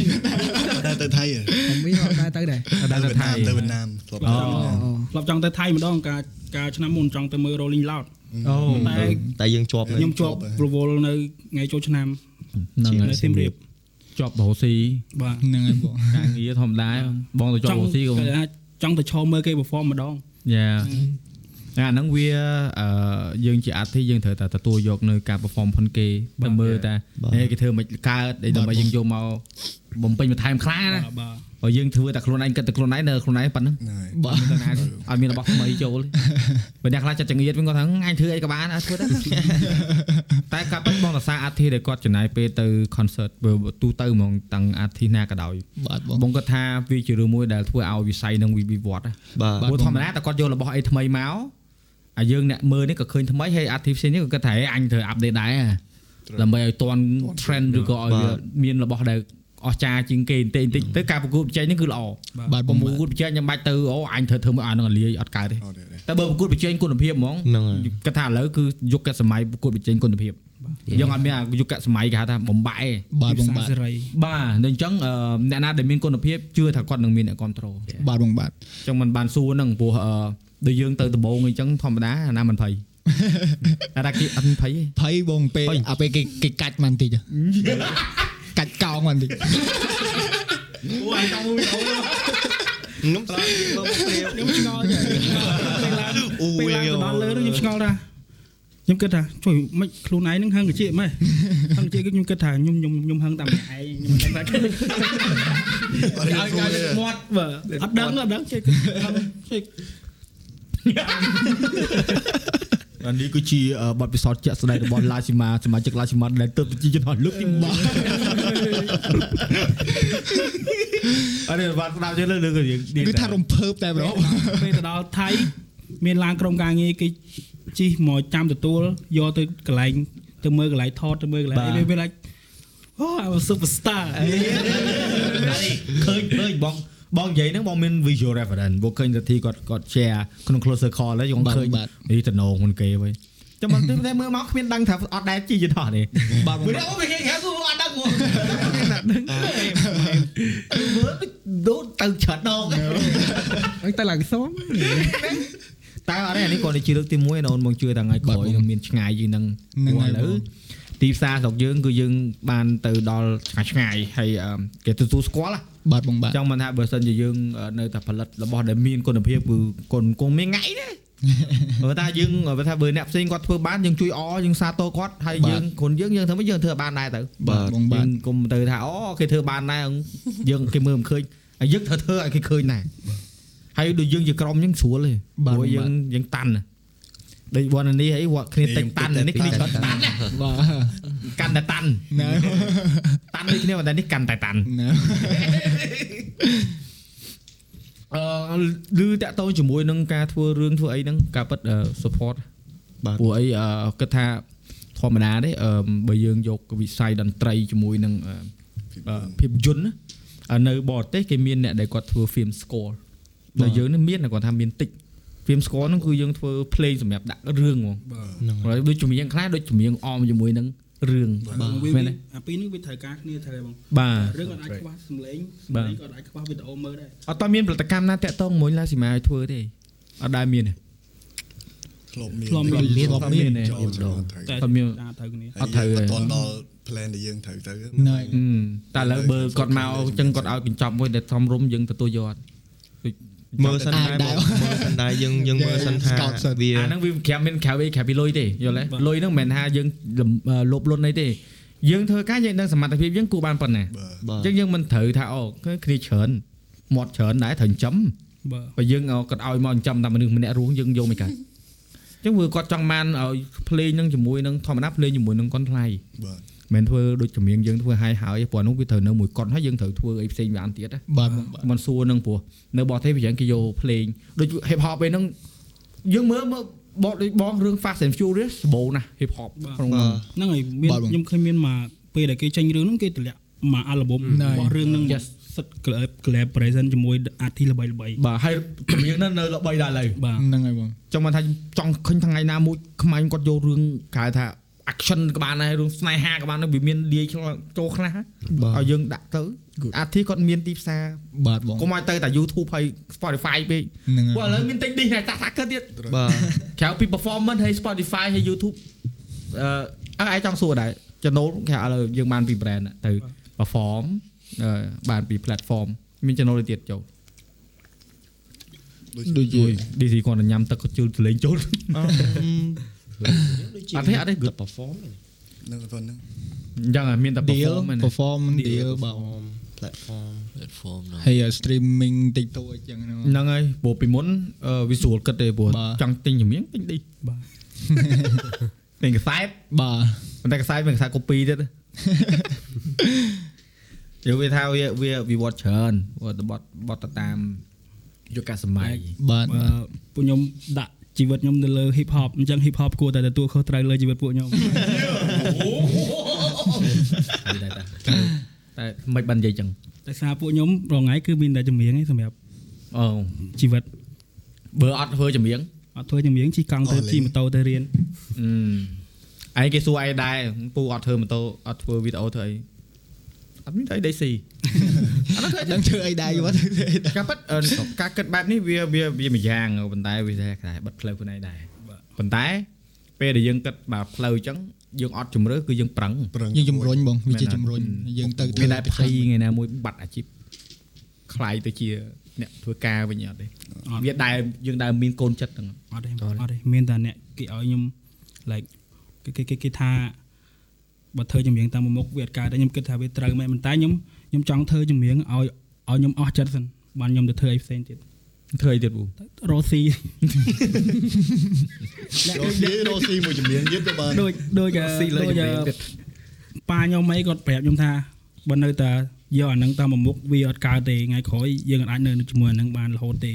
តែទៅថៃហ៎ខ្ញុំមានអត់ដែរទៅដែរដល់ទៅថៃទៅវៀតណាមធ្លាប់អូទៅវៀតណាមធ្លាប់ចង់ទៅថៃម្ដងការការឆ្នាំមុនចង់ទៅមើល Rolling Loud អូតែតែយើងជាប់នៅខ្ញុំជាប់ប្រវល់នៅថ្ងៃចូលឆ្នាំ ហ្នឹងហើយនៅសៀមរាបជាប់បរោស៊ីបាទហ្នឹងហើយបងការងារធម្មតាបងទៅជាប់បរោស៊ីក៏គេថាចង់ទៅឈរមើលគេ perform ម្ដងយ៉ាអាហ្នឹងវាអឺយើងជាអាទិយើងត្រូវតែទទួលយកនៅការ perform ផុនគេទៅមើលតែហេគេធ្វើមិនកើតអីដើម្បីយើងយកមក បំពេញបន្ថែមខ្លះណាបាទបាទបើយើងធ្វើតែខ្លួនឯងគិតតែខ្លួនឯងនៅខ្លួនឯងប៉ុណ្ណឹងហ្នឹងហើយបាទទៅណាអត់មានរបស់ថ្មីចូលទេបើអ្នកខ្លះចិត្តចង្អៀតវិញគាត់ថាអញធ្វើអីក៏បានអត់ធ្វើទៅតែកាប់ពិតបងរសាអាទិដែលគាត់ចំណាយពេលទៅ concert បើទូទៅហ្មងតាំងអាទិណាក៏ដោយបាទបងបងគាត់ថាវាជារឿងមួយដែលធ្វើឲ្យវិស័យនឹងវិវិវត្តណាបាទព្រោះធម្មតាតែគាត់យករបស់អីថ្មីមកអាយើងអ្នកមើលនេះក៏ឃើញថ្មីហើយ artificial នេះក៏គាត់ថាហេអញត្រូវ update ដែរដើម្បីឲ្យតន់ trend ឬក៏ឲ្យវាមានរបស់ដែល អស្ចារ្យជាងគេបន្តិចបន្តិចទៅការប្រកួតប្រជែងនេះគឺល្អបាទបប្រងកួតប្រជែងខ្ញុំបាច់ទៅអូអញត្រូវធ្វើមកអានឹងអាលាយអត់កើតទេអត់ទេទេតែបើប្រកួតប្រជែងគុណភាពហ្មងហ្នឹងហើយគាត់ថាឥឡូវគឺយុគសម័យប្រកួតប្រជែងគុណភាពយើងអត់មានអាយុគសម័យគេហៅថាបំបែកទេបាទបងបាទសេរីបាទអញ្ចឹងអឺអ្នកណាដែលមានគុណភាពជឿថាគាត់នឹងមានអ្នកគ្រប់គ្រងបាទបងបាទអញ្ចឹងมันបានសួរហ្នឹងព្រោះអឺដូចយើងទៅដំបងអញ្ចឹងធម្មតាអាណាមិនភ័យអាណាគេអត់ភ័យទេភ័យបងពេលភ័យអាពេលគេគេកាច់មកបន្តិច កាច់កោងមកបន្តិចអូអញចង់មួយអូខ្ញុំស្លាប់មើលមកព្រាវខ្ញុំឆ្ងល់ចាពេលឡើងអូពេលយឡើងយើទៅដល់លើនោះខ្ញុំឆ្ងល់ថាខ្ញុំគិតថាជួយមិនខ្លួនឯងនឹងហឹងកជាម៉េះហឹងកជាគឺខ្ញុំគិតថាខ្ញុំខ្ញុំខ្ញុំហឹងតាមឯងខ្ញុំមិនដឹងថាអត់ឲ្យមានឲ្យសួរទេមាត់បើអត់ដឹងអត់ដឹងចេះគិតហឹងចេះ អានេះគឺជាបទពិសោធន៍ជាក់ស្ដែងរបស់ឡាស៊ីម៉ាសមាជិកឡាស៊ីម៉ាដែលទៅជាជនលើកទី1អរេបាទស្ដាប់ជិះលើលើកយើងគឺថារំភើបតែម្ដងពេលទៅដល់ថៃមានឡានក្រុមការងារគេជិះមកចាំទទួលយកទៅកន្លែងទៅមើលកន្លែងថតទៅមើលកន្លែងអីវាវា like អូ I'm a superstar អីឃើញឃើញបង បងនិយាយហ្នឹងបងមាន visual reference បងឃើញទៅទីគាត់គាត់ share ក្នុង close circle ហើយយើងឃើញនេះតំណងមិនគេវិញចាំមិនតែមើលមកគ្មានដឹងថាអត់ដែរជីយន្តហោះនេះបាទបងមើលបាទអូវាគេហៅគឺអត់ដឹងមកមើលដូតទៅឆាត់ដងហ្នឹងទៅឡើងសមតែអត់ទេអានេះគាត់ជាលើកទី1ណាអូនមកជឿថាថ្ងៃក្រោយនឹងមានឆ្ងាយជាងនឹងហ្នឹងព្រោះហើយឥឡូវបងទីផ្សារស្រុកយើងគឺយើងបានទៅដល់ឆ្ងាយឆ្ងាយហើយអឺគេទទួលស្គាល់ណា បាទបងបាទចង់មិនថាបើសិនជាយើងនៅតែផលិតរបស់ដែលមានគុណភាពគឺគុណគង់មានថ្ងៃទេបើថាយើងបើថាបើអ្នកផ្សេងគាត់ធ្វើបានយើងជួយអយើងសាទរគាត់ហើយយើងខ្លួនយើងយើងធ្វើមិនយើងធ្វើបានដែរទៅបាទបងបាយើទងគុំទៅថាអូគេធ្វើបានដែរយើងគេមើលមិនឃើញហើយយើងត្រូវធ្វើឲ្យគេឃើញដែរហើយដូចយើងជាក្រុមយើងស្រួលទេព្រោះយើងយើងតាន់ ដូចវណ្ណនេះអីវត្តគ្នាតិចតាន់នេះគ្នាច្រើនតាន់ណាបាទកាន់តែតាន់ណែតាន់ដូចគ្នាតែនេះកាន់តែតាន់ណែអឺឬតាក់ទងជាមួយនឹងការធ្វើរឿងធ្វើអីហ្នឹងការពិត support បាទព្រោះអីអឺគិតថាធម្មតាទេអឺបើយើងយកវិស័យតន្ត្រីជាមួយនឹងអឺអឺភាពយន្តណាអានៅបរទេសគេមានអ្នកដែលគាត់ធ្វើ film score នៅយើងនេះមានតែគាត់ថាមានតិច film score ហ្នឹងគឺយើងធ្វើ play សម្រាប់ដាក់រឿងហ្មងហ្នឹងហើយហើយដូចចម្រៀងខ្លះដូចចម្រៀងអមជាមួយនឹងរឿងវាមែនទេអាពីរនេះវាត្រូវការគ្នាត្រូវបងបាទរឿងអត់អាចខ្វះសំឡេងបាទសំឡេងក៏អាចខ្វះវីដេអូមើលដែរអត់តមានផលិតកម្មណាតាក់ទងមួយឡាស៊ីម៉ាឲ្យធ្វើទេអត់ដែលមានទេខ្លធ្លាប់មានធ្លាប់មានធ្លាប់មានទេចូលចូលត្រូវតែអត់មានដាក់ត្រូវគ្នាអត់ត្រូវទេអត់តន់ដល់ plan ដែលយើងត្រូវទៅណែហឹមតែឥឡូវបើគាត់មកអញ្ចឹងគាត់ឲ្យកញ្ចប់មួយដែលធំរុំយើងទទួលយកអត់ដូច មើលសិនអាចដែរដែរបងមើលសិនដែរយើងយើងមើលសិនថា Scout សិនវាអាហ្នឹងវាក្រៅមានក្រៅអីក្រៅពីលុយទេយល់ទេលុយហ្នឹងមិនមែនថាយើងលំអឺលោភលន់អីទេយើងធ្វើការយើងដឹងសមត្ថភាពយើងគូបានប៉ុណ្ណាបាទបាទអញ្ចឹងយើងមិនត្រូវថាអូគឺគ្នាច្រើនមាត់ច្រើនដែរត្រូវចំបាទបើយើងឲ្យគាត់ឲ្យមកចិញ្ចឹមតែមនុស្សម្នាក់រស់យើងយកមិនកើតអញ្ចឹងវាគាត់ចង់បានឲ្យភ្លេងនឹងជាមួយនឹងធម្មតាភ្លេងជាមួយនឹងកុនថ្លៃបាទ មិនធ្វើដូចចម្រៀងយើងធ្វើឲ្យហើយព្រោះនោះវាត្រូវនៅមួយកុនហើយយើងត្រូវធ្វើអីផ្សេងបានទៀតណាបាទបងបាទមិនសួរនឹងព្រោះនៅបរទេសវាយ៉ាងគេយកភ្លេងដូច hip hop ឯហ្នឹងយើងមើលមើលបកដូចបងរឿង Fast and Furious សម្បូរណាស់ hip hop ក្នុងហ្នឹងហ្នឹងហើយមានបាទបងខ្ញុំឃើញមានមកពេលដែលគេចេញរឿងហ្នឹងគេតម្លាក់មកអាល់ប៊ុមណែរបស់រឿងហ្នឹង Yes សិត collab collaboration ជាមួយ artist ល្បីៗបាទបាទហើយចម្រៀងហ្នឹងនៅល្បីដែរឥឡូវហ្នឹងហើយបងចង់មកថាចង់ឃើញថ្ងៃណាមួយខ្មែរគាត់យករឿងគេហៅថា action ក៏បានដែររឿងស្នេហាក៏បានដែរវាមានលាយចូលខ្លះបាទឲ្យយើងដាក់ទៅ Good អាធីគាត់មានទីផ្សារបាទបងកុំឲ្យទៅតែ YouTube ហើយ Spotify ពេកហ្នឹងព្រោះឥហើយឡូវមានតិចនេះតែតាក់តាក់កើតទៀតបាទក្រៅពី performance ហើយ Spotify ហើយ YouTube អឺអើឯងចង់សួរដែរចំណូលគេឥឡូវយើងបានពី brand ទៅ perform អឺបានពី platform មានចំណូលទៅទៀតចូលដូចជា DC គាត់តែញ៉ាំទឹកគាត់ជឿសលេងចូល អឺអត់ទេអត់ទេ good perform ហ្នឹងប៉ុណ្ណឹងអញ្ចឹងហ่ะមានតែ deal perform មែនទេ perform deal បាទ platform platform ហ្នឹងហើយ streaming TikTok អញ្ចឹងហ្នឹងហ្នឹងហើយព្រោះពីមុនអឺ visual គិតទេព្រោះបាទចង់ទិញចម្រៀងទិញឌីបាទទិញកសែតបាទប៉ុន្តែកសែតមានកសែត copy ទៀតយកវាថាវាវាវិវត្តច្រើនវត្តបត់បត់ទៅតាមយុគសម័យបាទអឺពួកខ្ញុំដាក់ ជីវិតខ្ញុំទៅលើ hip hop អញ្ចឹង hip hop គួរតែទទួលខុសត្រូវលើជីវិតពួកខ្ញុំហើយដែរតាតែមិនបាននិយាយចឹងតែសារពួកខ្ញុំរងថ្ងៃគឺមានតែចម្រៀងឯងសម្រាប់អូជីវិតបើអត់ធ្វើចម្រៀងអត់ធ្វើចម្រៀងជិះកង់ទៅអស់លេងជិះម៉ូតូទៅរៀនអឺឯងគេសួរឯងដែរពូអត់ធ្វើម៉ូតូអត់ធ្វើវីដេអូធ្វើអី អត់មានអីដេស៊ីអត់ធ្វើដឹងធ្វើអីដែរយល់ការប៉ັດអឺការគិតបែបនេះវាវាវាមួយយ៉ាងប៉ុន្តែវាថាខ្សែបិទផ្លូវខ្លួនឯងដែរប៉ុន្តែពេលដែលយើងគិតបើផ្លូវអញ្ចឹងយើងអត់ជំរឿគឺយើងប្រឹងប្រឹងយើងជំរុញបងវាជាមែនអត់ជំរុញយើងទៅមានតែភ័យថ្ងៃណាមួយបាត់អាជីពខ្លាយទៅជាអ្នកធ្វើការវិញអត់ទេអត់វាដែលយើងដែលមានកូនចិត្តហ្នឹងអត់ទេអត់ទេមានតែអ្នកគេឲ្យខ្ញុំ like គេគេគេគេថា បើធ្វើចម្រៀងតាមមុខវាអត់កើតទេខ្ញុំគិតថាវាត្រូវមែនប៉ុន្តែខ្ញុំខ្ញុំចង់ធ្វើចម្រៀងឲ្យឲ្យខ្ញុំអស់ចិត្តសិនបានខ្ញុំទៅធ្វើអីផ្សេងទៀតធ្វើអីទៀតពូរស់ស៊ីរកស៊ីរកស៊ីមួយចម្រៀងទៀតទៅបានដូចដូចអឺស៊ីលើដូចចម្រៀងអឺទៀតប៉ាខ្ញុំអីគាត់ប្រាប់ខ្ញុំថាបើនៅតែយកអាហ្នឹងតាមមុខវាអត់កើតទេថ្ងៃក្រោយយើងអាចនៅជាមួយអាហ្នឹងបានរហូតទេ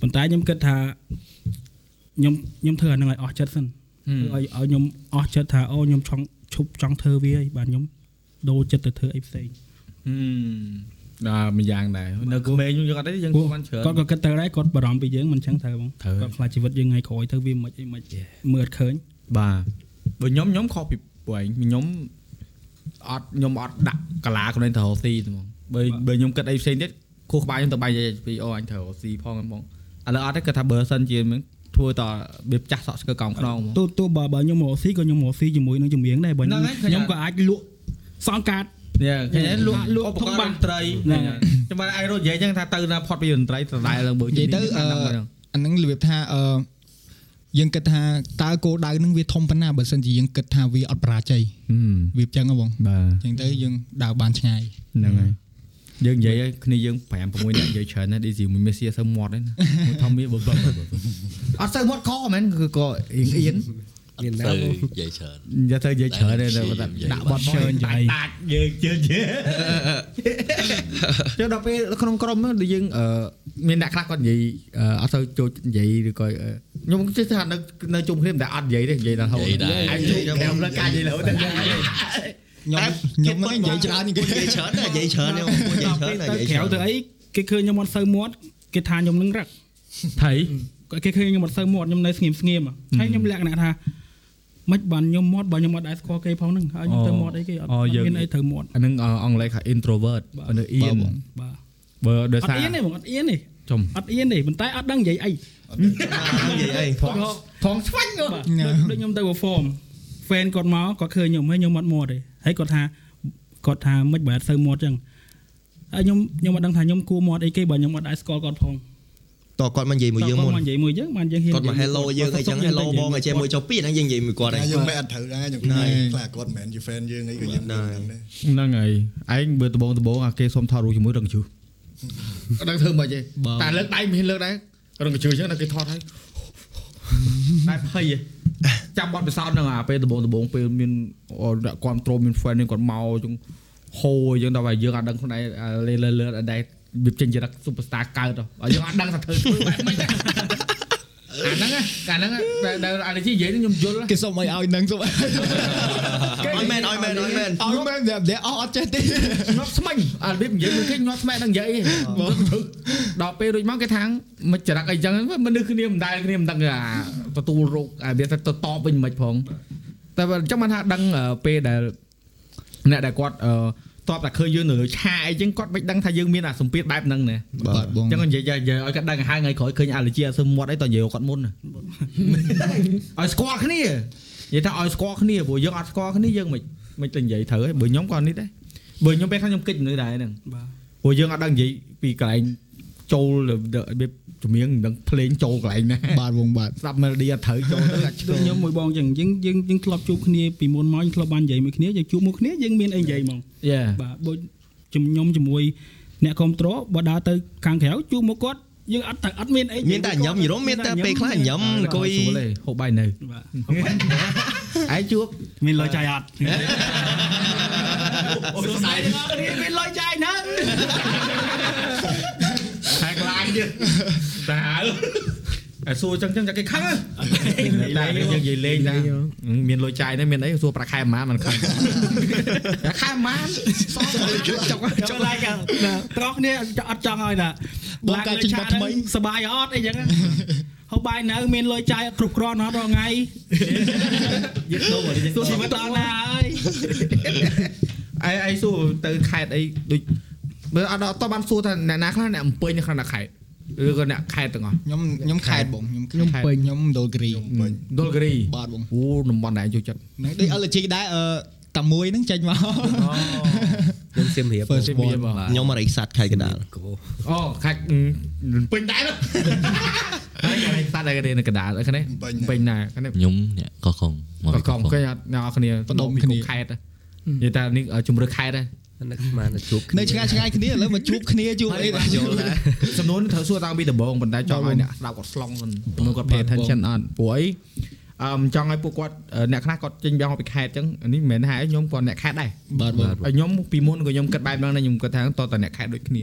ប៉ុន្តែខ្ញុំគិតថាខ្ញុំខ្ញុំធ្វើអាហ្នឹងឲ្យអស់ចិត្តសិនឲ្យឲ្យខ្ញុំអស់ចិត្តថាអូខ្ញុំចង់ ឈប់ចង់ធ្វើវាហើយបាទខ្ញុំដូរចិត្តទៅធ្វើអីផ្សេងហឹមដល់មួយយ៉ាងដែរនៅក្មេងយើងអត់ទេយើងធ្វើបានច្រើនគាត់ក៏គិតទៅដែរគាត់បារម្ភពីយើងមិនចឹងទៅបងត្រូវគាត់ខ្លាចជីវិតយើងថ្ងៃក្រោយទៅវាមិនអីមិនមើលអត់ឃើញបាទបើខ្ញុំខ្ញុំខុសពីពួកឯងខ្ញុំអត់ខ្ញុំអត់ដាក់កាឡាខ្លួនឯងទៅរកស៊ីទេហ្មងបើបើខ្ញុំគិតអីផ្សេងទៀតខួរក្បាលខ្ញុំទៅបាយនិយាយពីអូអញត្រូវរកស៊ីផងហ្មងឥឡូវអត់ទេគាត់ថាបើសិនជាមិន ធ្វើតរបៀបចាស់សក់ស្កើកោងខ្នងហ្មងទោះទោះបើបើខ្ញុំរកស៊ីក៏ខ្ញុំរកស៊ីជាមួយនឹងចម្រៀងដែរបើហ្នឹងខ្ញុំហើយឃើញខ្ញុំក៏អាចលក់សងកាតនេះឃើញទេលក់លក់ឧបករណ៍ធំបាតំងន្ត្រីហ្នឹងចាំបានឯងរត់និយាយចឹងថាទៅណាផុតពីតន្ត្រីដដែលឡើងមើលនិយាយទៅអឺហ្នឹងអាហ្នឹងរបៀបថាអឺយើងគិតថាតើគោលដៅហ្នឹងវាធំប៉ុណ្ណាបើសិនជាយើងគិតថាវាអត់បរាជ័យហឹមវាអញ្ចឹងហ៎បងបាទអញ្ចឹងទៅយើងដើរបានឆ្ងាយហ្នឹងហើយ យើងនិយាយឲ្យគ្នាយើង5 6នាក់និយាយច្រើនណាស់ឌីស៊ីមួយមេសៀសើមាត់ឯណាមួយធំវាបើបើអត់សូវមាត់កមែនគឺក៏អៀងអៀនមានណាទៅបងនិយាយច្រើននិយាយទៅនិយាយច្រើនទេតែនិយាយដាក់បត់ឈើនិយាយដាច់យើងជឿជឿចុះដល់ពេលក្នុងក្រុមហ្នឹងយើងអឺមានអ្នកខ្លះគាត់និយាយអឺអត់ទៅចូលនិយាយឬក៏អឺខ្ញុំជឿថានៅនៅជុំគ្នាតែអត់និយាយទេនិយាយតែហូរនិយាយដែរអាចជួយខ្ញុំលើការនិយាយលើទៅ ខ្ញុំខ្ញុំហ្នឹងនិយាយច្រើនគេនិយាយច្រើនណានិយាយច្រើនហ្នឹងពួកនិយាយច្រើនណានិយាយក្រៅច្រើនទៅអីគេឃើញខ្ញុំអត់សូវមាត់គេថាខ្ញុំនឹងរឹកថៃគាត់គេឃើញខ្ញុំអត់សូវមាត់ខ្ញុំនៅស្ងៀមស្ងៀមហើយខ្ញុំលក្ខណៈថាមិនបានខ្ញុំមាត់បើខ្ញុំអត់ដែរស្គាល់គេផងហ្នឹងហើយខ្ញុំទៅមាត់អីគេអត់អត់មានអីត្រូវមាត់អានឹងអង់គ្លេសថា introvert នៅអៀនបាទបើដោយអត់សារអៀនទេបងអត់អៀនទេចំអត់អៀនទេប៉ុន្តែអត់ដឹងនិយាយអីនិយាយអីព្រោះថងឆ្វាញ់ហ៎បាទដូចដូចខ្ញុំទៅ perform fan គាត់មកគាត់ឃើញខ្ញុំហើយខ្ញុំអត់មាត់ទេហើយគាត់ថាគាត់ថាមិនបើអត់សូវមាត់ចឹងហើយខ្ញុំខ្ញុំអត់ដឹងថាខ្ញុំគួរមាត់អីគេបើខ្ញុំអត់ដែរស្គាល់គាត់ផងតើគាត់មកនិយាយមួយយើងមុនគាត់មកនិយាយមួយយើងបានយើងហ៊ានគាត់មក hello យើងអីចឹង hello បងអីចេះមួយចុះពីហ្នឹងយើងនិយាយមួយគាត់ឯងយើងមិនអត់ត្រូវដែរខ្ញុំខ្លាចខ្លាចគាត់មិនមែនជា fan យើងអីក៏យើងមិនដឹងដែរហ្នឹងហើយឯងបើដបងដបងអាគេសុំថតរូបជាមួយរឹងជូអត់ដឹងធ្វើមិនទេតែលើកដៃមិនហ៊ានលើកដែររឹងជូអញ្ចឹងតែគេថតហើយតែភ័យហ៎ ចាំបត់ពិសោធន៍ហ្នឹងអាពេលដបងដបងពេលមានអ្នកគ្រប់ត្រូលមាន fan នឹងគាត់មកអញ្ចឹងហូអញ្ចឹងដល់តែយើងអត់ដឹងខ្លួនឯងលេលើលើអត់ដែរវាចេញចរិត superstar កើតហ៎យើងអត់ដឹងថាធ្វើធ្វើបែបម៉េច អាហ្នឹងកាលហ្នឹងដែលអានេះនិយាយខ្ញុំយល់គេសុំឲ្យឲ្យនឹងសុំឲ្យឲ្យមែនឲ្យមែនឲ្យមែនឲ្យមែនតែតែអស់អត់ចេះទេញាត់ស្មាញ់អារបៀបនិយាយមួយគេញាត់ស្មែនឹងនិយាយដល់ពេលរួចមកគេថាមិនចរិតអីចឹងមនុស្សគ្នាមិនដែលគ្នាមិនដឹងអាទទួលរោគអាវាទៅតបវិញមិនផងតែអញ្ចឹងបានថាដឹងពេលដែលអ្នកដែលគាត់ តបតែឃើញយើងនៅលើឆាអីចឹងគាត់មិនដឹងថាយើងមានអាសម្ពាធបែបហ្នឹងណាបាទបងអញ្ចឹងនិយាយឲ្យគាត់ដឹងហើយថ្ងៃក្រោយឃើញអាលជីអត់សឹមមាត់អីតនិយាយគាត់មុនឲ្យស្គាល់គ្នានិយាយថាឲ្យស្គាល់គ្នាព្រោះយើងអត់ស្គាល់គ្នាយើងមិនមិនទៅនិយាយត្រូវហើយបើខ្ញុំក៏នេះដែរបើខ្ញុំពេលខ្លះខ្ញុំគិតនៅដែរហ្នឹងបាទព្រោះយើងអត់ដឹងនិយាយពីកន្លែងចូលរបៀប ជំនាញមិនដឹងភ្លេងចូលកន្លែងណាបាទបងបាទស្ដាប់ melody អត់ត្រូវចូលទៅអាចឆ្លដូចងខ្ញុំមួយបងចឹងយើងយើងយើងធ្លាប់ជួបគ្នាពីមុនមកយើងធ្លាប់បាននិយាយមួយគ្នាយើងជួបមួយគ្នាយើងមានអីនិយាយហ្មងយេបាទដូចជំខ្ញុំជាមួយអ្នកគ្រប់គ្រងបើដើរទៅខាងក្រៅជួបមកគាត់យើងអត់តែអត់មានអីមានតែញ៉ាំយីរមមានតែពេលខ្លះញ៉ាំអង្គុយស្រួលទេហូបបាយនៅបាទឯងជួបមានលុយចាយអត់អូសស្ដាយមានលុយចាយណាហើ យខ្លាចទៀតតើអើសួរចឹងចឹងតែគេខឹងតែយើងនិយាយលេងណាមានលុយចាយនេះមានអីសួរប្រាក់ខែប៉ុន្មានមិនខឹងប្រាក់ខែប៉ុន្មានសោះចុកចង់ឡាយត្រង់គ្នាអត់ចង់ឲ្យណាបងកាច់ចេញមកថ្មីសបាយអត់អីចឹងហូបបាយនៅមានលុយចាយអត់គ្រប់គ្រាន់អត់រាល់ថ្ងៃយើងដូរមកយើងទោះជីវិតដល់ណាហើយអីអីសួរទៅខេតអីដូចបើអត់តបានសួរថាអ្នកណាខ្លះអ្នកអំពេញនៅក្នុងខេត ឬក៏អ្នកខេតទាំងអស់ខ្ញុំខ្ញុំខេតបងខ្ញុំខ្ញុំពេញខ្ញុំដូលគ្រីដុលហ្គ្រីបាទបងអូតំបន់ដែរចូលចិត្តហ្នឹងដូច LG ដែរអឺតែមួយហ្នឹងចេញមកខ្ញុំសៀមរាប First មាន one បងខ្ញុំមករិះសាត់ខៃកណ្ដាលអូខាច់ពេញដែរហើយខ្ញុំតាត់តែគេនៅកណ្ដាលហ្នឹងពេញដែរហ្នឹងខ្ញុំអ្នកកោះកុងមកក៏កងគេអត់អ្នកគ្នាបដុំគ្នាខេតនិយាយថានេះជំរឿខេតដែរ នឹកស្មានតែជួបនៅឆ្ងាយឆ្ងាយគ្នាឥឡូវមកជួបគ្នាជួបអីដែរយល់ដែរសំណួរនេះត្រូវសួរតាំងពីដំបូងប៉ុន្តែចង់ឲ្យអ្នកស្ដាប់គាត់ស្លងមិនមើលគាត់ pay attention អត់ព្រោះអីអឺចង់ឲ្យពួកគាត់អ្នកខ្លះគាត់ចេញបៀងពីខេតអញ្ចឹងនេះមិនមែនថាខ្ញុំក៏អ្នកខេតដែរបាទបងហើយខ្ញុំពីមុនក៏ខ្ញុំគិតបែបហ្នឹងដែរខ្ញុំគិតថាតតអ្នកខេតដូចគ្នា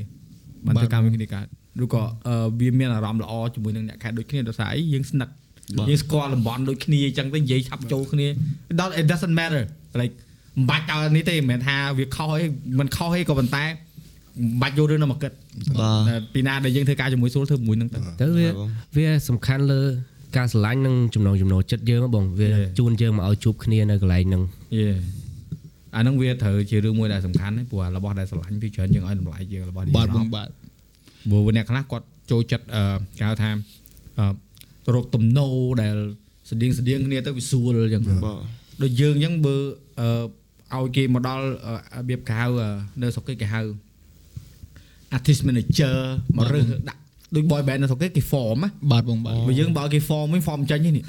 បានធ្វើការមួយគ្នាកើតឬក៏វាមានអារម្មណ៍ល្អជាមួយនឹងអ្នកខេតដូចគ្នាដោយសារអីយើងស្និទ្ធយើងស្គាល់តំបន់ដូចគ្នាអញ្ចឹងទៅនិយាយឆាប់ចូលគ្នា it doesn't matter like មិនបាច់ឲ្យនេះទេមិនមែនថាវាខុសអីមិនខុសអីក៏ប៉ុន្តែមិនបាច់យករឿងនោះមកគិតបាទពីណាដែលយើងធ្វើការជាមួយស្រួលធ្វើជាមួយនឹងទៅទៅវាវាសំខាន់លើការស្រឡាញ់និងចំណងចំណូលចិត្តយើងហ៎បងវា Yeah. ជួនយើងមកឲ្យជួបគ្នានៅកន្លែងហ្នឹងយេអាហ្នឹងវាត្រូវជារឿងមួយដែលសំខាន់ណាព្រោះអារបស់ដែលស្រឡាញ់ពីច្រើនយើងឲ្យតម្លៃជាងរបស់នេះបាទបងបាទព្រោះអ្នកខ្លះគាត់ចូលចិត្តអឺគេហៅថាអឺរកទំនោរដែលស្តៀងស្តៀងគ្នាទៅវាស្រួលអញ្ចឹងបាទដូចយើងអញ្ចឹងបើអឺ ឲ្យគេមកដល់អឺរបៀបគេហៅអឺនៅស្រុកគេគេហៅ artist manager មករើសដាក់ដូច boy band នៅស្រុកគេគេ form ណាបាទបងបាទបើយើងបើគេ form វិញ form ចេញនេះ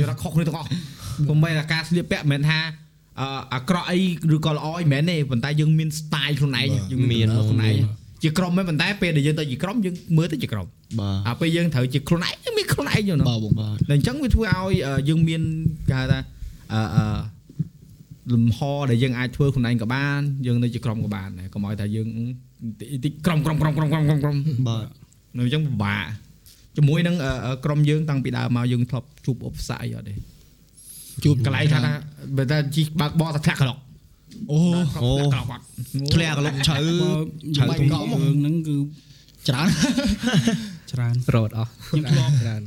យកថាខុសគ្នាទាំងអស់កុំបីថាការស្លៀកពាក់មិនមែនថាអឺអាក្រក់អីឬក៏ល្អអីមិនមែនទេប៉ុន្តែយើងមាន style ខ្លួនឯងយើងមានខ្លួនឯងជាក្រុមហ្នឹងប៉ុន្តែពេលដែលយើងទៅជាក្រុមយើងមើលទៅជាក្រុមបាទអាពេលយើងត្រូវជាខ្លួនឯងយើងមានខ្លួនឯងយល់បាទបងបាទតែអញ្ចឹងវាធ្វើឲ្យអឺយើងមានគេហៅថាអឺអឺ លំហដែលយើងអាចធ្វើខ្លួនឯងក៏បានយើងនៅជាក្រុមក៏បានដែរកុំឲ្យថាយើងតិចក្រុមក្រុមក្រុមក្រុមក្រុមក្រុមក្រុមបាទនៅអញ្ចឹងពិបាកជាមួយនឹងអឺអឺក្រុមយើងតាំងពីដើមមកយើងធ្លាប់ជួបឧបសគ្គអីអត់ទេជួបកន្លែងថាថាបើថាជីបើកបកទៅធ្លាក់ក្លុកអូអូក្លុកគាត់ធ្លាក់កលុកជ្រៅឆៅទៅរឿងហ្នឹងគឺច្រើនច្រើនរត់អស់ខ្ញុំធ្លាប់ច្រើន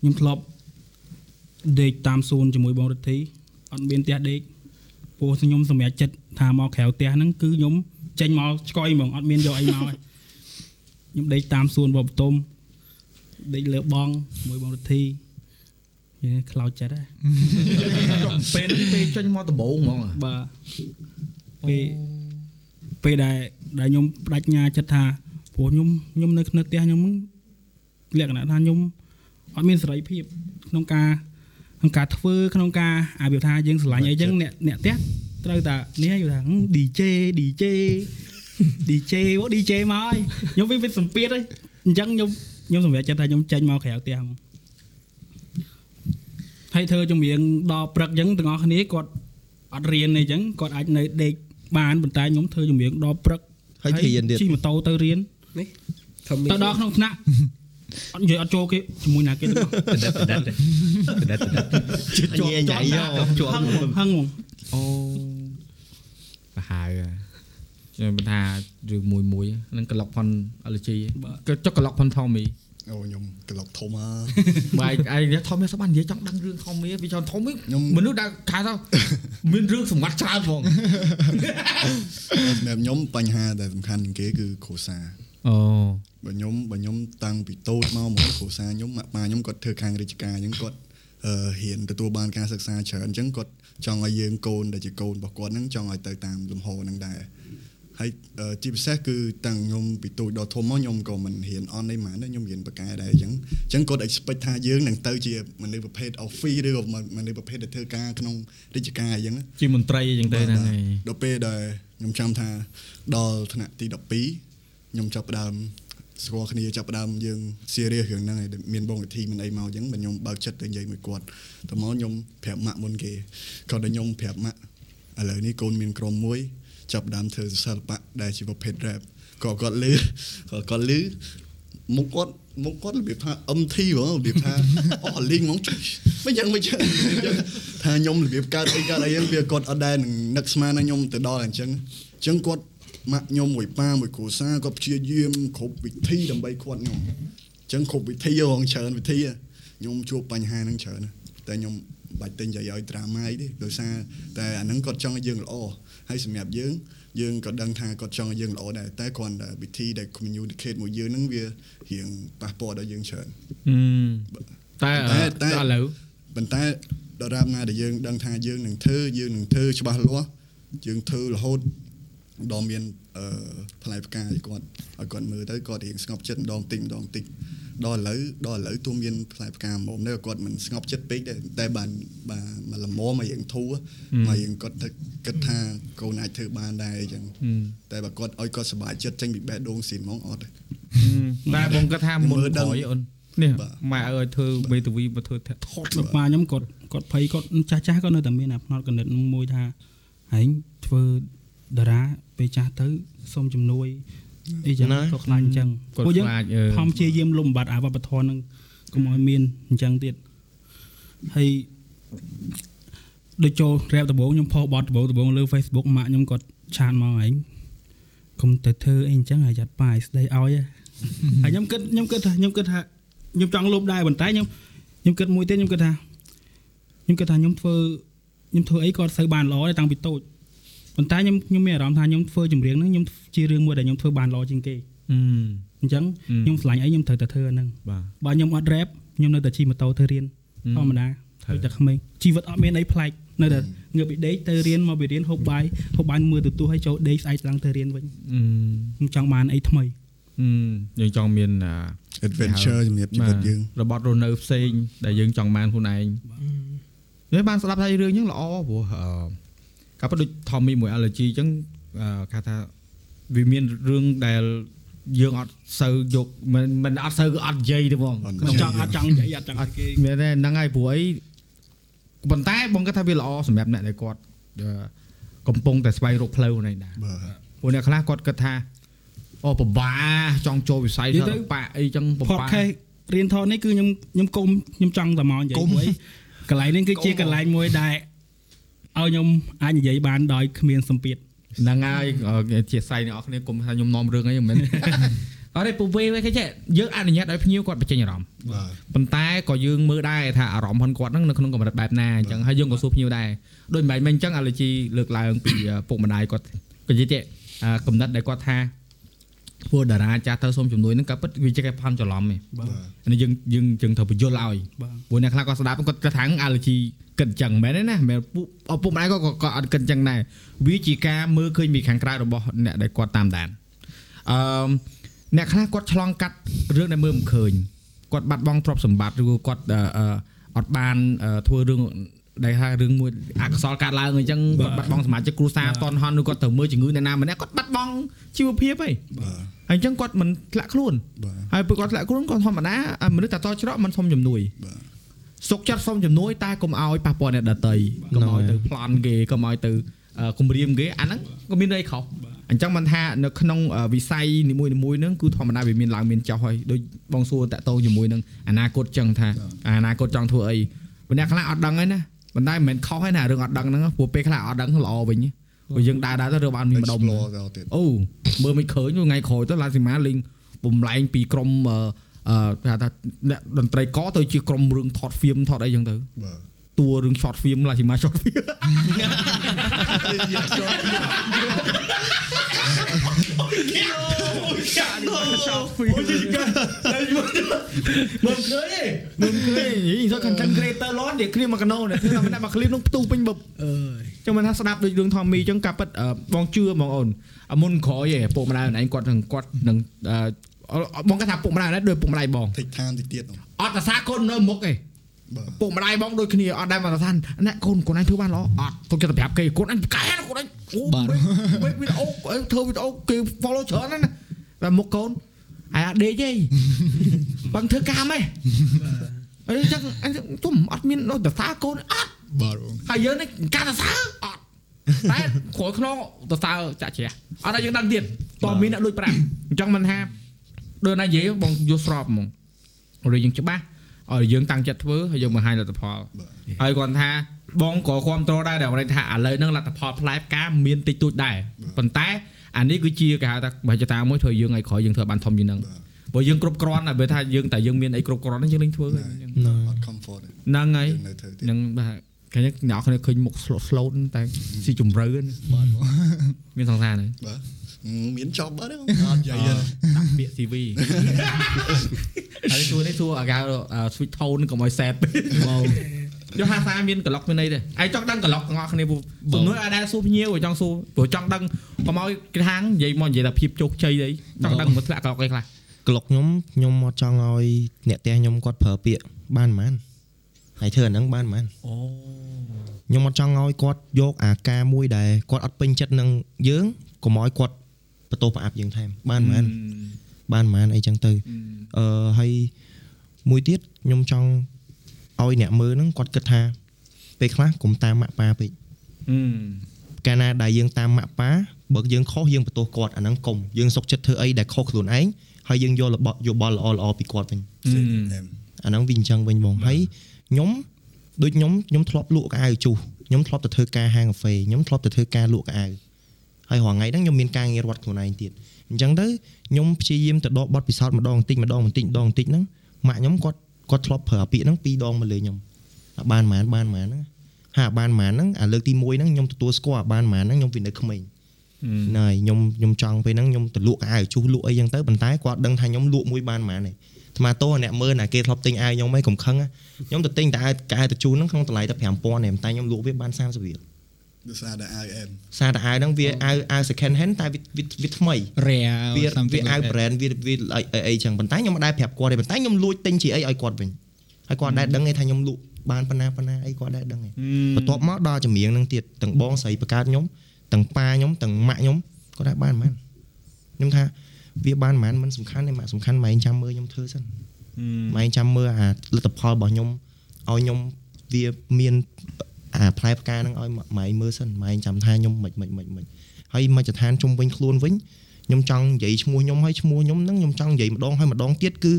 ខ្ញុំធ្លាប់ដេកតាមសួនជាមួយបងរិទ្ធី អត់មានផ្ទះដេកពោះខ្ញុំសម្រាប់ចិត្តថាមកក្រៅផ្ទះហ្នឹងគឺខ្ញុំចេញមកឆ្កយហ្មងអត់មានយកអីមកឯងខ្ញុំដេកតាមសួនបបតុមដេកលើបងមួយបងរិទ្ធីវាខ្លោចចិត្តហ៎ពេលនេះពេលចេញមកដំបូងហ្មងបាទពេលពេលដែលដែលខ្ញុំបដិញ្ញាចិត្តថាព្រោះខ្ញុំខ្ញុំនៅក្នុងផ្ទះខ្ញុំលក្ខណៈថាខ្ញុំអត់មានសេរីភាពក្នុងការ ក្នុងការធ្វើក្នុងការអាវាថាយើងស្រឡាញ់អីចឹងអ្នកអ្នកផ្ទះត្រូវតែនេះយល់ថា DJ DJ DJ អូ DJ មកហើយខ្ញុំវាវាសម្ពាធហើយអញ្ចឹងខ្ញុំខ្ញុំសម្រេចចិត្តថាខ្ញុំចេញមកក្រៅផ្ទះហ្មងហើយធ្វើចម្រៀងដល់ព្រឹកអញ្ចឹងទាំងអស់គ្នាគាត់អត់រៀនអីចឹងគាត់អាចនៅដេកបានប៉ុន្តែខ្ញុំធ្វើចម្រៀងដល់ព្រឹកហើយរៀនទៀតជិះម៉ូតូទៅរៀននេះធំទៅដល់ក្នុងថ្នាក់ អត់និយាយអត់ចូលគេជាមួយណាគេទាំងអស់ដិតដិតដិតដិតជិះញ៉ៃញ៉ៃយកជាប់ហឹងហ្មងហឹងហ្មងអូប្រហែលខ្ញុំមិនថារឿងមួយមួយហ្នឹងក្លុកផុនអលជីក៏ចុកក្លុកផុនថមីអូខ្ញុំក្លុកធំហ่าបាយឯងថមីសបាននិយាយចង់ដឹងរឿងថមីវាចង់ថមីខ្ញុំមនុស្សដែលថាថាមានរឿងសម្ងាត់ច្រើនហ្មងសម្រាប់ខ្ញុំបញ្ហាដែលសំខាន់ជាងគេគឺគ្រួសារ អូបើខ្ញុំបើខ្ញុំតាំងពីតូចមកមកគ្រួសារខ្ញុំម៉ាក់ប៉ាខ្ញុំគាត់ធ្វើខាងរាជការអញ្ចឹងគាត់អឺហ៊ានទទួលបានការសិក្សាច្រើនអញ្ចឹងគាត់ចង់ឲ្យយើងកូនដែលជាកូនរបស់គាត់ហ្នឹងចង់ឲ្យទៅតាមលំហហ្នឹងដែរហើយអឺជាពិសេសគឺតាំងខ្ញុំពីតូចដល់ធំមកខ្ញុំក៏មិនហ៊ានអន់អីហ្មងដែរខ្ញុំហ៊ានបកកែដែរអញ្ចឹងអញ្ចឹងគាត់ expect ថាយើងនឹងទៅជាមនុស្សប្រភេទ office ឬក៏មនុស្សប្រភេទដែលធ្វើការក្នុងរាជការអញ្ចឹងណាជាមន្ត្រីអញ្ចឹងទៅហ្នឹងហើយដល់ពេលដែលខ្ញុំចាំថាដល់ថ្នាក់ទី12 ខ្ញុំចាប់ផ្ដើមស្គាល់គ្នាចាប់ផ្ដើមយើង serious រឿងហ្នឹងហើយមានបងវិធីមានអីមកអញ្ចឹងបើខ្ញុំបើកចិត្តទៅនិយាយមួយគាត់តមកខ្ញុំប្រាប់ម៉ាក់មុនគេគាត់តែខ្ញុំប្រាប់ម៉ាក់ឥឡូវនេះកូនមានក្រុមមួយចាប់ផ្ដើមធ្វើសិល្បៈដែលជាប្រភេទ rap ក៏គាត់លឺក៏គាត់លឺមុខគាត់មុខគាត់របៀបថា MT ហ្មងរបៀបថាអស់លីងហ្មងមិនយ៉ាងមិនយ៉ាងថាខ្ញុំរបៀបកើតអីកើតអីហ្នឹងវាគាត់អត់ដែរនឹងនឹកស្មានថាខ្ញុំទៅដល់អញ្ចឹងអញ្ចឹងគាត់ ម៉ាក់ខ្ញុំមួយប៉ាមួយគ្រួសារគាត់ព្យាយាមគ្រប់វិធីដើម្បីគាត់ខ្ញុំអញ្ចឹងគ្រប់វិធីហងច្រើនវិធីខ្ញុំជួបបញ្ហាហ្នឹងច្រើនតែខ្ញុំបាច់ទិញយាយឲ្យ drama អីទេដោយសារតែអាហ្នឹងគាត់ចង់ឲ្យយើងល្អហើយសម្រាប់យើងយើងក៏ដឹងថាគាត់ចង់ឲ្យយើងល្អដែរតែគ្រាន់តែវិធីដែល communicate មួយយើងហ្នឹងវារៀងប៉ះពាល់ដល់យើងច្រើនតែតែតែឥឡូវប៉ុន្តែដរាបណាដែលយើងដឹងថាយើងនឹងធ្វើយើងនឹងធ្វើច្បាស់លាស់យើងធ្វើរហូត ដល់មានអឺផ្លែផ្កាឲ្យគាត់ឲ្យគាត់មើលទៅគាត់រៀងស្ងប់ចិត្តម្ដងតិចម្ដងតិចដល់ឥឡូវដល់ឥឡូវទោះមានផ្លែផ្កាមុំដែរគាត់មិនស្ងប់ចិត្តពេកដែរតែបានបានមកល្មមមករៀងធូរមករៀងគាត់ទៅគិតថាកូនអាចធ្វើបានដែរអញ្ចឹងតែបើគាត់ឲ្យគាត់សប្បាយចិត្តចេញពីបេះដូងស៊ីនហ្មងអត់ទេតែបងគាត់ថាមុនមើលដឹងក្រោយអូននេះបាទម៉ែឲ្យធ្វើមេធាវីមកធ្វើថតលោកប៉ាខ្ញុំគាត់គាត់ភ័យគាត់ចាស់ចាស់គាត់នៅតែមានអាផ្នត់កណិតមួយថាហែងធ្វើ តារាពេលចាស់ទៅសុំជំនួយអីចឹងណាគាត់ខ្លាចអញ្ចឹងគាត់ពួកយើងខ្លាចអឺខំព្យាយាមលុបបំបាត់អាវប្បធម៌ហ្នឹងកុំឲ្យមានអញ្ចឹងទៀតហើយដូចចូល rap ដំបូងខ្ញុំផុសបទដំបូងដំបូងលើ Facebook ម៉ាក់ខ្ញុំគាត់ឆាតមកឯងកុំទៅធ្វើអីអញ្ចឹងឲ្យយ៉ាត់ប៉ាយស្ដីឲ្យហ៎ហើយខ្ញុំគិតខ្ញុំគិតថាខ្ញុំគិតថាខ្ញុំចង់លុបដែរប៉ុន្តែខ្ញុំខ្ញុំគិតមួយទៀតខ្ញុំគិតថាខ្ញុំគិតថាខ្ញុំធ្វើខ្ញុំធ្វើអីក៏អត់សូវបានល្អដែរតាំងពីតូច ប៉ុន្តែខ្ញុំខ្ញុំមានអារម្មណ៍ថាខ្ញុំធ្វើចម្រៀងហ្នឹងខ្ញុំជារឿងមួយដែលខ្ញុំធ្វើបានល្អជាងគេអឺអញ្ចឹងអឺខ្ញុំឆ្លាញ់អីខ្ញុំត្រូវតែធ្វើអាហ្នឹងបាទបើខ្ញុំអត់ rap ខ្ញុំនៅតែជិះម៉ូតូទៅរៀនធម្មតាត្រូវដូចតែក្មេងជីវិតអត់មានអីប្លែកនៅតែងើបពីដេកទៅរៀនមកពីរៀនហូបបាយហូបបាយមើលទូរទស្សន៍ឲ្យចូលដេកស្អែកឡើងទៅរៀនវិញអឺខ្ញុំចង់បានអីថ្មីអឺយើងចង់មានអា adventure សម្រាប់ជីវិតយើងរបត់រស់នៅផ្សេងដែលយើងចង់បានខ្លួនឯងនេះបានស្ដាប់ថារឿងហ្នឹងល្អព្រោះអឺ កាប់ដូច Tommy មួយ allergy អញ្ចឹងអឺគេថាវាមានរឿងដែលយើងអត់សូវយកមិនមិនអត់សូវអត់និយាយទេបងអត់ក្នុងចង់អត់ចង់និយាយអត់ចង់ឲ្យគេមែនទេហ្នឹងហើយព្រោះអីប៉ុន្តែបងគាត់ថាវាល្អសម្រាប់អ្នកដែលគាត់អឺកំពុងតែស្វែងរកផ្លូវនេះដែរបាទព្រោះអ្នកខ្លះគាត់គិតថាអូពិបាកចង់ចូលវិស័យសិល្បៈអីចឹងពិបាក podcast រៀនថតនេះគឺខ្ញុំខ្ញុំគុំខ្ញុំចង់តែមកនិយាយមួយកន្លែងនេះគឺជាកន្លែងមួយដែល ឲ្យខ្ញុំអាចនិយាយបានដោយគ្មានសម្ពាធហ្នឹងហើយអឺជាស្រ័យអ្នកនរគ្នាគុំថាខ្ញុំនាំរឿងអីមិនមែនអត់ទេពូវេវិញគេចេះយើងអនុញ្ញាតឲ្យភ្ញៀវគាត់បញ្ចេញអារម្មណ៍បាទប៉ុន្តែក៏យើងមើលដែរថាអារម្មណ៍របស់គាត់ហ្នឹងនៅក្នុងកម្រិតបែបណាអញ្ចឹងហើយយើងក៏សួរភ្ញៀវដែរដូចមិនមែនអញ្ចឹងអាឡូជីលើកឡើងពីឪពុកម្ដាយគាត់ក៏និយាយទេអាកំណត់ដែលគាត់ថា ពួកតារាចាស់ទៅសុំជំនួយហ្នឹងក៏ពិតវាជាគេផន់ច្រឡំឯងបាទនេះយើងយើងយើងត្រូវបញ្យល់ឲ្យបាទព្រោះអ្នកខ្លះគាត់ស្ដាប់គាត់គិតថា allergy គិតអញ្ចឹងមែនទេណាមែនពុកឪពុកម្ដាយគាត់ក៏ក៏អត់គិតអញ្ចឹងដែរវាជាការមើលឃើញពីខាងក្រៅរបស់អ្នកដែលគាត់តាមដានអឺអ្នកខ្លះគាត់ឆ្លងកាត់រឿងដែលមើលមិនឃើញគាត់បាត់បង់ទ្រព្យសម្បត្តិឬក៏គាត់អឺអឺអត់បានអឺធ្វើរឿង ដែលថារឿងមួយអកុសលកើតឡើងអញ្ចឹងគាត់បាត់បង់សមាជិកគ្រួសារតន់ហន់ឬគាត់ទៅមើលជំងឺអ្នកណាម្នាក់គាត់បាត់បង់ជីវភាពហីបាទហើយអញ្ចឹងគាត់មិនធ្លាក់ខ្លួនបាទហើយពេលគាត់ធ្លាក់ខ្លួនគាត់ធម្មតាអាមនុស្សតែតច្រកមិនសុំជំនួយបាទសុកចិត្តសុំជំនួយតែកុំឲ្យប៉ះពាល់អ្នកដតីកុំឲ្យទៅប្លន់គេកុំឲ្យទៅអឺគំរាមគេអាហ្នឹងក៏មានន័យខុសអញ្ចឹងមិនថានៅក្នុងអឺវិស័យនីមួយៗហ្នឹងគឺធម្មតាវាមានឡើងមានចុះហើយដូចបងសួរតាក់ទងជាមួយនឹងអនាគតចឹងថាអនាគតចង់ធ្វើអីម្នាក់ខ្លះអត់ដឹងហើយណា ប៉ុន្តែមិនមែនខុសហើយណារឿងអត់ដឹងហ្នឹងព្រោះពេលខ្លះអត់ដឹងល្អវិញព្រោះយើងដើរដើរទៅរកបានមានម្ដុំ explore ទៅទៀតអូមើលមិនឃើញថ្ងៃក្រោយទៅឡាស៊ីម៉ាលេងបំលែងពីក្រុមអឺអឺគេហៅថាអ្នកតន្ត្រីកទៅជាក្រុមរឿងថតហ្វៀមថតអីចឹងទៅបាទ តួរឿង short film ឡាស៊ីម៉ា short film មិនឃើញទេមិនឃើញយីទៅ content creator ឡននិយាយគ្នាមកកណោនេះធ្វើតែមក clip នោះផ្ទុះពេញបបអើយចឹងមិនថាស្ដាប់ដូចរឿងថមមីចឹងការប៉ិតអឺបងជឿបងអូនអាមុនក្រោយឯងពុកម្ដាយខ្លួនឯងគាត់នឹងគាត់នឹងអឺបងគាត់ថាពុកម្ដាយដែរដូចពុកម្ដាយបង take time តិចទៀតនោះអត់ប្រសាកូននៅមុខឯងបាទ ពុកម្ដាយបងដូចគ្នាអត់ដែរមកថាអ្នកកូនកូនឯងធ្វើបានល្អអត់ទុកចិត្តទៅប្រាប់គេកូនឯងកែណាកូនឯងអូវីដេអូធ្វើវីដេអូគេ follow ច្រើនណាស់ណាតែមុខកូនហើយអត់ដេកទេបងធ្វើកាមឯងអីចឹងអញទុំអត់មានដូចប្រសាកូនអត់បាទបងហើយយើងនេះការសរសើរអត់តែក្រោយខ្នងសរសើរចាក់ជ្រះអត់ឲ្យយើងដឹងទៀតតើមានអ្នកលួចប្រាក់អញ្ចឹងមិនថាដូចណានិយាយបងយល់ស្របហ្មងឬយើងច្បាស់ ឲ្យយើងតាំងចិត្តធ្វើហើយយើងបង្ហាញលទ្ធផលហើយគាត់ថាបងក៏គ្រប់គ្រងដែរដែលគាត់ថាឥឡូវហ្នឹងលទ្ធផលផ្លែផ្កាមានតិចតួចដែរប៉ុន្តែអានេះគឺជាគេហៅថាបច្ចេកតាមួយធ្វើយើងឲ្យក្រោយយើងធ្វើបានធំជាងហ្នឹងព្រោះយើងគ្រប់គ្រាន់តែបើថាយើងតែយើងមានអីគ្រប់គ្រាន់ហ្នឹងយើងលេងធ្វើហើយអញ្ចឹងអត់ comfort ទេហ្នឹងហើយយើងនៅធ្វើទៀតហ្នឹងបាទគេអ្នកនរគ្នាឃើញមុខ slow slow តែស៊ីជំរឿនបាទមានសង្សារហ្នឹងបាទ មានចប់បាត់ទេអត់យាយទេដាក់ពាក្យ CV ហើយសួរនេះសួរអាកា switch tone កុំឲ្យ sad ពេកបងយកហាសាមានក្លុកមានអីទេឯងចង់ដឹងក្លុកទាំងអស់គ្នាពូសំណួរអាចដែរសួរភ្ញៀវចង់សួរព្រោះចង់ដឹងកុំឲ្យគេខាងនិយាយមកនិយាយថាភាពជោគជ័យអីចង់ដឹងមកធ្លាក់ក្លុកអីខ្លះក្លុកខ្ញុំខ្ញុំអត់ចង់ឲ្យអ្នកផ្ទះខ្ញុំគាត់ប្រើពាក្យបានប៉ុន្មានហើយធ្វើអាហ្នឹងបានប៉ុន្មានអូខ្ញុំអត់ចង់ឲ្យគាត់យកអាការមួយដែលគាត់អត់ពេញចិត្តនឹងយើងកុំឲ្យគាត់ បន្ទោសប្រអាប់យើងថែមបានប៉ុន្មានបានប៉ុន្មានអីចឹងទៅអឺហើយមួយទៀតខ្ញុំចង់ឲ្យអ្នកមើលហ្នឹងគាត់គិតថាពេលខ្លះកុំតាមម៉ាក់ប៉ាពេកអឺកាលណាដែលយើងតាមម៉ាក់ប៉ាបើយើងខុសយើងបន្ទោសគាត់អាហ្នឹងកុំយើងសុកចិត្តធ្វើអីដែលខុសខ្លួនឯងហើយយើងយករបស់យោបល់ល្អល្អៗពីគាត់វិញអឺអែមអាហ្នឹងវាអញ្ចឹងវិញបងហើយខ្ញុំដូចខ្ញុំខ្ញុំធ្លាប់លក់កៅអៅជុះខ្ញុំធ្លាប់ទៅធ្វើការហាងកាហ្វេខ្ញុំធ្លាប់ទៅធ្វើការលក់កៅអៅ ហើយរាល់ថ្ងៃហ្នឹងខ្ញុំមានការងាររត់ខ្លួនឯងទៀតអញ្ចឹងទៅខ្ញុំព្យាយាមទៅដកបទពិសោធន៍ម្ដងបន្តិចម្ដងបន្តិចម្ដងបន្តិចហ្នឹងម៉ាក់ខ្ញុំគាត់គាត់ធ្លាប់ប្រើអាពាក្យហ្នឹងពីរដងមកលើខ្ញុំអាបានប៉ុន្មានបានប៉ុន្មានហ្នឹងហើយអាបានប៉ុន្មានហ្នឹងអាលើកទី1ហ្នឹងខ្ញុំទទួលស្គាល់អាបានប៉ុន្មានហ្នឹងខ្ញុំវានៅក្មេងណ៎ខ្ញុំខ្ញុំចង់ពេលហ្នឹងខ្ញុំទៅលក់អាវជុះលក់អីចឹងទៅប៉ុន្តែគាត់ដឹងថាខ្ញុំលក់មួយបានប៉ុន្មានទេអាត្មាតោអ្នកមើលណាគេធ្លាប់ទិញអាវខ្ញុំឯងកុំខឹងណាខ្ញុំទៅទិញតែអាវកៅទៅជូនហ្នឹងក្នុងតម្លៃតែ5000ទេប៉ុន្តែខ្ញុំលក់វាបាន30រៀល ដោយសារតែអាយអែមសារតែអាវហ្នឹងវាអាវអាវ second hand តែវាវាវាថ្មីរែវាវាអាវ brand វាវាអីអីអីចឹងប៉ុន្តែខ្ញុំមិនដែរប្រាប់គាត់ទេប៉ុន្តែខ្ញុំលួចទិញជាអីឲ្យគាត់វិញហើយគាត់ដែរដឹងទេថាខ្ញុំលក់បានប៉ុណ្ណាប៉ុណ្ណាអីគាត់ដែរដឹងទេបន្ទាប់មកដល់ចម្រៀងហ្នឹងទៀតទាំងបងស្រីបង្កើតខ្ញុំទាំងប៉ាខ្ញុំទាំងម៉ាក់ខ្ញុំគាត់ថាបានប៉ុន្មានខ្ញុំថាវាបានប៉ុន្មានមិនសំខាន់ទេម៉ាក់សំខាន់ម៉ែងចាំមើលខ្ញុំធ្វើសិនម៉ែងចាំមើលអាលទ្ធផលរបស់ខ្ញុំឲ្យខ្ញុំវាមាន អាផ្លែផ្កាហ្នឹងឲ្យម៉ែងមើលសិនម៉ែងចាំថាខ្ញុំមិនមិនមិនមិនហើយមកចឋានជុំវិញខ្លួនវិញខ្ញុំចង់និយាយឈ្មោះខ្ញុំហើយឈ្មោះខ្ញុំហ្នឹងខ្ញុំចង់និយាយម្ដងហើយម្ដងទៀតគឺ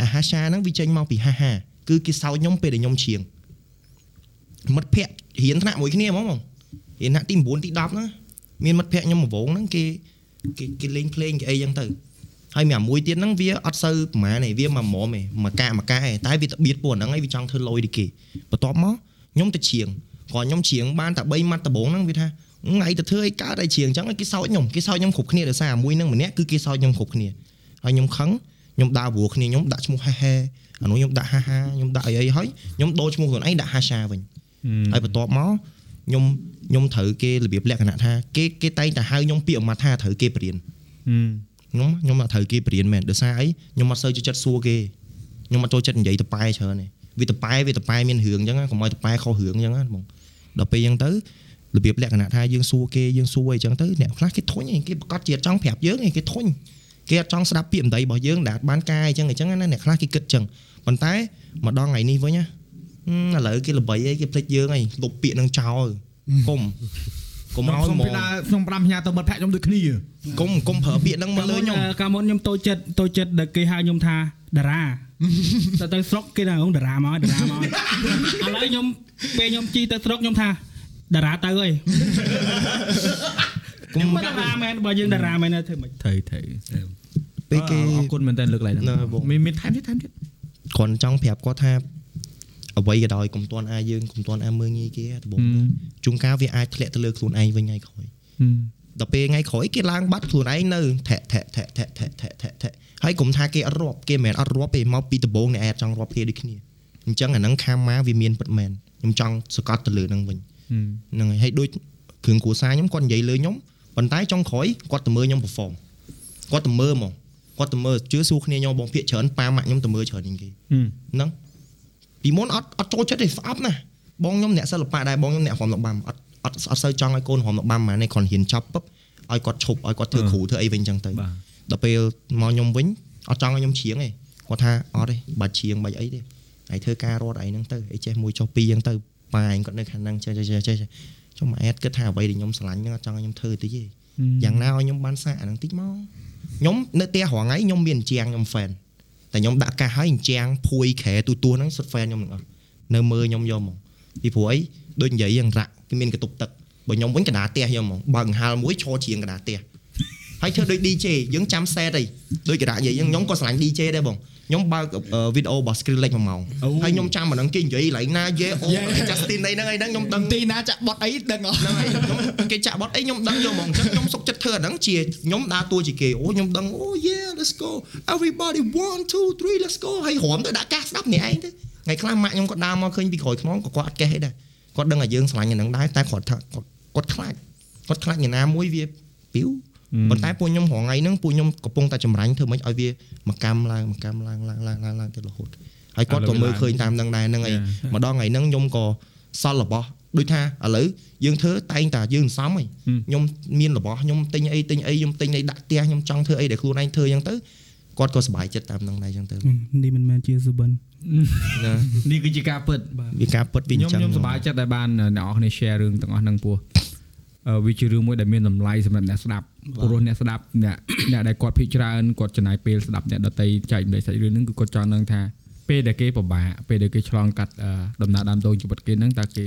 អាហាសាហ្នឹងវាចេញមកពីហាហាគឺគេសោចខ្ញុំពេលដែលខ្ញុំច្រៀងមិត្តភ័ក្តិរៀនថ្នាក់មួយគ្នាហ្មងបងរៀនថ្នាក់ទី9ទី10ហ្នឹងមានមិត្តភ័ក្តិខ្ញុំរវងហ្នឹងគេគេគេលេងភ្លេងគេអីចឹងទៅហើយមានអាមួយទៀតហ្នឹងវាអត់សូវប្រហែលទេវាមកមុំទេមកកាមកកាឯងតែវាទៅបៀតពួកហ្នឹងឯងវាចង់ធ្វើលុយដូចគេបន្ទាប់មកខ្ញុំទៅច្រៀង គាត់ខ្ញុំច្រៀងបានតែ3ម៉ាត់ដំបូងហ្នឹងវាថាថ្ងៃទៅធ្វើអីកើតអីជ្រៀងអញ្ចឹងគេសោចខ្ញុំគេសោចខ្ញុំគ្រប់គ្នាដោយសារមួយនឹងម្នាក់គឺគេសោចខ្ញុំគ្រប់គ្នាហើយខ្ញុំខឹងខ្ញុំដើរព្រោះគ្នាខ្ញុំដាក់ឈ្មោះហេហេអានោះខ្ញុំដាក់ហាហាខ្ញុំដាក់អីអីហើយខ្ញុំដូរឈ្មោះខ្លួនឯងដាក់ហាសាវិញហើយបន្ទាប់មកខ្ញុំខ្ញុំត្រូវគេរបៀបលក្ខណៈថាគេគេតែងតែហៅខ្ញុំពាក្យមកថាត្រូវគេបរៀនខ្ញុំខ្ញុំអត់ត្រូវគេបរៀនមែនដោយសារអីខ្ញុំអត់សូវចូលចិត្តសួរគេខ្ញុំអត់ចូលចិត្តនិយាយតប៉ែច្រើនទេវាតប៉ែវាតប៉ែមានរឿងអញ្ចឹងកុំឲ្យតប៉ែខុសរឿងអញ្ចឹងបង ដល់ពេលអញ្ចឹងទៅរបៀបលក្ខណៈថាយើងសួរគេយើងសួរអីចឹងទៅអ្នកខ្លះគេធុញគេប្រកាសជាចង់ប្រាប់យើងគេធុញគេអត់ចង់ស្ដាប់ពាក្យម្ដីរបស់យើងដែលបានកាយអញ្ចឹងអញ្ចឹងណាអ្នកខ្លះគេគិតអញ្ចឹងប៉ុន្តែមកដល់ថ្ងៃនេះវិញណាឥឡូវគេល្បីអីគេភ្លេចយើងអីលុបពាក្យនឹងចោលគុំគុំឲ្យមកខ្ញុំ5ផ្ញើទៅមិត្តភក្តិខ្ញុំដូចគ្នាគុំគុំប្រើពាក្យហ្នឹងមកលើខ្ញុំកាលមុនខ្ញុំតូចចិត្តតូចចិត្តដែលគេហៅខ្ញុំថាតារាទៅទៅស្រុកគេថាតារាមកតារាមកឥឡូវខ្ញុំ ពេលខ្ញុំជីទៅស្រុកខ្ញុំថាតារាទៅអើយខ្ញុំតារាមែនបើយើងតារាមែនធ្វើមិនត្រូវត្រូវពេលគេអរគុណមែនតើលើកឡើងមានមានថែមទៀតថែមទៀតគ្រាន់ចង់ប្រាប់គាត់ថាអ្វីក៏ដោយកុំតន់អាយើងកុំតន់អាមើងងាយគេដបងជួនកាលវាអាចធ្លាក់ទៅលើខ្លួនឯងវិញថ្ងៃក្រោយដល់ពេលថ្ងៃក្រោយគេឡើងបាត់ខ្លួនឯងនៅធាក់ធាក់ធាក់ធាក់ធាក់ធាក់ធាក់ធាក់ហើយកុំថាគេអត់រាប់គេមិនមែនអត់រាប់ទេមកពីដំបងអ្នកអាចចង់រាប់គេដូចគ្នាអញ្ចឹងអាហ្នឹងខាំម៉ាវាមានពិតមែន ខ្ញុំចង់សកត់ទៅលើហ្នឹងវិញហ្នឹងហើយហើយដូចគ្រឿងគ្រួសារខ្ញុំគាត់និយាយលើខ្ញុំប៉ុន្តែចុងក្រោយគាត់ទៅមើលខ្ញុំ perform គាត់ទៅមើលមកគាត់ទៅមើលជឿសួរគ្នាខ្ញុំបងភាកច្រើនប៉ាម៉ាក់ខ្ញុំទៅមើលច្រើនជាងគេហ្នឹងពីមុនអត់អត់ចូលចិត្តទេស្អប់ណាបងខ្ញុំអ្នកសិល្បៈដែរបងខ្ញុំអ្នករំលបាំអត់អត់អត់សូវចង់ឲ្យកូនរំលបាំហ្មងនេះគាត់ហ៊ានចាប់ពឹបឲ្យគាត់ឈប់ឲ្យគាត់ធ្វើគ្រូធ្វើអីវិញចឹងទៅដល់ពេលមកខ្ញុំវិញអត់ចង់ឲ្យខ្ញុំច្រៀងទេគាត់ថាអត់ទេបាច់ច្រៀងបាច់អីទេ ហើយធ្វើការរត់អីហ្នឹងទៅអីចេះមួយចុះពីរចឹងទៅប៉ាឯងគាត់នៅខាងហ្នឹងចេះចេះចេះចុះមកអែតគិតថាអ្វីដែលខ្ញុំស្រឡាញ់ហ្នឹងអត់ចង់ឲ្យខ្ញុំធ្វើតិចទេយ៉ាងណាឲ្យខ្ញុំបានសាកអាហ្នឹងតិចមកខ្ញុំនៅផ្ទះរាល់ថ្ងៃខ្ញុំមានជាងខ្ញុំ fan តែខ្ញុំដាក់កាសហើយអញ្ចាំងភួយក្រែទូទួហ្នឹងសុទ្ធ fan ខ្ញុំទាំងអស់នៅមើលខ្ញុំយកមកពីព្រោះអីដូចនិយាយយ៉ាងរ៉ាក់គេមានកតុបទឹកបើខ្ញុំវិញកដាផ្ទះយកមកបើកហាលមួយឈរជាងកដាផ្ទះហើយធ្វើដូច DJ យើងចាំ set អីដូចកដានិយាយខ្ញុំក៏ស្រឡាញ់ DJ ដែរបង ខ្ញុំបើកវីដេអូរបស់ Skrillex មួយម៉ោងហើយខ្ញុំចាំអាហ្នឹងគេនិយាយឡើងណាយេអូ Justin អីហ្នឹងអីហ្នឹងខ្ញុំដឹងទីណាចាក់បត់អីដឹងអស់ហ្នឹងហើយខ្ញុំគេចាក់បត់អីខ្ញុំដឹងយកហ្មងអញ្ចឹងខ្ញុំសុកចិត្តធ្វើអាហ្នឹងជាខ្ញុំដើរតួជាគេអូខ្ញុំដឹងអូ yeah let's go everybody 1 2 3 let's go ហើយរំទៅដាក់កាសស្ដាប់នេះឯងទៅថ្ងៃខ្លះម៉ាក់ខ្ញុំក៏ដើរមកឃើញពីក្រោយខ្នងក៏គាត់អត់កេះអីដែរគាត់ដឹងថាយើងស្រឡាញ់អាហ្នឹងដែរតែគាត់ថាគាត់ខ្លាចគាត់ខ្លាចអ្នកណាមួយវាពីវ ប៉ុន្តែពួកខ្ញុំរងថ្ងៃហ្នឹងពួកខ្ញុំកំពុងតែចម្រាញ់ធ្វើម៉េចឲ្យវាមកកម្មឡើងមកកម្មឡើងឡើងឡើងឡើងឡើងទៅរហូតហើយគាត់ក៏មើលឃើញតាមនឹងដែរហ្នឹងហើយម្ដងថ្ងៃហ្នឹងខ្ញុំក៏សល់របស់ដូចថាឥឡូវយើងធ្វើតែងតែយើងសំហីខ្ញុំមានរបស់ខ្ញុំទិញអីទិញអីខ្ញុំទិញអីដាក់ផ្ទះខ្ញុំចង់ធ្វើអីដែលខ្លួនឯងធ្វើអញ្ចឹងទៅគាត់ក៏សប្បាយចិត្តតាមនឹងដែរអញ្ចឹងទៅនេះមិនមែនជាសុបិនណានេះគឺជាការពិតវាការពិតពីអញ្ចឹងខ្ញុំសប្បាយចិត្តដែលបានអ្នកនរគ្នា share រឿងទាំងអស់ហ្នឹងពោះ វាជារឿងមួយដែលមានតម្លៃសម្រាប់អ្នកស្ដាប់ព្រោះអ្នកស្ដាប់អ្នកអ្នកដែលគាត់ភិកច្រើនគាត់ចំណាយពេលស្ដាប់អ្នកដតីចែកម្លែកសាច់រឿងហ្នឹងគឺគាត់ចង់នឹងថាពេលដែលគេពិបាកពេលដែលគេឆ្លងកាត់ដំណើរដើមតូចជីវិតគេហ្នឹងតើគេ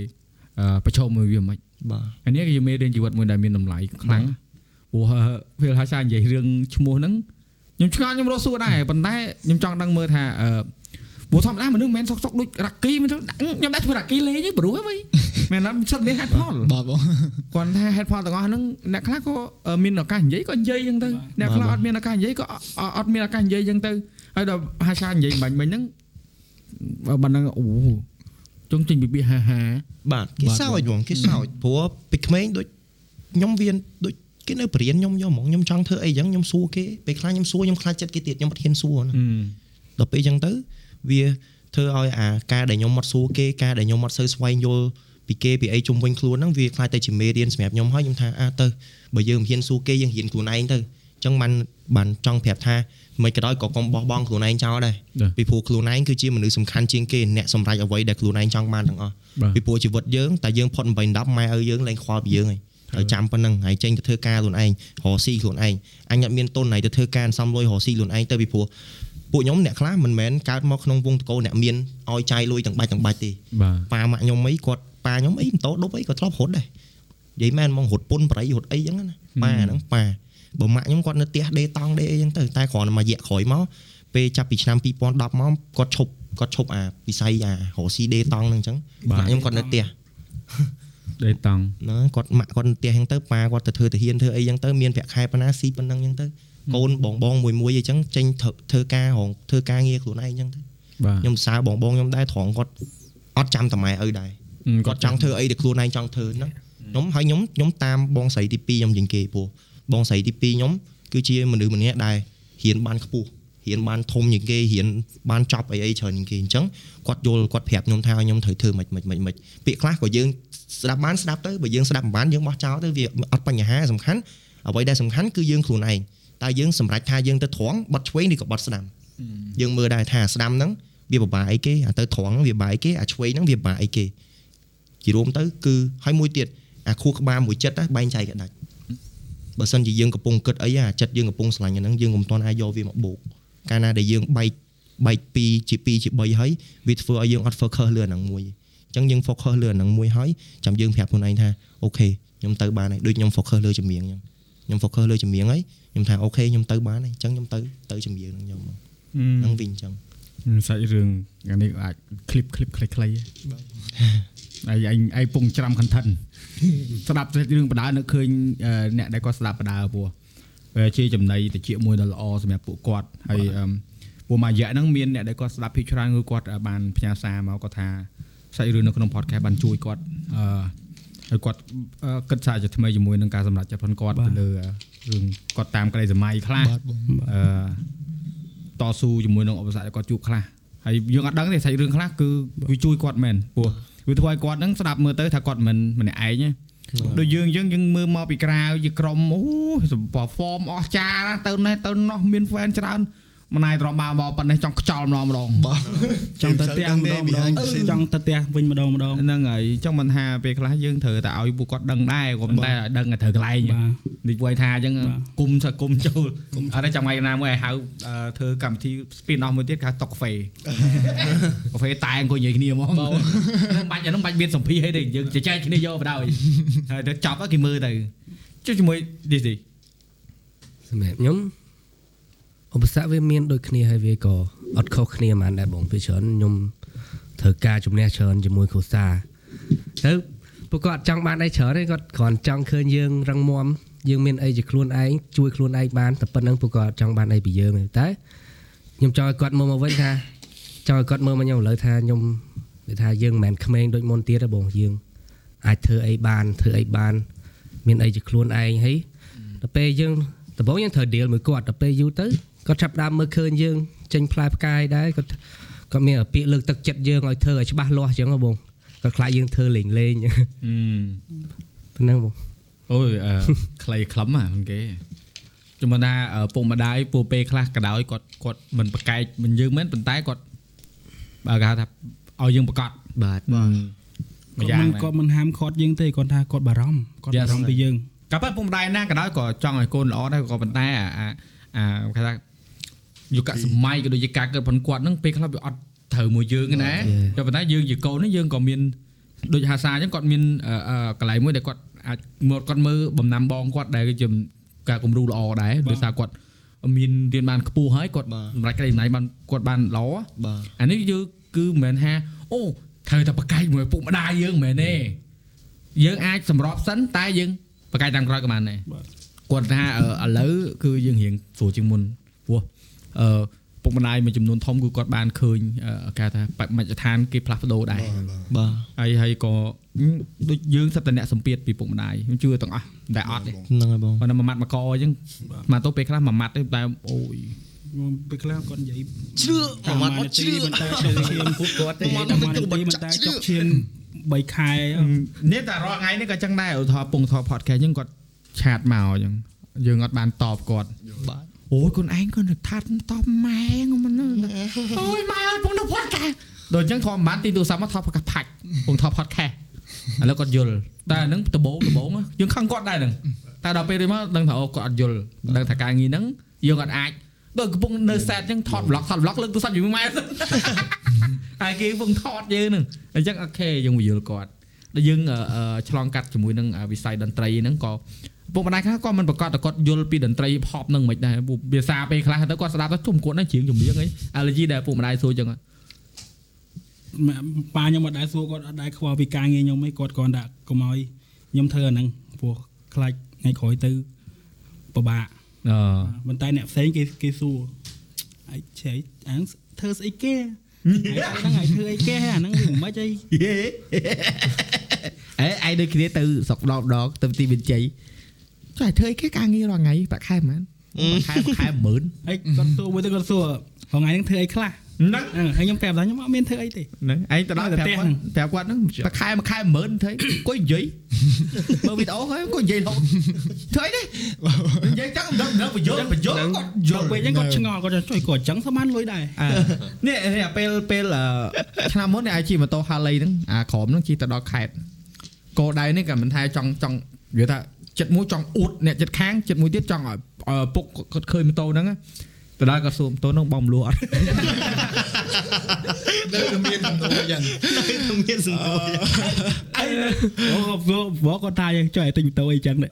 ប្រឈមមួយវាមិនបាទអានេះគឺជាមេរៀនជីវិតមួយដែលមានតម្លៃខ្លាំងព្រោះពេលហាសានិយាយរឿងឈ្មោះហ្នឹងខ្ញុំឆ្ងល់ខ្ញុំរស់សួរដែរប៉ុន្តែខ្ញុំចង់ដឹងមើលថា ព្រោះធម្មតាមនុស្សមិនមែនសុកសុកដូចរ៉ាគីមិនខ្ញុំដាក់ឈ្មោះរ៉ាគីលេងទេព្រោះហីមែនអត់សិតមាន head ផលបាទបងគាត់ថា head ផលទាំងអស់ហ្នឹងអ្នកខ្លះក៏មានឱកាសនិយាយក៏និយាយអញ្ចឹងទៅអ្នកខ្លះអត់មានឱកាសនិយាយក៏អត់មានឱកាសនិយាយអញ្ចឹងទៅហើយដល់ហាសានិយាយបាញ់មិញហ្នឹងបើហ្នឹងអូចង់ចេញពីពាក្យហាហាបាទគេសើចបងគេសើចព្រោះពីក្មេងដូចខ្ញុំវាដូចគេនៅបរៀនខ្ញុំយកហ្មងខ្ញុំចង់ធ្វើអីចឹងខ្ញុំសួរគេពេលខ្លះខ្ញុំសួរខ្ញុំខ្លាចចិត្តគេទៀតខ្ញុំអត់ហ៊ានសួរណាដល់ពេលចឹងទៅ វាធ្វើឲ្យអាការដែលខ្ញុំអត់សួរគេការដែលខ្ញុំអត់សូវស្វែងយល់ពីគេពីអីជុំវិញខ្លួនហ្នឹងវាខ្លាចតែជាមេរៀនសម្រាប់ខ្ញុំហើយខ្ញុំថាអាទៅបើយើងមិនហ៊ានសួរគេយើងហ៊ានខ្លួនឯងទៅអញ្ចឹងបានបានចង់ប្រាប់ថាមិនក៏ដោយក៏កុំបោះបង់ខ្លួនឯងចោលដែរពីព្រោះខ្លួនឯងគឺជាមនុស្សសំខាន់ជាងគេអ្នកសម្រេចអ្វីដែលខ្លួនឯងចង់បានទាំងអស់ពីព្រោះជីវិតយើងតែយើងផុត8 10ម៉ែឪយើងលែងខ្វល់ពីយើងហើយហើយចាំប៉ុណ្ណឹងហើយចេញទៅធ្វើការខ្លួនឯងរកស៊ីខ្លួនឯងអញអត់មានទុនហើយទៅធ្វើការសំលុយរកស៊ីខ្លួនឯងទៅពីព្រោះ ពួកខ្ញុំអ្នកខ្លះមិនមែនកើតមកក្នុងវងតកោអ្នកមានឲ្យចាយលុយទាំងបាច់ទាំងបាច់ទេប៉ាម៉ាក់ខ្ញុំអីគាត់ប៉ាខ្ញុំអីម៉ូតូដប់អីក៏ធ្លាប់រត់ដែរនិយាយមែនមករត់ពុនប្រៃរត់អីចឹងណាប៉ាហ្នឹងប៉ាបើម៉ាក់ខ្ញុំគាត់នៅផ្ទះដេតង់ដេអីចឹងទៅតែគ្រាន់តែមួយរយៈក្រោយមកពេលចាប់ពីឆ្នាំ2010មកគាត់ឈប់គាត់ឈប់អាវិស័យអារ៉ូស៊ីដេតង់ហ្នឹងចឹងម៉ាក់ខ្ញុំគាត់នៅផ្ទះដេតង់ណាគាត់ម៉ាក់គាត់នៅផ្ទះហ្នឹងទៅប៉ាគាត់ទៅធ្វើទៅហ៊ានធ្វើអីចឹងទៅមានប្រាក់ខែប៉ុណ្ណាស៊ីប៉ុណ្ណឹងចឹងទៅ កូនបងបងមួយមួយអីចឹងចេញធ្វើធ្វើការរងធ្វើការងារខ្លួនឯងចឹងទៅបាទខ្ញុំសើបងបងខ្ញុំដែរត្រង់គាត់អត់ចាំតម៉ែឪដែរគាត់ចង់ធ្វើអីដែលខ្លួនឯងចង់ធ្វើហ្នឹងខ្ញុំហើយខ្ញុំខ្ញុំតាមបងស្រីទី2ខ្ញុំជាងគេព្រោះបងស្រីទី2ខ្ញុំគឺជាមនុស្សម្នាក់ដែលរៀនបានខ្ពស់រៀនបានធំជាងគេរៀនបានចប់អីអីច្រើនជាងគេអញ្ចឹងគាត់យល់គាត់ប្រាប់ខ្ញុំថាខ្ញុំត្រូវធ្វើមិនមិនមិនមិនពាក្យខ្លះក៏យើងស្ដាប់បានស្ដាប់ទៅបើយើងស្ដាប់មិនបានយើងបោះចោលទៅវាអត់បញ្ហាសំខាន់អ្វីដែលសំខាន់គឺយើងខ្លួនឯង តើយើងសម្រេចថាយើងទៅត្រង់បត់ឆ្វេងឬក៏បត់ស្ដាំយើងមើលដែរថាស្ដាំហ្នឹងវាពិបាកអីគេអាទៅត្រង់ហ្នឹងវាពិបាកអីគេអាឆ្វេងហ្នឹងវាពិបាកអីគេជារួមទៅគឺហើយមួយទៀតអាខួរក្បាលមួយចិត្តហ្នឹងបែងចែកក៏ដាច់បើសិនជាយើងកំពុងគិតអីអាចិត្តយើងកំពុងស្រឡាញ់អាហ្នឹងយើងមិនទាន់អាចយកវាមកបូកកាលណាដែលយើងបែកបែក2ជា2ជា3ហើយវាធ្វើឲ្យយើងអត់ focus លើអាហ្នឹងមួយអញ្ចឹងយើង focus លើអាហ្នឹងមួយហើយចាំយើងប្រាប់ខ្លួនឯងថាអូខេខ្ញុំទៅបានហើយដូចខ្ញុំ focus លើចម្រៀងអញ្ចឹងខ្ញុំ focus លើចម្រៀងហើយ ខ្ញុំថាអូខេខ្ញុំទៅបានហើយអញ្ចឹងខ្ញុំទៅទៅចម្រៀងហ្នឹងខ្ញុំមកហ្នឹងវិញអញ្ចឹងសាច់រឿងអានេះអាច clip clip ខ្លីៗហើយឯងឯងពងច្រាំ content ស្ដាប់សាច់រឿងបដានៅឃើញអ្នកដែលគាត់ស្ដាប់បដាពោះវាជាចំណៃតិចមួយដ៏ល្អសម្រាប់ពួកគាត់ហើយពួកមួយរយៈហ្នឹងមានអ្នកដែលគាត់ស្ដាប់ភាគច្រើនគឺគាត់បានផ្ញើសារមកគាត់ថាសាច់រឿងនៅក្នុង podcast បានជួយគាត់អឺហើយគាត់គិតសារជាថ្មីជាមួយនឹងការសម្រេចចិត្តផងគាត់ទៅលើ រឿងគាត់តាមក្តីសម័យខ្លះអឺតស៊ូជាមួយនឹងឧបសគ្គដែលគាត់ជួបខ្លះហើយយើងអត់ដឹងទេសាច់រឿងខ្លះគឺវាជួយគាត់មែនព្រោះវាធ្វើឲ្យគាត់ហ្នឹងស្ដាប់មើលទៅថាគាត់មិនម្នាក់ឯងទេដូចយើងយើងយើងមើលមកពីក្រៅជាក្រុមអូសម្ប form អស់ចាណាទៅនេះទៅនោះមាន fan ច្រើន ម្នាយត្រមកមកប៉ុណ្ណេះចង់ខ្ចល់ម្ដងម្ដងចង់ទៅផ្ទះម្ដងម្ដងចង់ទៅផ្ទះវិញម្ដងម្ដងហ្នឹងហើយចង់មិនថាពេលខ្លះយើងត្រូវតែឲ្យពួកគាត់ដឹងដែរក៏ប៉ុន្តែឲ្យដឹងឲ្យត្រូវកន្លែងបាទនិយាយថាអញ្ចឹងគុំទៅគុំចូលអត់ទេចាំថ្ងៃណាមួយឲ្យហៅធ្វើកម្មវិធី spin off មួយទៀតគេហៅតុកកាហ្វេកាហ្វេតែអង្គុយនិយាយគ្នាហ្មងបាច់អានោះបាច់មានសម្ភារអីទេយើងចែកគ្នាយកបដ ாய் ហើយទៅចប់គេមើលទៅចុះជាមួយ DC សម្រាប់ខ្ញុំ ឧបសគ្គវាមានដូចគ្នាហើយវាក៏អត់ខុសគ្នាហ្មងដែរបងពីច្រើនខ្ញុំត្រូវការជំនះច្រើនជាមួយគ្រួសារទៅពួកគាត់ចង់បានអីច្រើនទេគាត់គ្រាន់ចង់ឃើញយើងរឹងមាំយើងមានអីជាខ្លួនឯងជួយខ្លួនឯងបានតែប៉ុណ្្នឹងពួកគាត់ចង់បានអីពីយើងទេតែខ្ញុំចង់ឲ្យគាត់មើលមកវិញថាចង់ឲ្យគាត់មើលមកខ្ញុំឥឡូវថាខ្ញុំនិយាយថាយើងមិនមែនក្មេងដូចមុនទៀតទេបងយើងអាចធ្វើអីបានធ្វើអីបាន មានអីជាខ្លួនឯងហើយដល់ពេលយើងដំបូងយើងត្រូវ deal មួយគាត់ដល់ពេលយូរទៅ គាត់ចាប់ផ្ដើមមើលឃើញយើងចេញផ្លែផ្កាយដែរគាត់គាត់មានពាក្យលើកទឹកចិត្តយើងឲ្យធ្វើឲ្យច្បាស់លាស់អញ្ចឹងហ៎បងគាត់ខ្លាចយើងធ្វើលេងលេងប៉ុណ្ណឹងបងអូយអឺខ្លីខ្លឹមហ่ะគេជំនថាពុកម្ដាយពូពេលខ្លះក៏ដោយគាត់គាត់មិនប្រកែកមិនយើងមែនប៉ុន្តែគាត់បើគេហៅថាឲ្យយើងប្រកាសបាទម្យ៉ាងគាត់មិនគាត់មិនហាមឃាត់យើងទេគាត់ថាគាត់បារម្ភគាត់បារម្ភពីយើងក៏ប៉ុន្តែពុកម្ដាយណាក៏ដោយក៏ចង់ឲ្យកូនល្អដែរក៏ប៉ុន្តែអាអាអាគេថា យុគសម័យក៏ដូចជាការកើតផងគាត់ហ្នឹងពេលខ្លះវាអត់ត្រូវមួយយើងទេណាក៏ប៉ុន្តែយើងជាកូននេះយើងក៏មានដូចហាសាអញ្ចឹងគាត់មានកន្លែងមួយដែលគាត់អាចមកគាត់មើលបំណាំបងគាត់ដែលជាការគំរូល្អដែរដោយសារគាត់មានរៀនបានខ្ពស់ហើយគាត់សម្រាប់ក្តីចំណាយបានគាត់បានល្អបាទអានេះយើងគឺមិនមែនថាអូត្រូវតែប្រកែកមួយពុកម្ដាយយើងមិនមែនទេយើងអាចសម្របសិនតែយើងប្រកែកតាមក្រោយក៏បានដែរគាត់ថាឥឡូវគឺយើងរៀងស្រួលជាងមុន ព្រោះអឺពុកម្ដាយមួយចំនួនធំគឺគាត់បានឃើញគេថាបមជ្ឈដ្ឋានគេផ្លាស់ប្ដូរដែរបាទហើយហើយក៏ដូចយើងសិតតែអ្នកសម្ពាធពីពុកម្ដាយខ្ញុំជឿទាំងអស់តែអត់ទេហ្នឹងហើយបងគាត់តែមួយម៉ាត់មកកអញ្ចឹងមកទៅពេលខ្លះមួយម៉ាត់ទេតែអូយពេលខ្លះគាត់និយាយជ្រឺប្រមាថអត់ជ្រឺមិនតែចុកឈាមពួកគាត់ទេតែមិនតែចុកឈាម3ខែនេះតែរាល់ថ្ងៃនេះក៏ចឹងដែរឧទាហរណ៍ពងថត podcast អញ្ចឹងគាត់ឆាតមកអញ្ចឹងយើងអត់បានតបគាត់បាទ អូយខ្លួនឯងគាត់ថាត់តបម៉ែងមិនអូយម៉ែអើយពងថត podcast ដូចអញ្ចឹងធម្មតាទីទូរស័ព្ទមកថត podcast ផាច់ពងថត podcast ឥឡូវគាត់យល់តែអាហ្នឹងដបងដបងយើងខឹងគាត់ដែរហ្នឹងតែដល់ពេលនេះមកដឹងថាអូគាត់អត់យល់ដឹងថាការងារហ្នឹងយើងអត់អាចដូចកំពុងនៅ set អញ្ចឹងថត vlog ថត vlog លើកទូរស័ព្ទជាមួយម៉ែហើយគេកំពុងថតយើងហ្នឹងអញ្ចឹងអូខេយើងយល់គាត់ដល់យើងឆ្លងកាត់ជាមួយនឹងវិស័យតន្ត្រីហ្នឹងក៏ ពុកម្ដាយខ្លះក៏មិនប្រកាសតែគាត់យល់ពីតន្ត្រី pop ហ្នឹងមិនដែរភាសាពេលខ្លះទៅគាត់ស្ដាប់ទៅជុំគាត់ហ្នឹងជ្រៀងចម្រៀងអី allergy ដែលពុកម្ដាយសួរអញ្ចឹងប៉ាខ្ញុំអត់ដែរសួរគាត់អត់ដែរខ្វល់ពីការងារខ្ញុំឯងគាត់គាត់ដាក់កុំឲ្យខ្ញុំធ្វើអាហ្នឹងព្រោះខ្លាចថ្ងៃក្រោយទៅពិបាកអឺប៉ុន្តែអ្នកផ្សេងគេគេសួរអាយឆៃអាហ្នឹងធ្វើស្អីគេហ្នឹងហើយធ្វើអីគេអាហ្នឹងវាមិនម៉េចអីអេឯងដូចគ្នាទៅស្រុកម្ដងម្ដងទៅទីវិជ័យ ចុះឲ្យធ្វើអីគេការងាររាល់ថ្ងៃប្រាក់ខែប៉ុន្មានខែខែ10000ហើយគាត់សួរមួយទៅគាត់សួរថ្ងៃហ្នឹងធ្វើអីខ្លះហ្នឹងអឺហើយខ្ញុំប្រាប់ថាខ្ញុំអត់មានធ្វើអីទេហ្នឹងឯងទៅដល់ទៅប្រាប់ផ្ទះគាត់ប្រាប់គាត់ហ្នឹងប្រាក់ខែមួយខែ10000ធ្វើអង្គុយនិយាយមើលវីដេអូហើយអង្គុយនិយាយរហូតធ្វើអីទេនិយាយចឹងមិនដឹងបញ្យល់បញ្យល់គាត់យយកល់ពេលអញ្ចឹងគាត់ឆ្ងល់គាត់ថាជួយគាត់អញ្ចឹងស្មានលុយដែរអានេះនេះពេលពេលអឺឆ្នាំមុននេះអាចជិះម៉ូតូ Harley ហ្នឹងអាក្រមហ្នឹងជិះទៅដល់ខេត្តកោដៃនេះក៏មិនថាចង់ចង់និយាយថា ចិត្តមួយចង់អួតអ្នកចិត្តខាងចិត្តមួយទៀតចង់ឲ្យឲ្យពុកគាត់ឃើញម៉ូតូហ្នឹងណាទៅដល់ក៏សួរម៉ូតូហ្នឹងបងមលួអត់នៅតែមានសំណួរយ៉ាងខ្ញុំមានសំណួរអូគាត់បងគាត់ថាយើងចុះឲ្យទិញម៉ូតូអីចឹងដែរ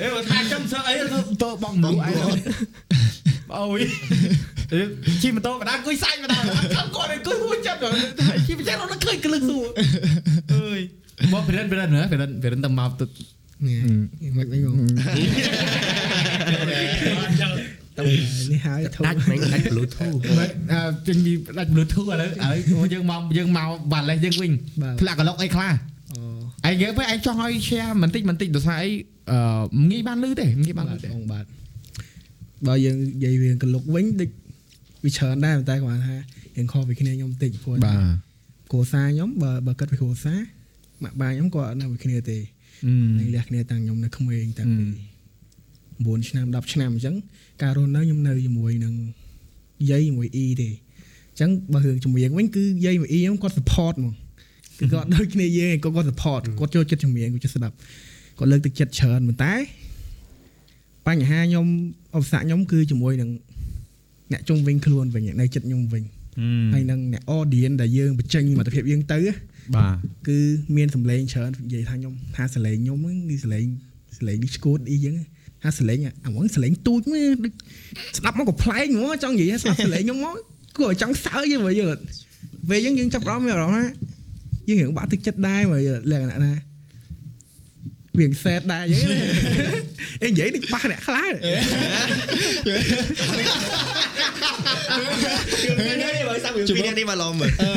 អេបើថាចាំសើអីទៅបងមលួឯងអូយជិះម៉ូតូបណ្ដាអង្គុយសាច់បណ្ដាចាំគាត់អង្គុយមួយចាប់ជិះមិនចេះរត់ឃើញក្លឹកសួរអើយ មកពិរិនពិរិនណាពិរិនពិរិនទៅមកទៅនេះមិនវិញបងទៅនេះហើយធំដាច់មិញដាច់ Bluetooth មិនអឺចេញពីដាច់ Bluetooth ឥឡូវឥឡូវយើងមកយើងមកបាល់លេសយើងវិញបាទធ្លាក់កឡុកអីខ្លះអូឯងយើងពេលឯងចង់ឲ្យ share បន្តិចបន្តិចដោយសារអីអឺងាយបានលឺទេងាយបានលឺបាទទេបងបាទបើយើងនិយាយវាកលុកវិញដូចវាច្រើនដែរតែគាត់ថារៀងខុសពីគ្នាខ្ញុំបន្តិចព្រោះគ្រួសារខ្ញុំបើបើគិតពីគ្រួសារ ម៉ាក់បាខ្ញុំក៏អត់នៅមួយគ្នាទេអឺនឹងលះគ្នាតាំងខ្ញុំនៅក្មេងតាំងពី9ឆ្នាំ10ឆ្នាំអញ្ចឹងការរស់នៅខ្ញុំនៅជាមួយនឹងយាយជាមួយអ៊ីទេអញ្ចឹងបើរឿងចម្រៀងវិញគឺយាយមួយអ៊ីខ្ញុំគាត់ support ហ្មងគឺគាត់ដូចគ្នាយើងឯងគាត់គាត់ support គាត់ចូលចិត្តចម្រៀងគាត់ចិត្តស្ដាប់គាត់លើកទឹកចិត្តច្រើនប៉ុន្តែបញ្ហាខ្ញុំឧបសគ្គខ្ញុំគឺជាមួយនឹងអ្នកជុំវិញខ្លួនវិញនៅចិត្តខ្ញុំវិញហើយនឹងអ្នក audience ដែលយើងបញ្ចេញសមត្ថភាពយើងទៅណា បាទគឺមានសម្លេងច្រើននិយាយថាខ្ញុំថាសម្លេងខ្ញុំហ្នឹងគឺសម្លេងសម្លេងនេះស្គួតអីចឹងថាសម្លេងអាហ្មងសម្លេងទូចមើលដូចស្ដាប់មកក៏ប្លែកហ្មងចង់និយាយថាស្ដាប់សម្លេងខ្ញុំមកគួរឲ្យចង់សើចហ្នឹងមើលយល់អត់ពេលអញ្ចឹងយើងចាប់អារម្មណ៍មានអារម្មណ៍ថាយើងរៀងបាក់ទឹកចិត្តដែរមើលយល់លក្ខណៈណាវាសែតដែរអញ្ចឹងណាអេនិយាយដូចប៉ះអ្នកខ្លះនេះបើសាប់ពីពីនេះមកឡំមើលអឺ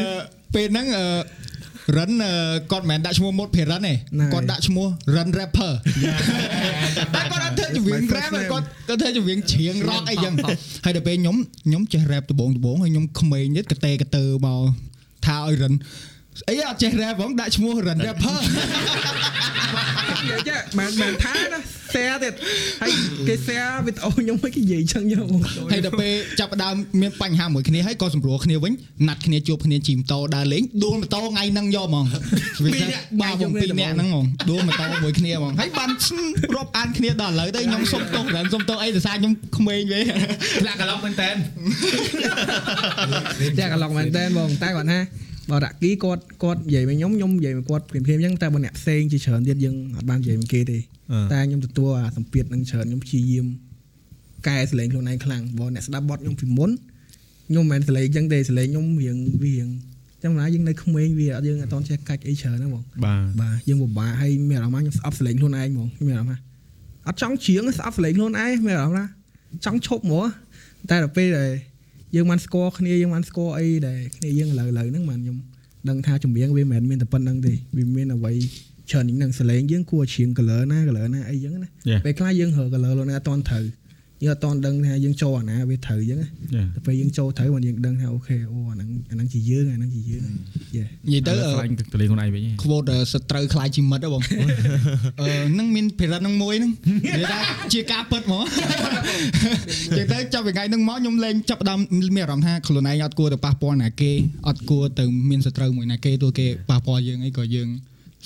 ពេលហ្នឹងអឺ រិនអឺគាត់មិនមែនដាក់ឈ្មោះមុតភេរិនទេគាត់ដាក់ឈ្មោះរិន rapper តែគាត់អត់ធ្វើចម្រៀង rap ទេគាត់គាត់ធ្វើចម្រៀងច្រៀង rock អីចឹងហើយដល់ពេលខ្ញុំខ្ញុំចេះ rap ដបងដបងហើយខ្ញុំក្មេងទៀតកតេកតើមកថាឲ្យរិន អីអត់ចេះ rap ហ្មងដាក់ឈ្មោះរិន rapper និយាយចាមិនមិនថាណា share ទៀតហើយគេ share វីដេអូខ្ញុំឲ្យគេនិយាយចឹងយកមកចូលហើយដល់ពេលចាប់ផ្ដើមមានបញ្ហាមួយគ្នាហើយក៏សម្រួលគ្នាវិញណាត់គ្នាជួបគ្នាជិះម៉ូតូដើរលេងដួលម៉ូតូថ្ងៃហ្នឹងយកហ្មងវាថាបាទខ្ញុំពីរនាក់ហ្នឹងហ្មងដួលម៉ូតូមួយគ្នាហ្មងហើយបានរាប់អានគ្នាដល់ឥឡូវទៅខ្ញុំសុំទោសរ៉ានសុំទោសអីដោយសារខ្ញុំក្មេងវិញធ្លាក់កឡុកមែនតើតែកន្លងមែនតើបងតែគាត់ថា បើដាក់គីគាត់គាត់និយាយមកខ្ញុំខ្ញុំនិយាយមកគាត់ព្រាមព្រាមអញ្ចឹងតែបើអ្នកផ្សេងជាច្រើនទៀតយើងអត់បាននិយាយមកគេទេតែខ្ញុំទទួលអាសម្ពាធនឹងច្រើនខ្ញុំព្យាយាមកែសលេងខ្លួនឯងខ្លាំងបើអ្នកស្ដាប់បទខ្ញុំពីមុនខ្ញុំមិនមែនសលេងអញ្ចឹងទេសលេងខ្ញុំរៀងវារៀងចឹងណាយើងនៅក្មេងវាអត់យើងអត់តន់ចេះកាច់អីច្រើនហ្នឹងបងបាទបាទយើងពិបាកហើយមានអារម្មណ៍ថាខ្ញុំស្អប់សលេងខ្លួនឯងហ្មងមានអារម្មណ៍ថាអត់ចង់ច្រៀងស្អប់សលេងខ្លួនឯងមានអារម្មណ៍ថាចង់ឈប់ហ្មងតែដល់ពេលដែល យើងបានស្គាល់គ្នាយើងបានស្គាល់អីដែលគ្នាយើងឥឡូវឥឡូវហ្នឹងបានខ្ញុំដឹងថាចម្រៀងវាមិនមែនមានតែប៉ុណ្្នឹងទេវាមានអ្វីច្រើនជាងហ្នឹងសលេងយើងគួរច្រៀង color ណា color ណាអីចឹងណាពេលខ្លះយើងរើ color ខ្លួនឯងអត់តន់ត្រូវ យើងអត់តន់ដឹងថាយើងចូលអាណាវាត្រូវចឹងណាតែពេលយើងចូលត្រូវបានយើងដឹងថាអូខេអូអាហ្នឹងអាហ្នឹងជាយើងអាហ្នឹងជាយើងយេនិយាយទៅទៅខ្លាញ់ទឹកទលេខ្លួនឯងវិញខ្វូតសត្រូវខ្លាយជាមិត្តហ៎បងអឺហ្នឹងមានភិរិតហ្នឹងមួយហ្នឹងនិយាយថាជាការពិតហ្មងនិយាយទៅចាប់ពីថ្ងៃហ្នឹងមកខ្ញុំលេងចាប់ផ្ដើមមានអារម្មណ៍ថាខ្លួនឯងអត់គួរទៅប៉ះពាល់ណាគេអត់គួរទៅមានសត្រូវមួយណាគេទោះគេប៉ះពាល់យើងអីក៏យើង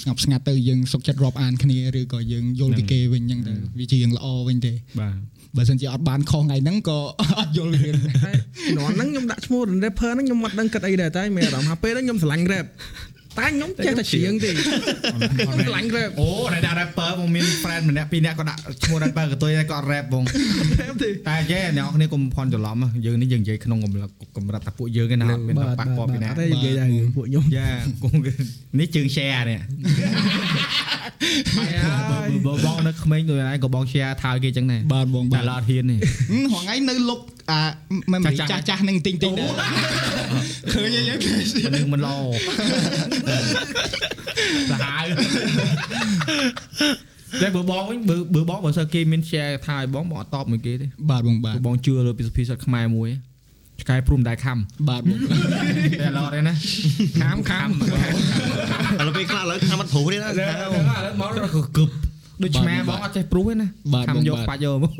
ស្ងប់ស្ងាត់ទៅយើងសុខចិត្តរាប់អានគ្នាឬក៏យើងយល់ពីគេវិញអញ្ចឹងទៅវាជារឿងល្អវិញទេបាទបើសិនជាអត់បានខុសថ្ងៃហ្នឹងក៏អត់យល់ពីរឿងហើយជំនាន់ហ្នឹងខ្ញុំដាក់ឈ្មោះ rapper ហ្នឹងខ្ញុំអត់ដឹងគិតអីដែរតែមានអារម្មណ៍ថាពេលហ្នឹងខ្ញុំស្រឡាញ់ rap តែខ្ញុំចេះតែច្រៀងទេខ្ញុំឆ្លាញ់ rap អូតែដាក់ rapper មកមាន friend ម្នាក់ពីរនាក់ក៏ដាក់ឈ្មោះ rapper ក៏ទុយដែរក៏ rap បង rap ទេតែចេះអ្នកនរគ្នាកុំភ័ន្តច្រឡំណាយើងនេះយើងនិយាយក្នុងកម្រិតកម្រិតតែពួកយើងឯណាអត់មានប៉ះពាល់ពីណាអត់ទេនិយាយតែរឿងពួកខ្ញុំយ៉ាគង់នេះជើង share នេះបើបងនៅក្មេងដូចណាក៏បង share ថើគេចឹងដែរបាទបងតែបាទឡត់ហ៊ាននេះហឹមរងថ្ងៃនៅលុកអា memory ចាចាស់ស់ៗចាស់ៗនឹងទិញទិញដែរឃើញអីហ្នឹងមិននឹងមិនល្អសាហាវតែបើបងវិញបើបើបងបើសិនគេមាន share ថាឲ្យបងបងអត់តបមួយគេទេបាទបងបាទព្រោះបងជឿលើពីសុភាសិតខ្មែរមួយឆ្កែព្រំដែរខំបាទបងតែឡត់ទេណាខំខំឥឡូវពេលខ្លះឥឡូវខាំអត់ព្រោះទេណាឥឡូវមកគឺគឹប ដូចឆ្មាបងអត់ចេះព្រុសទេណាបាទខំបងយកបាទបាច់យកមក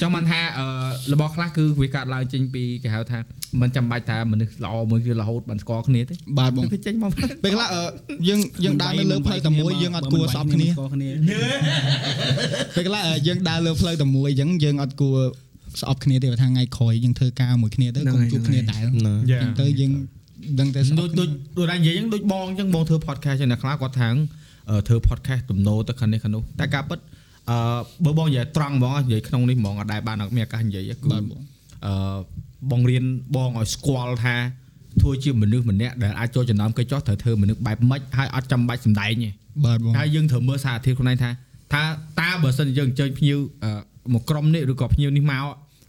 ចង់បានថាអឺរបស់ខ្លះគឺវាកាត់ឡើងចេញពីគេហៅថាមិនចាំបាច់ថាមនុស្សល្អមួយគឺរហូតបានស្គាល់គ្នាទេបាទបងគឺចេញមកពេលខ្លះអឺយើងយើងដើរនៅលើផ្លូវតែមួយយើងអត់គួរស្អប់គ្នាស្គាល់គ្នាពេលខ្លះអឺយើងដើរលើផ្លូវតែមួយអញ្ចឹងយើងអត់គួរស្អប់គ្នាទេបើថាថ្ងៃក្រោយយើងធ្វើការមួយគ្នាទៅហ្នឹងកុំហើយជួបគ្នាដែរអណាញ្ចឹងទៅយើងដឹងតែស្អដូចប់ដូចដូចតែនិយាយអញ្ចឹងដូចបងអញ្ចឹងបងធ្វើ podcast ចឹងអ្នកខ្លះគាត់ថាអឺ ធ្វើ podcast ទំនោរទៅខាងនេះខាងនោះតែការពិតអឺបើបងនិយាយត្រង់ហ្មងនិយាយក្នុងនេះហ្មងអត់ដែលបានអត់មានឱកាសនិយាយទេគឺបាទបងអឺបងរៀនបងឲ្យស្គាល់ថាធ្វើជាមនុស្សម្នាក់ដែលអាចចូលចំណោមគេចោះត្រូវធ្វើមនុស្សបែបម៉េចហើយអត់ចាំបាច់សម្ដែងទេបាទបងហើយយើងត្រូវមើលសារធាតុខ្លួនឯងថាថាតើបើសិនជាយើងអញ្ជើញភ្ញៀវអឺមកក្រុមនេះឬក៏ភ្ញៀវនេះមក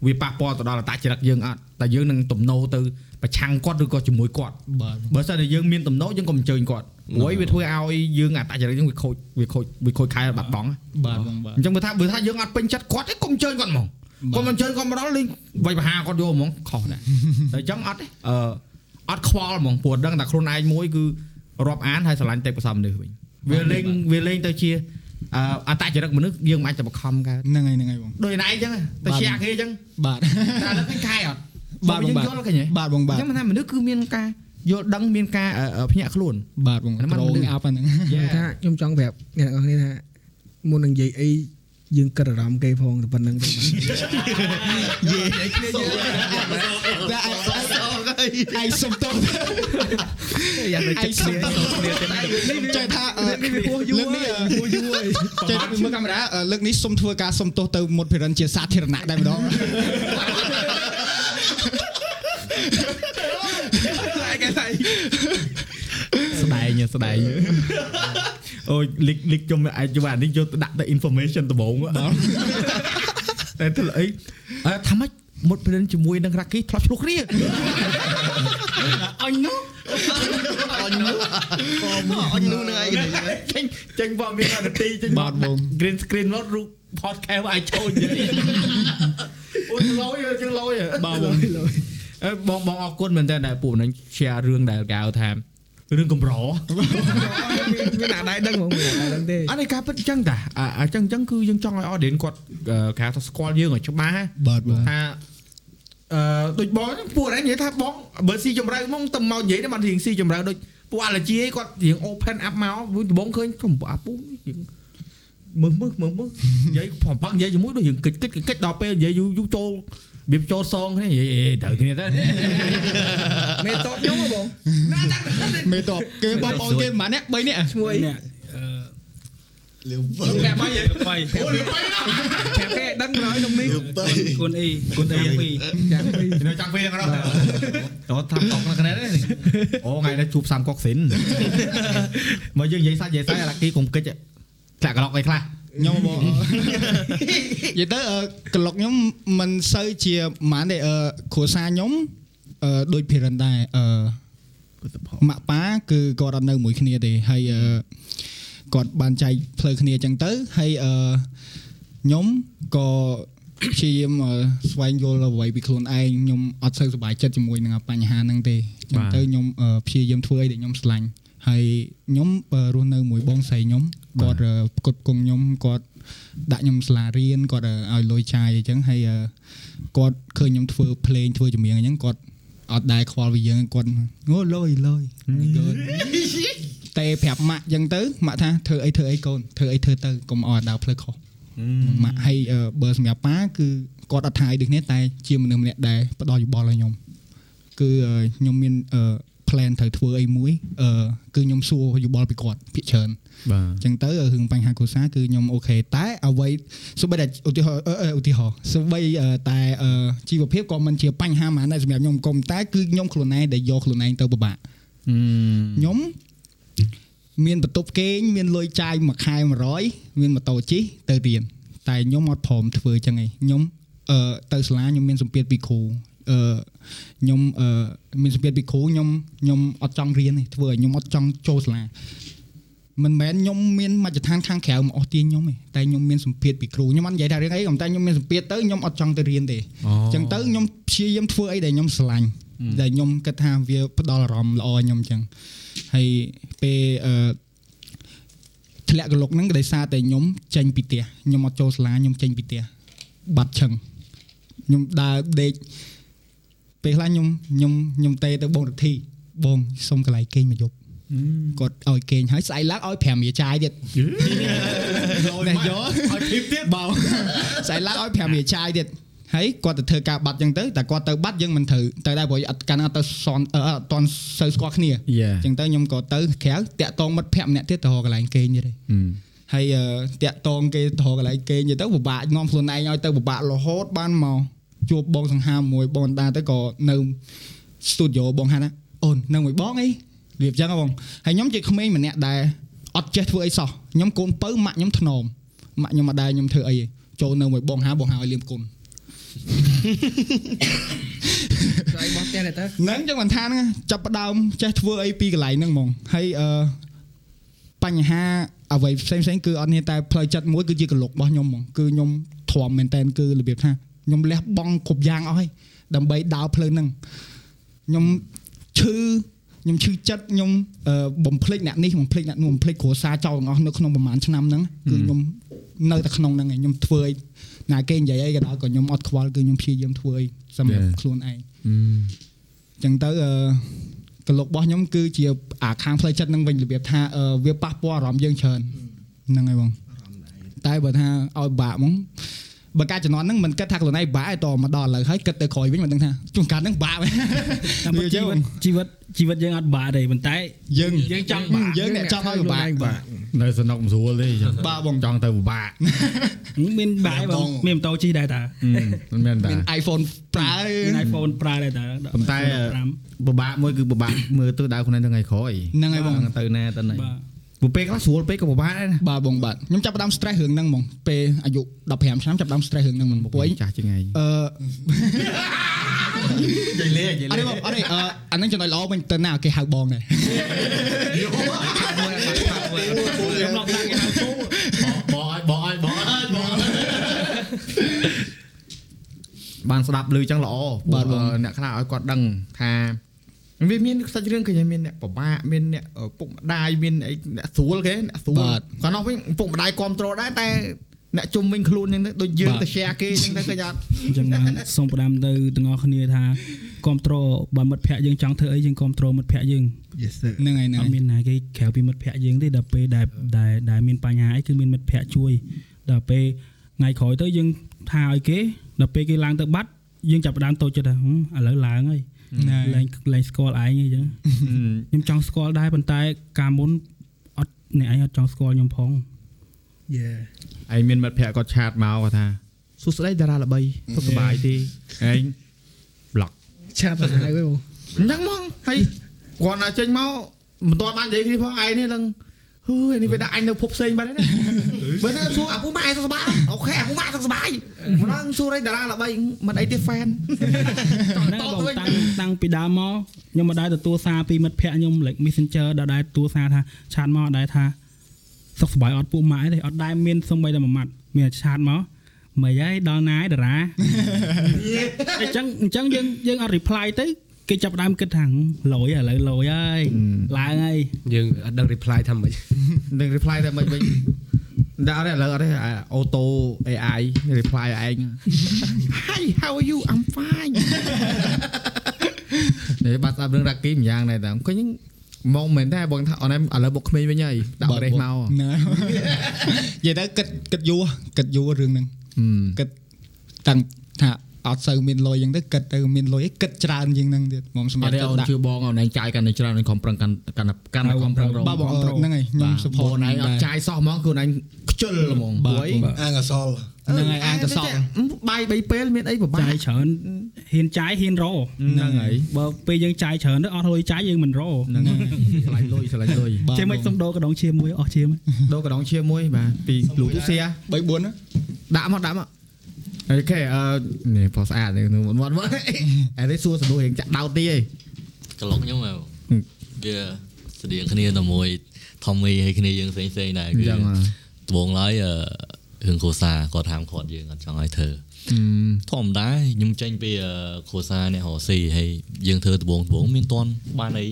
វាប៉ះពាល់ទៅដល់អត្តចរិតយើងអត់តែយើងនឹងទំនោរទៅ ប្រឆាំងគាត់ឬក៏ជាមួយគាត់បាទបើសិនតែយើងមានទំនោរយើងក៏អញ្ជើញគាត់ព្រោះវាធ្វើឲ្យយើងអត្តចរិតយើងវាខូចវាខូចវាខូចខែបាត់បង់បាទបងបាទអញ្ចឹងបើថាបើថាយើងអត់ពេញចិត្តគាត់ទេកុំអញ្ជើញគាត់ហ្មងកុំអញ្ជើញគាត់មកដល់លេងវាយបហាគាត់យកហ្មងខុសដែរតែអញ្ចឹងអត់ទេអឺអត់ខ្វល់ហ្មងព្រោះដឹងតែខ្លួនឯងមួយគឺរាប់អានហើយស្រឡាញ់តែប្រសំមនុស្សវិញវាលេងវាលេងទៅជាអឺអត្តចរិតមនុស្សយើងមិនអាចទៅបង្ខំកើតហ្នឹងហើយហ្នឹងហើយបងដូចណៃអញ្ចឹងទៅជាគេអញ្ចឹងបាទតែឥឡូវឃើញខែអត់ បាទបងបាទយើងយល់ឃើញហ៎បាទបងបាទអញ្ចឹងមិនថាមនុស្សគឺមានការយល់ដឹងមានការអឺភ្ញាក់ខ្លួនបាទបងអាហ្នឹងក្រមិនងអាប់ហ្នឹងនិយាយថាខ្ញុំចង់ប្រាប់អ្នកទាំងអស់គ្នាថាមុននឹងនិយាយអីយើងគិតអារម្មណ៍គេផងតែប៉ុណ្្នឹងទៅបាទយេគ្នាយេតែឯងសុំទោសយ៉ាងទៅឯងសុំទោសគ្នាទៅនេះចេះថាអឺនេះវាហួសយូរលើកនេះហើយហួសយូរហើយចេះមើលកាមេរ៉ាអឺលើកនេះសុំធ្វើការសុំទោសទៅមុតភិរិនជាសាធារណៈដែរម្ដង តែគេថា ស្ដែងស្ដែងអូយលិចលិចខ្ញុំអាចយកអានេះយកទៅដាក់ទៅ information ដំបូងតែទៅអីអើថាម៉េចមុតព្រិនជាមួយនឹងរ៉ាគីធ្លាប់ឆ្លោះគ្នាអញនោះអញនោះអញនោះនឹងឯងចេញចេញបងមាននាទីចេញបាទបង green screen មករូប podcast អាចចូលនិយាយអូយឡយចឹងឡយបាទបងអឺបងបងអរគុណមែនតើដែលពួកហ្នឹង share រឿងដែលគេហៅថា រឿងកម្រមានអាដែរដឹងហ្មងមានអាដែរដឹងទេអត់ឯការពិតអញ្ចឹងតាអាអញ្ចឹងអញ្ចឹងគឺយើងចង់ឲ្យ audience គាត់អឺគេហៅថាស្គាល់យើងឲ្យច្បាស់បាទបងថាអឺដូចបងហ្នឹងពួកឯងនិយាយថាបងបើស៊ីចម្រៅមកទៅមកនិយាយទៅបានរៀងស៊ីចម្រៅដូចពួកអាឡជីគាត់រៀង open up មកវិញដំបងឃើញខ្ញុំអាពូរៀងមើលមើលមើលមើលនិយាយប្រប៉ាក់និយាយជាមួយដូចរៀងកិច្ចកិច្ចកិច្ចដល់ពេលនិយាយយូរយូរចូល វាចូលសងគ្នានិយាយត្រូវគ្នាទៅមេតបខ្ញុំហ៎បងមេតបគេបងប្អូនគេម្នាក់អ្នក3នាក់ឈ្មោះអីអ្នកអឺលឿបប្រាប់មកនិយាយបៃអូលឿនទៅណាប្រាប់គេដឹងក្រោយក្នុងនេះលឿបទៅគុណអីគុណអីពីរចាំពីនៅចាំពេលហ្នឹងដល់ថាកុកនៅគ្នានេះអូថ្ងៃនេះជួបសាមកុកសិនមកយើងនិយាយសាច់និយាយសាច់អាឡាគីកុំកិច្ចចាក់ក្លុកអីខ្លះ ខ្ញុំបងនិយាយទៅអឺក្លុកខ្ញុំមិនសូវជាហ្មងទេអឺគ្រួសារខ្ញុំអឺដូចភិរិនដែរអឺម៉ាក់ប៉ាគឺគាត់អត់នៅមួយគ្នាទេហើយអឺគាត់បានចែកផ្លូវគ្នាអញ្ចឹងទៅហើយអឺខ្ញុំក៏ព្យាយាមអឺស្វែងយល់អ្វីពីខ្លួនឯងខ្ញុំអត់សូវសប្បាយចិត្តជាមួយនឹងបញ្ហាហ្នឹងទេអញ្ចឹងទៅខ្ញុំអឺព្យាយាមធ្វើអីដែលខ្ញុំស្រឡាញ់ហើយខ្ញុំអឺរស់នៅមួយបងស្រីខ្ញុំ គាត់អឺផ្គត់ផ្គង់ខ្ញុំគាត់ដាក់ខ្ញុំសាលារៀនគាត់អឺឲ្យលុយចាយអញ្ចឹងហើយអឺគាត់ឃើញខ្ញុំធ្វើភ្លេងធ្វើចម្រៀងអញ្ចឹងគាត់អត់ដែរខ្វល់ពីយើងគាត់អូលុយលុយគាត់តែប្រាប់ម៉ាក់អញ្ចឹងទៅម៉ាក់ថាធ្វើអីធ្វើអីកូនធ្វើអីធ្វើទៅកុំអត់ដើរផ្លូវខុសម៉ាក់ហើយអឺបើសម្រាប់ប៉ាគឺគាត់អត់ថាអីដូចគ្នាតែជាមនុស្សម្នាក់ដែលផ្ដល់យោបល់ឲ្យខ្ញុំគឺអឺខ្ញុំមានអឺ plan ត្រូវធ្វើអីមួយអឺគឺខ្ញុំសួរយោបល់ពីគាត់ភាគច្រើនបាទ អញ្ចឹងទៅរឿងបញ្ហាគ្រួសារគឺខ្ញុំអូខេតែអ្វីសូម្បីតែឧទាហរណ៍អឺអឺឧទាហរណ៍សូម្បីអឺតែអឺជីវភាពក៏មិនជាបញ្ហាហ្មងដែរសម្រាប់ខ្ញុំកុំតែគឺខ្ញុំខ្លួនឯងដែលយកខ្លួនឯងទៅពិបាកខ្ញុំមានបន្ទប់គេងមានលុយចាយមួយខែ100មានម៉ូតូជិះទៅរៀនតែខ្ញុំអត់ព្រមធ្វើចឹងឯងខ្ញុំអឺទៅសាលាខ្ញុំមានសម្ពាធពីគ្រូអឺខ្ញុំអឺមានសម្ពាធពីគ្រូខ្ញុំខ្ញុំអត់ចង់រៀនទេធ្វើឲ្យខ្ញុំអត់ចង់ចូលសាលា មិនមែនខ្ញុំមានមជ្ឈដ្ឋានខាងក្រៅមកអស់ទាញខ្ញុំទេតែខ្ញុំមានសម្ពាធពីគ្រូខ្ញុំអត់និយាយថារឿងអីក៏តែខ្ញុំមានសម្ពាធទៅខ្ញុំអត់ចង់ទៅរៀនទេអូអញ្ចឹងទៅខ្ញុំព្យាយាមធ្វើអីដែលខ្ញុំស្រឡាញ់ដែលខ្ញុំគិតថាវាផ្ដល់អារម្មណ៍ល្អខ្ញុំអញ្ចឹងហើយពេលអឺធ្លាក់កលុកហ្នឹងក៏ដោយសារតែខ្ញុំចេញពីផ្ទះខ្ញុំអត់ចូលសាលាខ្ញុំចេញពីផ្ទះបាត់ឈឹងខ្ញុំដើរដេកពេលខ្លះខ្ញុំខ្ញុំខ្ញុំទេទៅបងរទ្ធីបងសុំកន្លែងគេងមួយយប់ គាត់ឲ្យគេងហើយស្អែកឡើងឲ្យ5រៀលចាយទៀតណែយកឲ្យធីបទៀតបងស្អែកឡើងឲ្យ5រៀលចាយទៀតហើយគាត់ទៅធ្វើការបាត់ចឹងទៅតែគាត់ទៅបាត់យើងមិនត្រូវទៅដែរព្រោះអត់កាន់អត់ទៅសនអឺអត់តន់សូវស្គាល់គ្នាយ៉ាចឹងទៅខ្ញុំក៏ទៅក្រៅតាក់តងមិត្តភ័ក្ដិម្នាក់ទៀតទៅរកកន្លែងគេងទៀតឯងហើយអឺតាក់តងគេទៅរកកន្លែងគេងទៀតទៅពិបាកងំខ្លួនឯងឲ្យទៅពិបាករហូតបានមកជួបបងសង្ហាមួយបងអណ្ដាទៅក៏នៅស្ទូឌីយោបងហាត់ណាអូននៅមួយបងអី រៀបចឹងហ៎បងហើយខ្ញុំជាក្មេងម្នាក់ដែលអត់ចេះធ្វើអីសោះខ្ញុំកូនពៅម៉ាក់ខ្ញុំធ្នមម៉ាក់ខ្ញុំអត់ដែរខ្ញុំធ្វើអីទេចូលនៅមួយបងហាបងហាឲ្យលៀមគុណស្អីបោះផ្ទះដែរតើហ្នឹងចឹងមិនថាហ្នឹងចាប់ផ្ដើមចេះធ្វើអីពីកន្លែងហ្នឹងហ្មងហើយអឺបញ្ហាអ្វីផ្សេងផ្សេងៗគឺអត់នេះតែផ្លូវចិត្តមួយគឺជាកលុករបស់ខ្ញុំហ្មងគឺខ្ញុំធំមែនតែនគឺរបៀបថាខ្ញុំលះបង់គ្រប់យ៉ាងអស់ហើយដើម្បីដើរផ្លូវហ្នឹងខ្ញុំឈឺ ខ្ញុំឈឺចិត្តខ្ញុំអឺបំភ្លេចអ្នកនេះបំភ្លេចអ្នកនោះបំភ្លេចគ្រួសារចោលទាំងអស់នៅក្នុងប្រហែលឆ្នាំហ្នឹងគឺខ្ញុំនៅតែក្នុងហ្នឹងឯងខ្ញុំធ្វើអីណាគេនិយាយអីក៏ដោយក៏ខ្ញុំអត់ខ្វល់គឺខ្ញុំព្យាយាមធ្វើអីសម្រាប់ខ្លួនឯងចឹងទៅអឺកលុករបស់ខ្ញុំគឺជាអាខាងផ្លូវចិត្តនឹងវិញរបៀបថាអឺវាប៉ះពាល់អារម្មណ៍យើងច្រើនហ្នឹងហើយបងតែបើថាឲ្យបាក់ហ្មង បើការជំនាន់ហ្នឹងមិនគិតថាខ្លួនឯងបាក់ឯតមកដល់ឥឡូវហើយគិតទៅក្រោយវិញមិនដឹងថាជួនកាលហ្នឹងបាក់មែនតាមពិតជីវិតជីវិតជីវិតយើងអត់បាក់ទេប៉ុន្តែយើងយើងចង់បាក់យើងអ្នកចង់ឲ្យបាក់បាក់នៅសនុកមិនស្រួលទេចឹងបាក់បងចង់ទៅពិបាកមានបាក់ឯងបងមានម៉ូតូជិះដែរតាមិនមែនតាមាន iPhone ប្រើមាន iPhone ប្រើដែរតាប៉ុន្តែ5ពិបាកមួយគឺពិបាកមើលទៅដៅខ្លួនឯងថ្ងៃក្រោយហ្នឹងហើយបងទៅណាទៅណាបាទ ព្រោះពេលខ្លះស្រួលពេកក៏ពិបាកដែរណាបាទបងបាទខ្ញុំចាប់ផ្ដើម stress រឿងហ្នឹងហ្មងពេលអាយុ15ឆ្នាំចាប់ផ្ដើម stress រឿងហ្នឹងហ្មងព្រោះអីចាស់ជាងឯងអឺនិយាយលេនិយាយអត់ទេបងអត់ទេអឺអាហ្នឹងចំណុចល្អវិញទៅណាគេហៅបងដែរខ្ញុំឡប់ដាក់គេហៅឈូបងឲ្យបងឲ្យបងឲ្យបងបានស្ដាប់ឮចឹងល្អបាទបងអឺអ្នកខ្លះឲ្យគាត់ដឹងថា វាមានសាច់រឿងឃើញមានអ្នកពិបាកមានអ្នកឪពុកម្ដាយមានអីអ្នកស្រួលគេអ្នកស្រួលគាត់នោះវិញឪពុកម្ដាយគ្រប់គ្រងដែរតែអ្នកជុំវិញខ្លួនហ្នឹងទៅដូចយើងទៅ share គេចឹងទៅឃើញអត់អញ្ចឹងបានសូមផ្ដាំទៅទាំងអស់គ្នាថាគ្រប់គ្រងបើមិត្តភ័ក្ដិយើងចង់ធ្វើអីយើងគ្រប់គ្រងមិត្តភ័ក្ដិយើង Yes sir ហ្នឹងហើយហ្នឹងអហើយត់មានណាគេក្រៅពីមិត្តភ័ក្ដិយើងទេដល់ពេលដែលដែលដែលមានបញ្ហាអីគឺមានមិត្តភ័ក្ដិជួយដល់ពេលថ្ងៃក្រោយទៅយើងថាឲ្យគេដល់ពេលគេឡើងទៅបាត់យើងចាប់ផ្ដើមតូចចិត្តថាហឹមឥឡូវឡើងហើយហ្នឹងហើយ លែងលែងស្គាល់ឯងអីចឹងខ្ញុំចង់ស្គាល់ដែរប៉ុន្តែកាលមុនអត់អ្នកឯងអត់ចង់ស្គាល់ខ្ញុំផង Yeah ឯងមានមិត្តភក្តិគាត់ឆាតមកគាត់ថាសួស្ដីតារាល្បីសុខសប្បាយទេឯង block ឆាប់ទៅហើយបងអញ្ចឹងហ្មងហើយគាត់ណាចេញមកមិនទាន់បាននិយាយគ្នាផងឯងនេះឡើង ហឺនេះវាដាក់អញនៅភពផ្សេងបាត់ហើយណាបើថាសួរអាពូម៉ែសុខសប្បាយអូខេអាពូម៉ែសុខសប្បាយមិនដឹងសួរអីតារាល្បីមិនអីទេ fan ហ្នឹងបងតាំងតាំងពីដើមមកខ្ញុំមិនដែលទទួលសារពីមិត្តភ័ក្ដិខ្ញុំ like Messenger ដល់ដែលទទួលសារថាឆាតមកដល់ថាសុខសប្បាយអត់ពួកម៉ាក់ទេអត់ដែលមានសំបីតែមួយម៉ាត់មានឆាតមកមិនហើយដល់ណាយតារាអញ្ចឹងអញ្ចឹងយើងយើងអត់ reply ទៅ គេចាប់ផ្ដើមគិតថាលយឥឡូវលយហើយឡើងហើយយើងអត់ដឹង reply ថាម៉េចនឹង reply តែមិនវិញដាក់អត់ទេឥឡូវអត់ទេអូតូ AI reply ឯង Hi how are you I'm fine នេះបាត់ស្ដាប់រឿងរ៉ាគីម្យ៉ាងដែរតាឃើញមកមែនតែបងថាអនឯងឥឡូវបុកក្មេងវិញហើយដាក់ប្រេះមកហ្នឹងហើយនិយាយទៅគិតគិតយូរគិតយូររឿងហ្នឹងហឹមគិតតាំងថា អត់សូវមានលុយអញ្ចឹងទៅគិតទៅមានលុយគិតច្រើនជាងហ្នឹងទៀតមកសម្អរាប់ត់ទេអូនដាក់ជឿបងអូនឯងចាយកាន់តែច្រើនខំប្រឹងកាន់កាន់កាន់ខំប្រឹងរងបាទបងហ្នឹងហើយខ្ញុំសុផ support នឯងអត់ចាយសោះហ្មងខ្លួនឯងខ្ជិលហ្មងព្រោះអីអាងអសល់ហ្នឹងហើយអាងទៅសល់បាយ3ពេលមានអីពិបាកចាយច្រើនហ៊ានចាយហ៊ានរហ្នឹងហើយបើពេលយើងចាយច្រើនទៅអត់លុយចាយយើងមិនរហ្នឹងហើយឆ្លាញ់លុយឆ្លាញ់លុយចេះមិនសុំដោកដងឈាមមួយអស់ឈាមដូរកដងឈាមមួយបាទពីលូទូសៀ3 4ណាដាក់មកដាក់មក អូខេអឺនេះផស្អាតនេះមុនមុនមកអីនេះសួរសំណួររៀងចាក់ដោតទីឯងក្លុកខ្ញុំហ៎ហឹមវាស្តៀងគ្នាតែមួយ Tommy ហើយគ្នាយើងផ្សេងផ្សេងៗដែរអញ្ចឹងហ៎ដំបងឡើយអឺរឿងគ្រួសារគាត់ហាមឃាត់យើងអត់ចង់ឲ្យធ្វើធម្មតាខ្ញុំចេញពីអឺគ្រួសារអ្នករកស៊ីហើយយើងធ្វើដំបងដំបងមានតន់បានអី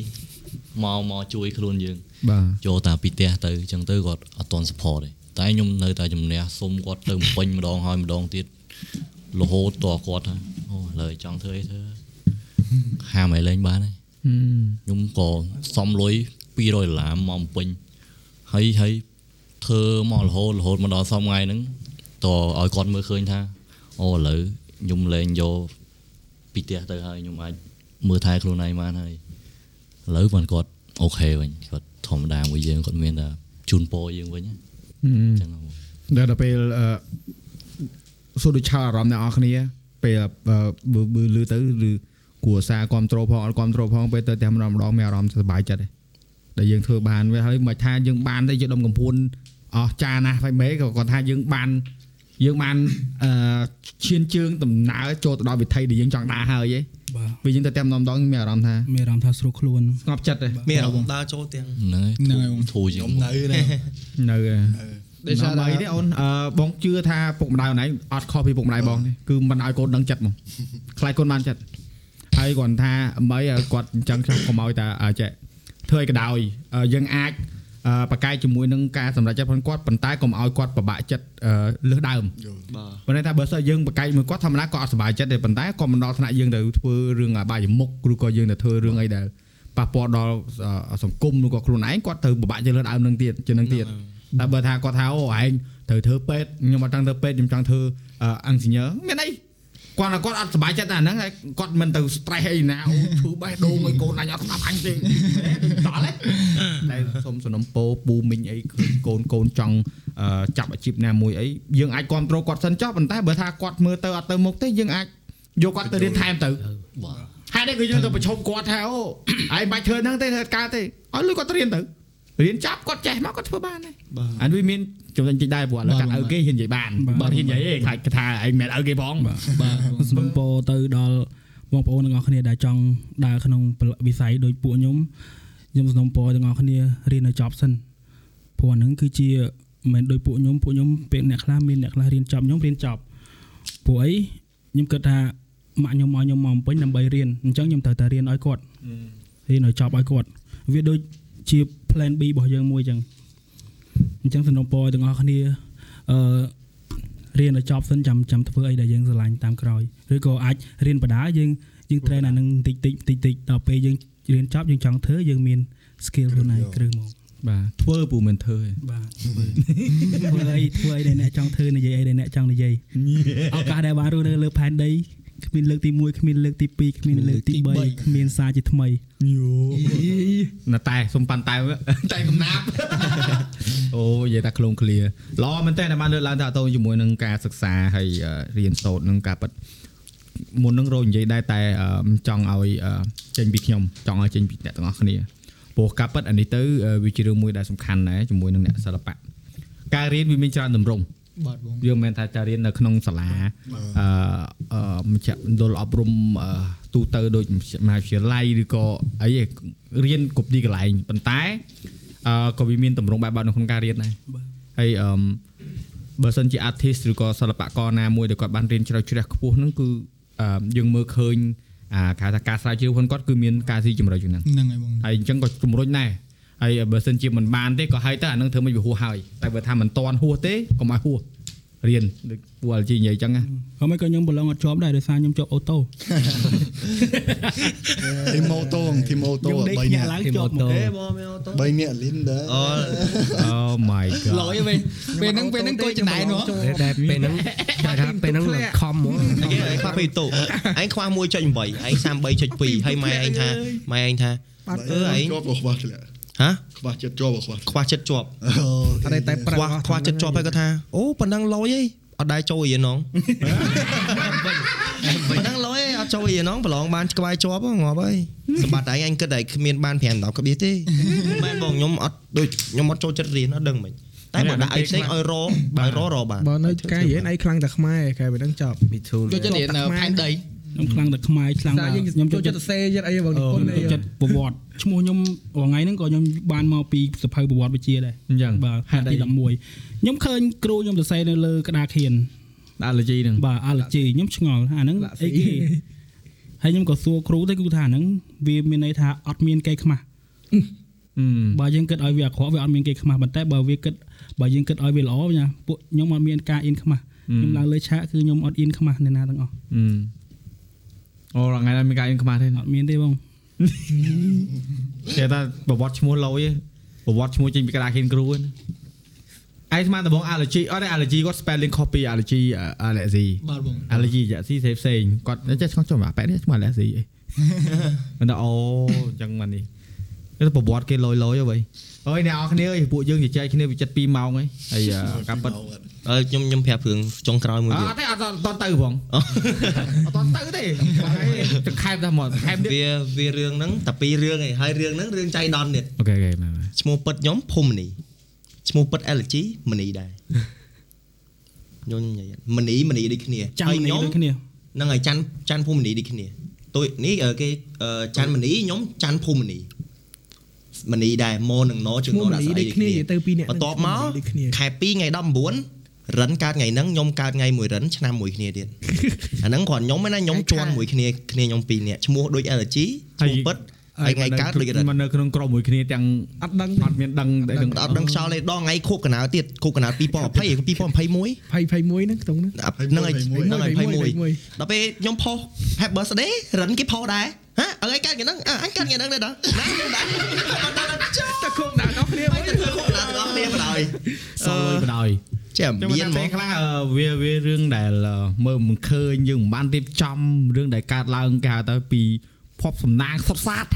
មកមកជួយខ្លួនយើងបាទចូលតាពីផ្ទះទៅអញ្ចឹងទៅគាត់អត់តន់ support ទេតែខ្ញុំនៅតែជំនះសុំគាត់ទៅបំពេញម្ដងហើយម្ដងទៀត រហូតតគាត់ថាអូលើចង់ធ្វើអីធ្វើហាមឲ្យលេងបានហើយខ្ញុំក៏សំលុយ200ដុល្លារមកបំពេញហើយហើយធ្វើមករហូតរហូតមកដល់សំថ្ងៃហ្នឹងតឲ្យគាត់មើលឃើញថាអូឥឡូវខ្ញុំលេងយកពីផ្ទះទៅហើយខ្ញុំអាចមើលថែខ្លួនឯងបានហើយឥឡូវបានគាត់អូខេវិញគាត់ធម្មតាមួយយើងគាត់មានតែជូនពរយើងវិញណាអញ្ចឹងហ៎ដល់ដល់ពេលអឺ សួរដូចឆាអារម្មណ៍អ្នកនរគ្នាពេលអឺបើបើលឺទៅឬគួរសារគ្រប់ត្រូលផងអត់គ្រប់ត្រូលផងពេលទៅតែម្ដងម្ដងមានអារម្មណ៍សប្បាយចិត្តទេដែលយើងធ្វើបានវាហើយមិនថាយើងបានទេជាដុំកំពួនអស់ចាណាស់ហ្វៃមេក៏គាត់ថាយើងបានយើងបានអឺឈានជើងដំណើរចូលទៅដល់វិថីដែលយើងចង់ដើរហើយឯងបាទពេលយើងទៅតែម្ដងម្ដងមានអារម្មណ៍ថាមានអារម្មណ៍ថាស្រួលខ្លួនស្ងប់ចិត្តទេមានអារម្មណ៍ដើរចូលទាំងហ្នឹងហើយហ្នឹងហើយបងធូរជាខ្ញុំងនៅណានៅឯ ដោយសារដល់តែបីទេអូនអឺបងជឿថាពុកម្ដាយអូនឯងអត់ខុសពីពុកម្ដាយបងទេគឺមិនឲ្យកូនដឹងចិត្តហ្មងខ្លាចកូនបានចិត្តហើយគាត់ថាអំបីឲ្យគាត់អញ្ចឹងខ្ញុំកុំឲ្យតែអឺចេះធ្វើឲ្យក៏ដោយអឺយើងអាចអឺបកកាយជាមួយនឹងការសម្រេចចិត្តផងគាត់ប៉ុន្តែកុំឲ្យគាត់ពិបាកចិត្តអឺលើសដើមបាទប៉ុន្តែថាបើសិនយើងបកកាយមួយគាត់ធម្មតាគាត់អត់សុបាយចិត្តទេប៉ុន្តែក៏មិនដល់ថ្នាក់យើងទៅធ្វើរឿងអបាយមុខឬក៏យើងទៅធ្វើរឿងអីដែលប៉ះពាល់ដល់អឺសង្គមឬក៏ខ្លួនឯងគាត់ទៅពិបាកចិត្តលើសដើមនឹងទៀតជាងនឹងទៀត តែបើថាគាត់ថាអូឯងត្រូវធ្វើពេទ្យខ្ញុំអត់ចង់ធ្វើពេទ្យខ្ញុំចង់ធ្វើអង់ជីញ៉ើមានអីគាត់ថាគាត់អត់សុបាយចិត្តតែអាហ្នឹងហើយគាត់មិនទៅ stress អីណាអូធ្វើបេះដូងឲ្យកូនអញអត់ស្ដាប់អញទេដល់ហើយតែសុំសំណុំពោពូមីងអីឃើញកូនកូនចង់អឺចាប់អាជីពណាមួយអីយើងអាចគ្រប់គ្រងគាត់សិនចុះប៉ុន្តែបើថាគាត់មើលទៅអត់ទៅមុខទេយើងអាចយកគាត់ទៅរៀនថែមទៅបាទហេតុអីគឺយើងទៅប្រឈមគាត់ថាអូឯងបាច់ធ្វើហ្នឹងទេធ្វើកើតទេឲ្យលុយគាត់ទៅរៀនទៅ រៀនចាប់គាត់ចេះមកគាត់ធ្វើបានហើយអានេះវាមានចំណុចតិចដែរព្រោះឥឡូវកាត់ឪគេហ៊ាននិយាយបានបើហ៊ាននិយាយឯងខ្លាចថាឯងមិនឪគេផងបាទសំណពរទៅដល់បងប្អូនទាំងអស់គ្នាដែលចង់ដើរក្នុងវិស័យដូចពួកខ្ញុំខ្ញុំសំណពរទាំងអស់គ្នារៀនឲ្យចប់សិនព្រោះអាហ្នឹងគឺជាមិនមែនដូចពួកខ្ញុំពួកខ្ញុំពេលអ្នកខ្លះមានអ្នកខ្លះរៀនចប់ខ្ញុំរៀនចប់ពួកអីខ្ញុំគិតថាម៉ាក់ខ្ញុំឲ្យខ្ញុំមកបំពេញដើម្បីរៀនអញ្ចឹងខ្ញុំត្រូវតែរៀនឲ្យគាត់រៀនឲ្យចប់ឲ្យគាត់វាដូចជា plan B របស់យើងមួយអញ្ចឹងអញ្ចឹងសំណពរទាំងអស់គ្នាអឺរៀនឲ្យចប់សិនចាំចាំធ្វើអីដែលយើងស្រឡាញ់តាមក្រោយឬក៏អាចរៀនបដាយើងយើង train អានឹងតិចតិចតិចតិចដល់ពេលយើងរៀនចប់យើងចង់ធ្វើយើងមាន skill ខ្លួនឯងគ្រឹះមកបាទធ្វើពូមិនធ្វើទេបាទធ្វើអីធ្វើអីដែលអ្នកចង់ធ្វើនិយាយអីដែលអ្នកចង់និយាយឱកាសដែលបានរស់នៅលើផែនដី គ្មានលើកទី1គ្មានលើកទី2គ្មានលើកទី3គ្មានសារជាថ្មីណាតែសុំប៉ាន់តែមើលតែកំណាប់អូនិយាយថាក្លងឃ្លាល្អមែនតើតែបានលើកឡើងថាតទៅជាមួយនឹងការសិក្សាហើយអឺរៀនសូត្រនឹងការប៉ັດមុននឹងរោនិយាយដែរតែអឺមិនចង់ឲ្យអឺចេញពីខ្ញុំចង់ឲ្យចេញពីអ្នកទាំងអស់គ្នាព្រោះការប៉ັດអានេះទៅអឺវាជារឿងមួយដែលសំខាន់ដែរជាមួយនឹងអ្នកសិល្បៈការរៀនវាមានច្រើនទម្រង់ បាទបងយើងមិនមែនថាតែរៀននៅក្នុងសាលាអឺអឺមជ្ឈមណ្ឌលអប់រំអឺទូទៅដូចមហាវិទ្យាល័យឬក៏អីឯងរៀនគ្រប់ទីកន្លែងប៉ុន្តែអឺក៏វាមានទម្រង់បែបបត់នៅក្នុងការរៀនដែរហើយអឺមបើសិនជា artist ឬក៏សិល្បករណាមួយដែលគាត់បានរៀនជ្រៅជ្រះខ្ពស់ហ្នឹងគឺអឺយើងមើលឃើញអាគេហៅថាការស្រាវជ្រាវផងគាត់គឺមានការស៊ីជម្រៅជាងហ្នឹងហ្នឹងហើយបងហើយអញ្ចឹងក៏ជំរុញដែរ ហើយបើសិនជាមិនបានទេក៏ហើយទៅអានឹងធ្វើមិនវាហួសហើយតែបើថាមិនតាន់ហួសទេកុំឲ្យហួសរៀនដូចពូ LG និយាយចឹងណាហើយមិនក៏ខ្ញុំប្រឡងអត់ជាប់ដែរដោយសារខ្ញុំជាប់អូតូធីម៉ូតូធីម៉ូតូខ្ញុំដេក3ញានាក់ក់ឡើងជាប់មកទេបងមានអូតូ3នាក់លីនដែរអូ Oh my god ឡយវិញពេលហ្នឹងពេលហ្នឹងគួយចំណាយនោះតែពេលហ្នឹងតែថាពេលហ្នឹងខំហ្មងអីឯងខ្វះពីតូឯងខ្វះ1.8ឯង33.2ហើយម៉ែឯងថាម៉ែឯងថាអឺឯងជាប់ក៏ខ្វះធ្លាក់ ហ៎ខ្វះចិត្តជាប់ក៏ខ្វះខ្វះចិត្តជាប់អូអត់តែប្រាខ្វះខ្វះចិត្តជាប់ហើយគាត់ថាអូប៉ុណ្ណឹងលយអីអត់ដែរចូលរៀនហ្នងប៉ុណ្ណឹងលយអីអត់ចូលរៀនហ្នងប្រឡងបានក្បែរជាប់ហ៎ងាប់ហើយសម្បត្តិឯងអញគិតតែគ្មានបាន5 10ក្បៀសទេមែនបងខ្ញុំអត់ដូចខ្ញុំអត់ចូលចិត្តរៀនអត់ដឹងមិនតែបើដាក់អីផ្សេងឲ្យរឲ្យររបានបើនៅការរៀនឯងខ្លាំងតែខ្មែរកាលពេលហ្នឹងចប់មីធូនចូលចិត្តរៀននៅផែនដី ខ្ញុំខ្លាំងតែខ្មែរខ្លាំងតែតែយើងខ្ញុំចូលចូលចិត្តចិត្តសរសេរចិត្តអីបងនិពន្ធអីចូលចិត្តប្រវត្តិឈ្មោះខ្ញុំរាល់ថ្ងៃហ្នឹងក៏ខ្ញុំបានមកពីសភៅប្រវត្តិវិទ្យាដែរអញ្ចឹងបាទហេតុអីទី11ខ្ញុំឃើញគ្រូខ្ញុំសរសេរនៅលើក្តារខៀន allergy ហ្នឹងបាទ allergy ខ្ញុំឆ្ងល់អាហ្នឹងអីគេហើយខ្ញុំក៏សួរគ្រូទៅគ្រូថាអាហ្នឹងវាមានន័យថាអត់មានគេខ្មាស់អឺបើយើងគិតឲ្យវាអាក្រក់វាអត់មានគេខ្មាស់ប៉ុន្តែបើវាគិតបើយើងគិតឲ្យវាល្អណាពួកខ្ញុំអត់មានការអៀនខ្មាស់ខ្ញុំឡើងលើឆាកគឺខ្ញុំអត់អៀនខ្មាស់អ្នកណាទាំងអស់ អឺអូរថ្ងៃនេះមានការអៀនខ្មាស់ទេអត់មានទេបងគេថាប្រវត្តិឈ្មោះលយឯងប្រវត្តិឈ្មោះចេញពីក្តារខៀនគ្រូហ្នឹងឯងស្មានដំបង allergy អត់ទេ allergy គាត់ spelling copy allergy អឺ allergy បាទបង allergy យ៉ាស៊ីផ្សេងផ្សេងគាត់ចេះឆ្ងល់ចំអាប៉ែនេះឈ្មោះ allergy អីមិនដល់អូអញ្ចឹងមកនេះគេប្រវត្តិគេលយលយហ៎បីអើយអ្នកនរគ្នាអើយពួកយើងជជែកគ្នាវាចិត្ត2ម៉ោងហើយហើយអឺការប៉ັດ អើខ្ញុំខ្ញុំប្រាប់រឿងចុងក្រោយមួយអទៀតត់ទេអត់តន់ទៅផងអត់តន់ទៅទេទៅខែបតែមកខែបទៀតវាវារឿងហ្នឹងតែពីររឿងឯងហើយរឿងហ្នឹងរឿងចៃដន្យទៀតអូខេអូខេមកឈ្មោះពិតខ្ញុំភូមិនីឈ្មោះពិត LG មនីដែរខ្ញុំនិយាយមនីមនីដូចគ្នាចាំហើយគ្នាខ្ញុំដូចគ្នាហ្នឹងហើយច័ន្ទច័ន្ទភូមិនីដូចគ្នាទុយនេះអឺគេអឺច័ន្ទមនីខ្ញុំច័ន្ទភូមិនីមនីដែរម៉ូនឹងណជើឈ្ងមោះណមដាក់នីស្អីដូចគ្នានិយាយទៅពីរនាក់បន្ទាប់មកដូចគ្នាខែ2ថ្ងៃ19 រិនកើតថ្ងៃហ្នឹងខ្ញុំកើតថ្ងៃមួយរិនឆ្នាំមួយគ្នាទៀតអាហ្នឹងគ្រាន់ខ្ញុំឯណាខ្ញុំជន់មួយគ្នាគ្នាខ្ញុំពីរនាក់ឈ្មោះដូច LG ឈ្មោះពិតហើយថ្ងៃកើតដូចរិនមកនៅក្នុងក្រុមមួយគ្នាទាំងអត់ដឹងអត់មានដឹងតែដឹងអត់ដឹងខ្យល់ទេដល់ថ្ងៃខូបកណ្ដាលទៀតខូបកណ្ដាល2020 2021 20 21ហ្នឹងក្នុងហ្នឹងហ្នឹងហើយហ្នឹងហើយ21 21ដល់ពេលខ្ញុំផុស Happy birthday រិនគេផុសដែរហ៎អើយកើតថ្ងៃហ្នឹងអើអញកើតថ្ងៃហ្នឹងដែរណាខ្ញុំដែរចាំតែគុំដាក់ដល់គ្នាទៅធ្វើខូបកណ្ដាលទាំងអស់គ្នាបណ្ដោយសល់លុយបដ ாய் ចាំចាំមានមានហ្មពេលងខ្លះអឺវាវារឿងដែលអឺមើលមិនឃើញយើងមិនបានរៀបចំរឿងដែលកើតឡើងគេហៅទៅពីភពសំណាងសុតសាត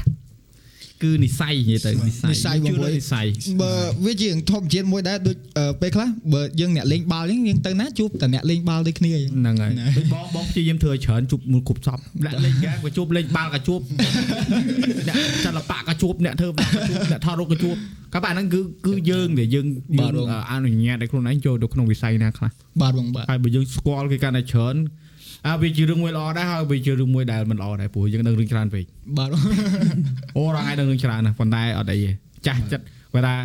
គឺនិស័យនិយាយទៅនិស័យនិស្ស័យបងជឿប្អូនលើនិស័យបើវាជាធម្មជាតិមួយដែរដូចអឺពេលខ្លះបើយើងអ្នកលេងបាល់ហ្នឹងយើងទៅណាជួបតែអ្នកលេងបាល់ដូចគ្នាអញ្ចឹងហ្នឹងហើយដូចបងបងព្យាយាមធ្វើឲ្យច្រើនជួបមួយគ្រប់សពអ្នកលេងហ្គេមក៏ជួបលេងបាល់ក៏ជួបអ្នកសិល្បៈក៏ជួបអ្នកធ្វើបាល់ក៏ជួបអ្នកថតរូបក៏ជួបក៏បែរហ្នឹងគឺគឺយើងដែលយើងយើងអនុញ្ញាតឲ្យខ្លួនឯងចូលទៅក្នុងវិស័យណាខ្លះបាទបងបាទហើយបើយើងស្គាល់គេកាន់តែច្រើន អើវាជារឿងមួយល្អដែរហើយវាជារឿងមួយដែលមិនល្អដែរព្រោះយើងដឹងរឿងច្រើនពេកបាទបងអូរងឯងដឹងរឿងច្រើនណាស់ប៉ុន្តែអត់អីទេចាស់ចិត្តគាត់ថា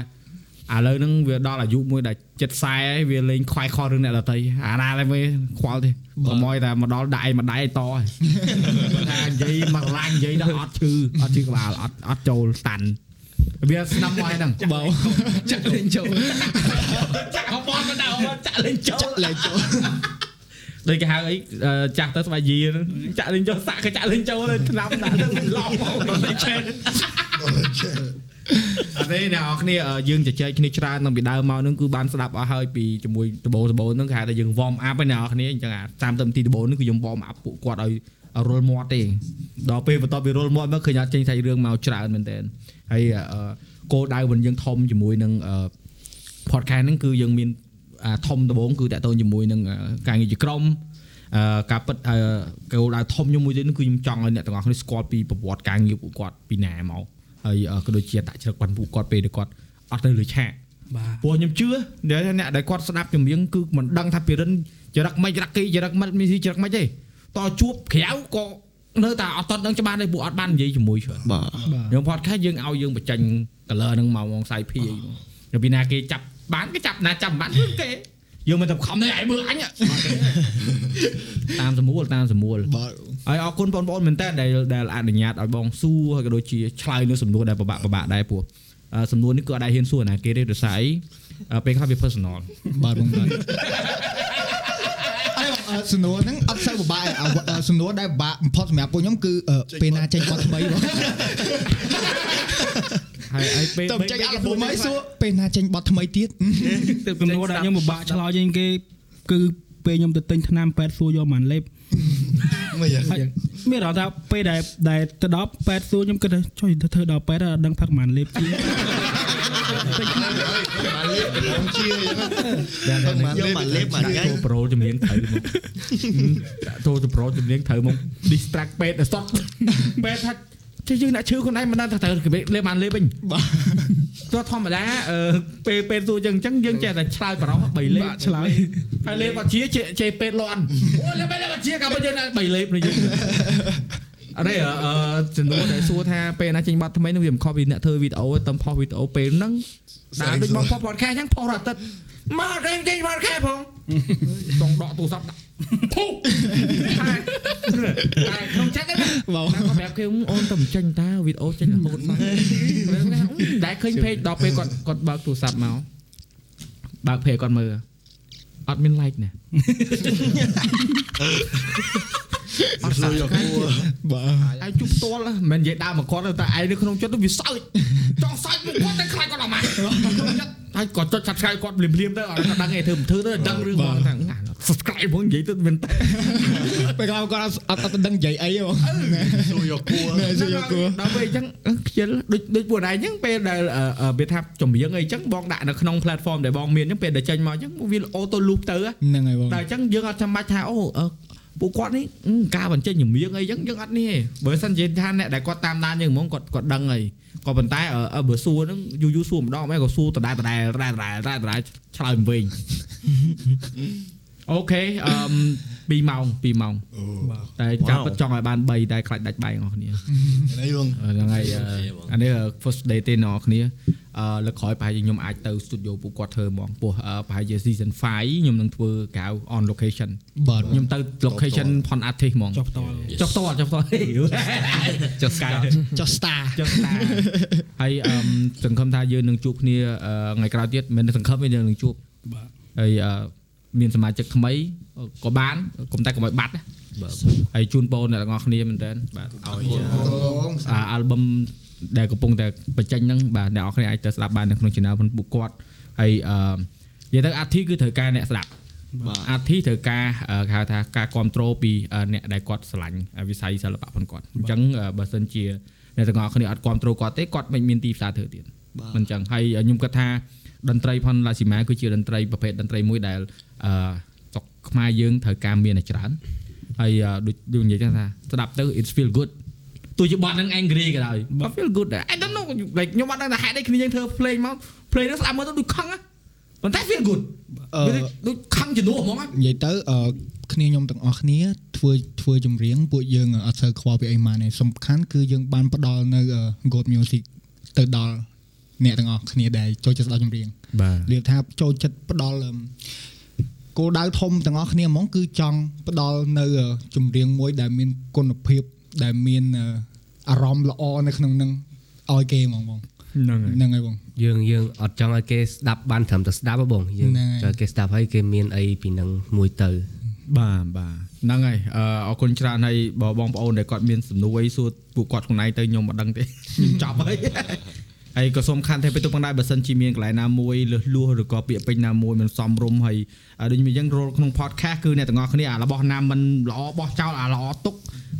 ឥឡូវហ្នឹងវាដល់អាយុមួយដែលចិត្តខ្សែហើយវាលេងខ្វាយខលរឿងអ្នកដតីអាណាឡើយមើលខ្វល់ទេកុំឲ្យតែមកដល់ដៃមកដៃតហើយគាត់ថានិយាយមកឡាញនិយាយដល់អត់ឈឺអត់ឈឺក្បាលអត់អត់ចូលតាន់វាស្ដាប់មកហ្នឹងបើចាក់លេងចូលចាក់កបនមកដល់ចាក់លេងចូលចាក់លេងចូល ដូចគេហៅអីអឺចាស់ទៅស្បែកយាហ្នឹងចាក់លេងចូលសាក់ក៏ចាក់លេងចូលទៅឆ្នាំដាក់ទៅឡោមកដល់តែឆេតអត់ទេអ្នកនរគ្នាអឺយើងជជែកគ្នាច្រើនតាំងពីដើមមកហ្នឹងគឺបានស្ដាប់អស់ហើយពីជាមួយដបូដបូហ្នឹងគេហៅថាយើង warm up ហ្នឹងអ្នកនរគ្នាអញ្ចឹងអាតាមទៅទីដបូហ្នឹងគឺយើង warm up ពួកគាត់ឲ្យឲ្យរលមាត់ទេដល់ពេលបន្ទាប់ពីរលមាត់មកឃើញអត់ចេញសាច់រឿងមកច្រើនមែនតើហើយអឺគោលដៅរបស់យើងធំជាមួយនឹងអឺ podcast ហ្នឹងគឺយើងមានអា ធំដំបូងគឺតកតូនជាមួយនឹងអឺការងារជាក្រុមអឺការពិតអឺគោលដៅធំខ្ញុំមួយទៀតហ្នឹងគឺខ្ញុំចង់ឲ្យអ្នកទាំងអស់គ្នាស្គាល់ពីប្រវត្តិការងារពួកគាត់ពីណាមកហើយអឺក៏ដូចជាតាក់ជ្រឹកបានពួកគាត់ពេលដែលគាត់អត់ទៅលើឆាកបាទព្រោះខ្ញុំជឿដែលអ្នកដែលគាត់ស្ដាប់ចម្រៀងគឺមិនដឹងថាពីរិនចរិតមិនចរិតគីចរិតមិនមានស៊ីចរិតមិនទេតជួបក្រៅក៏នៅតែអត់តន់ដឹងច្បាស់ទេពួកអត់បាននិយាយជាមួយច្រើនបាទយើង podcast យើងឲ្យយើងបញ្ចេញ color ហ្នឹងមកមកសាយភីអីពីណាគេចាប់ បានគេចាប់ណាចាប់មិនបានរឿងគេយើងមិនទៅខំទេឲ្យមើលអញតាមសមូលតាមសមូលបាទហើយអរគុណបងប្អូនមែនតើដែលដែលអនុញ្ញាតឲ្យបងសួរហើយក៏ដូចជាឆ្លើយនៅសំណួរដែលពិបាកពិបាកដែរព្រោះអឺសំណួរនេះគឺអត់ដែរហ៊ានសួរណាគេទេដោយសារអីអឺពេលខ្លះវា personal បាទបងបាទសំណួរហ្នឹងអត់សូវពិបាកទេអ្វីអឺសំណួរដែលពិបាកបំផុតសម្រាប់ពួកខ្ញុំគឺអឺពេលណាចេញបទថ្មីបង ហើយហើយពេលទៅចេញអាល់ប៊ុមហើយសួរពេលណាចេញបទថ្មីទៀតទៅសំណួរដែលខ្ញុំពិបាកឆ្លើយជាងគេគឺពេលខ្ញុំទៅទិញថ្នាំប៉ែតសួរយកមិនលេបមិនយ៉ាងហើយមានអារម្មណ៍ថាពេលដែលដែលទៅដល់ប៉ែតសួរខ្ញុំគិតថាចុយទៅធ្វើដល់ប៉ែតដល់ដឹងថាមិនលេបជាបានលេបខ្ញុំជាអញ្ចឹងបានលេបមកលេបមកញ៉ាំចូលប្រូជំនាញត្រូវមកដាក់ចូលទៅប្រូជំនាញត្រូវមក distract ពេទ្យដល់សតពេទ្យថា ជិះយើងដាក់ឈឺខ្លួនឯងមិនដឹងថាត្រូវលេបបានលេបវិញបាទទោះធម្មតាអឺពេលពេលសួរចឹងចឹងយើងចេះតែឆ្លើយបរោះ3លេបឆ្លើយហើយលេបបាជាជេជេពេទ្យលាន់អូលេបលេបបាជាក៏បើយើង3លេបនេះយើងអរេអឺចំនួនដែលសួរថាពេលណាចេញបាត់ថ្មីនឹងវាមិនខុសពីអ្នកធ្វើវីដេអូទៅផុសវីដេអូពេលហ្នឹងដាក់ដូចមកផុស podcast ចឹងផុសរាល់អាទិត្យ មកចេញចេញ podcast ផងចង់ដកទូរស័ព្ទដាក់ភុតែក្នុងចិត្តហ្នឹងបងណាគាត់ប្រាប់គេអូនទៅមិនចេញតើវីដេអូចេញរហូតមកដែរឃើញពេកដល់ពេលគាត់គាត់បើកទូរស័ព្ទមកបើកពេកគាត់មើលអត់មាន like ណាអត់សាច់បាទហើយជប់ផ្ទាល់មិនមែននិយាយដើមមកគាត់តែឯងនៅក្នុងចិត្តទៅវាសើចចង់សើចមកគាត់តែខ្លាចគាត់អត់មក ហើយគាត់ចុច subscribe គាត់ភ្លាមៗទៅអត់គាត់ដឹងឯងធ្វើមិនធ្វើទៅដឹងរឿងបងថា subscribe ផងនិយាយទៅមែនតើពេលក្រោយគាត់អត់អត់ដឹងនិយាយអីហ៎បងសួរយកគួរណែសួរយកគួរដល់ពេលអញ្ចឹងខ្ជិលដូចដូចពួកឯងអញ្ចឹងពេលដែលអឺអឺវាថាចម្រៀងអីអញ្ចឹងបងដាក់នៅក្នុង platform ដែលបងមានអញ្ចឹងពេលដែលចេញមកអញ្ចឹងវាអូតូលូបទៅហ៎ហ្នឹងហើយបងតែអញ្ចឹងយើងអត់ចាំបាច់ថាអូអឺពួកគាត់នេះអឺការបញ្ចេញចម្រៀងអីអញ្ចឹងយើងអត់នេះទេបើសិននិយាយថាអ្នកដែលគាត់តាមដានយើងហ្មងគាត់គាត់ដឹងហើយ ក៏ប៉ុន្តែអឺអឺបើសួរហ្នឹងយូរយូរសួរម្ដងម៉េចក៏សួរដដែលដដែលដដែលដដែលដដែលដដែលឆ្លើយមិនវិញ អូខេអឺ2ម៉ោង2ម៉ោងអូតែចាំពិតចង់ឲ្យបាន3តែខ្លាចដាច់បាយបងប្អូនគ្នានេះបងអឺហ្នឹងហើយអឺអានេះ first day ទេអ្នកនរគ្នាអឺលើកក្រោយប្រហែលជាខ្ញុំអាចទៅ studio ពួកគាត់ធ្វើហ្មងពោះអឺប្រហែលជា season 5ខ្ញុំនឹងធ្វើកៅ on location បាទខ្ញុំទៅ location ផន artist ហ្មងចុះផ្ទាល់ចុះផ្ទាល់ចុះផ្ទាល់ចុះ sky ចុះ star ចុះ star ហើយអឺសង្ឃឹមថាយើងនឹងជួបគ្នាអឺថ្ងៃក្រោយទៀតមិនមែនសង្ឃឹមទេយើងនឹងជួបបាទហើយអឺ មានសមាជិកថ្មីក៏បានកុំតែកុំឲ្យបាត់ណាហើយជូនពរអ្នកទាំងអស់គ្នាមែនតើបាទឲ្យអាអាល់ប៊ុមដែលកំពុងតែបញ្ចេញហ្នឹងបាទអ្នកនរគ្នាអាចទៅស្ដាប់បាននៅក្នុង channel របស់ពួកគាត់ហើយអឺនិយាយទៅអាធីគឺត្រូវការអ្នកស្ដាប់អាធីត្រូវការអឺគេហៅថាការគ្រប់គ្រងពីអឺអ្នកដែលគាត់ស្រឡាញ់វិស័យសិល្បៈផងគាត់អញ្ចឹងអឺបើសិនជាអ្នកទាំងអស់គ្នាអត់គ្រប់គ្រងគាត់ទេគាត់មិនមានទីផ្សារធ្វើទៀតមិនអញ្ចឹងហើយខ្ញុំគាត់ថា តន្ត្រីផនឡាស៊ីម៉ាគឺជាតន្ត្រីប្រភេទតន្ត្រីមួយដែលអឺស្រុកខ្មែរយើងត្រូវការមានឲ្យច្រើនហើយអឺដូចដូចនិយាយចឹងថាស្ដាប់ទៅ it feel good ទោះជាបត់នឹង angry ក៏ដោយក៏ feel good ដែរ I don't know like ខ្ញុំអត់ដឹងថាហេតុអីគ្នាយើងធ្វើ play មក play នឹងស្ដាប់មើលទៅដូចខឹងណាប៉ុន្តែ feel good អឺវាដូចខឹងជំនួសហ្មងណានិយាយទៅអឺគ្នាខ្ញុំទាំងអស់គ្នាធ្វើធ្វើចម្រៀងពួកយើងអត់សូវខ្វល់ពីអីម៉ានទេសំខាន់គឺយើងបានផ្ដល់នៅអឺ good music ទៅដល់ អ្នកទាំងអស់គ្នាដែលចូលចិត្តស្ដាប់ចម្រៀងបាទរៀបថាចូលចិត្តផ្ដល់អឺគោលដៅធំទាំងអស់គ្នាហ្មងគឺចង់ផ្ដល់នៅអឺចម្រៀងមួយដែលមានគុណភាពដែលមានអឺអារម្មណ៍ល្អនៅក្នុងនឹងឲ្យគេហ្មងបងហ្នឹងហើយហ្នឹងហើយបងយើងយើងអត់ចង់ឲ្យគេស្ដាប់បានត្រឹមតែស្ដាប់ហ៎បងយើងហ្នឹងហើយចង់ឲ្យគេស្ដាប់ហើយគេមានអីពីនឹងមួយទៅបាទបាទហ្នឹងហើយអឺអរគុណច្រើនហើយបើបងប្អូនដែលគាត់មានសំណួរអីសួរពួកគាត់ខ្លួនឯងទៅខ្ញុំមិនដឹងទេខ្ញុំចប់ហើយ ហើយក៏សូមខាន់តែពេលទៅផងដែរបើសិនជាមានកន្លែងណាមួយលឺលួសឬក៏ពាក្យពេចន៍ណាមួយមិនសមរម្យហើយដូចខ្ញុំអញ្ចឹងរលក្នុង podcast គឺអ្នកទាំងអស់គ្នាអារបស់ណាមិនល្អបោះចោលអាល្អទុក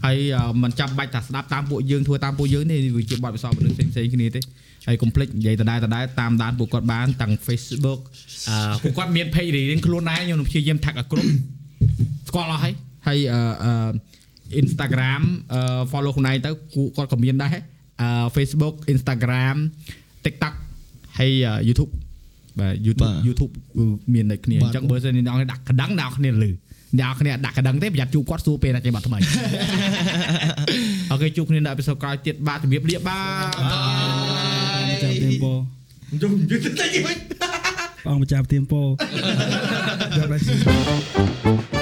ហើយអឺមិនចាំបាច់ថាស្ដាប់តាមពួកយើងធ្វើតាមពួកយើងទេវាជាបទពិសោធន៍មនុស្សផ្សេងៗគ្នាទេហើយកុំភ្លេចនិយាយដដែលដដែលតាមដានពួកគាត់បានទាំង Facebook អឺពួកគាត់មាន page រៀងៗខ្លួនដែរខ្ញុំនឹងព្យាយាម tag ឲ្យគ្រប់ស្គាល់អស់ហើយហើយអឺអឺ Instagram អឺ follow ខ្លួនឯងទៅគូគាត់ក៏មានដែរអឺ Facebook Instagram TikTok ហើយអឺ YouTube បាទ YouTube YouTube គឺមានដូចគ្នាអញ្ចឹងបើសិនអ្នកនរដាក់កណ្ដឹងអ្នកនរគ្នាលឺអ្នកនរគ្នាដាក់កណ្ដឹងទេប្រយ័ត្នជួបគាត់សួរពេលណាចេញបាត់ថ្មីអូខេជួបគ្នានៅអេពីសូតក្រោយទៀតបាទជំរាបលាបាទម្ចាស់ទៀមពោជុំយឺតតិចវិញបងម្ចាស់ទៀមពោយកដល់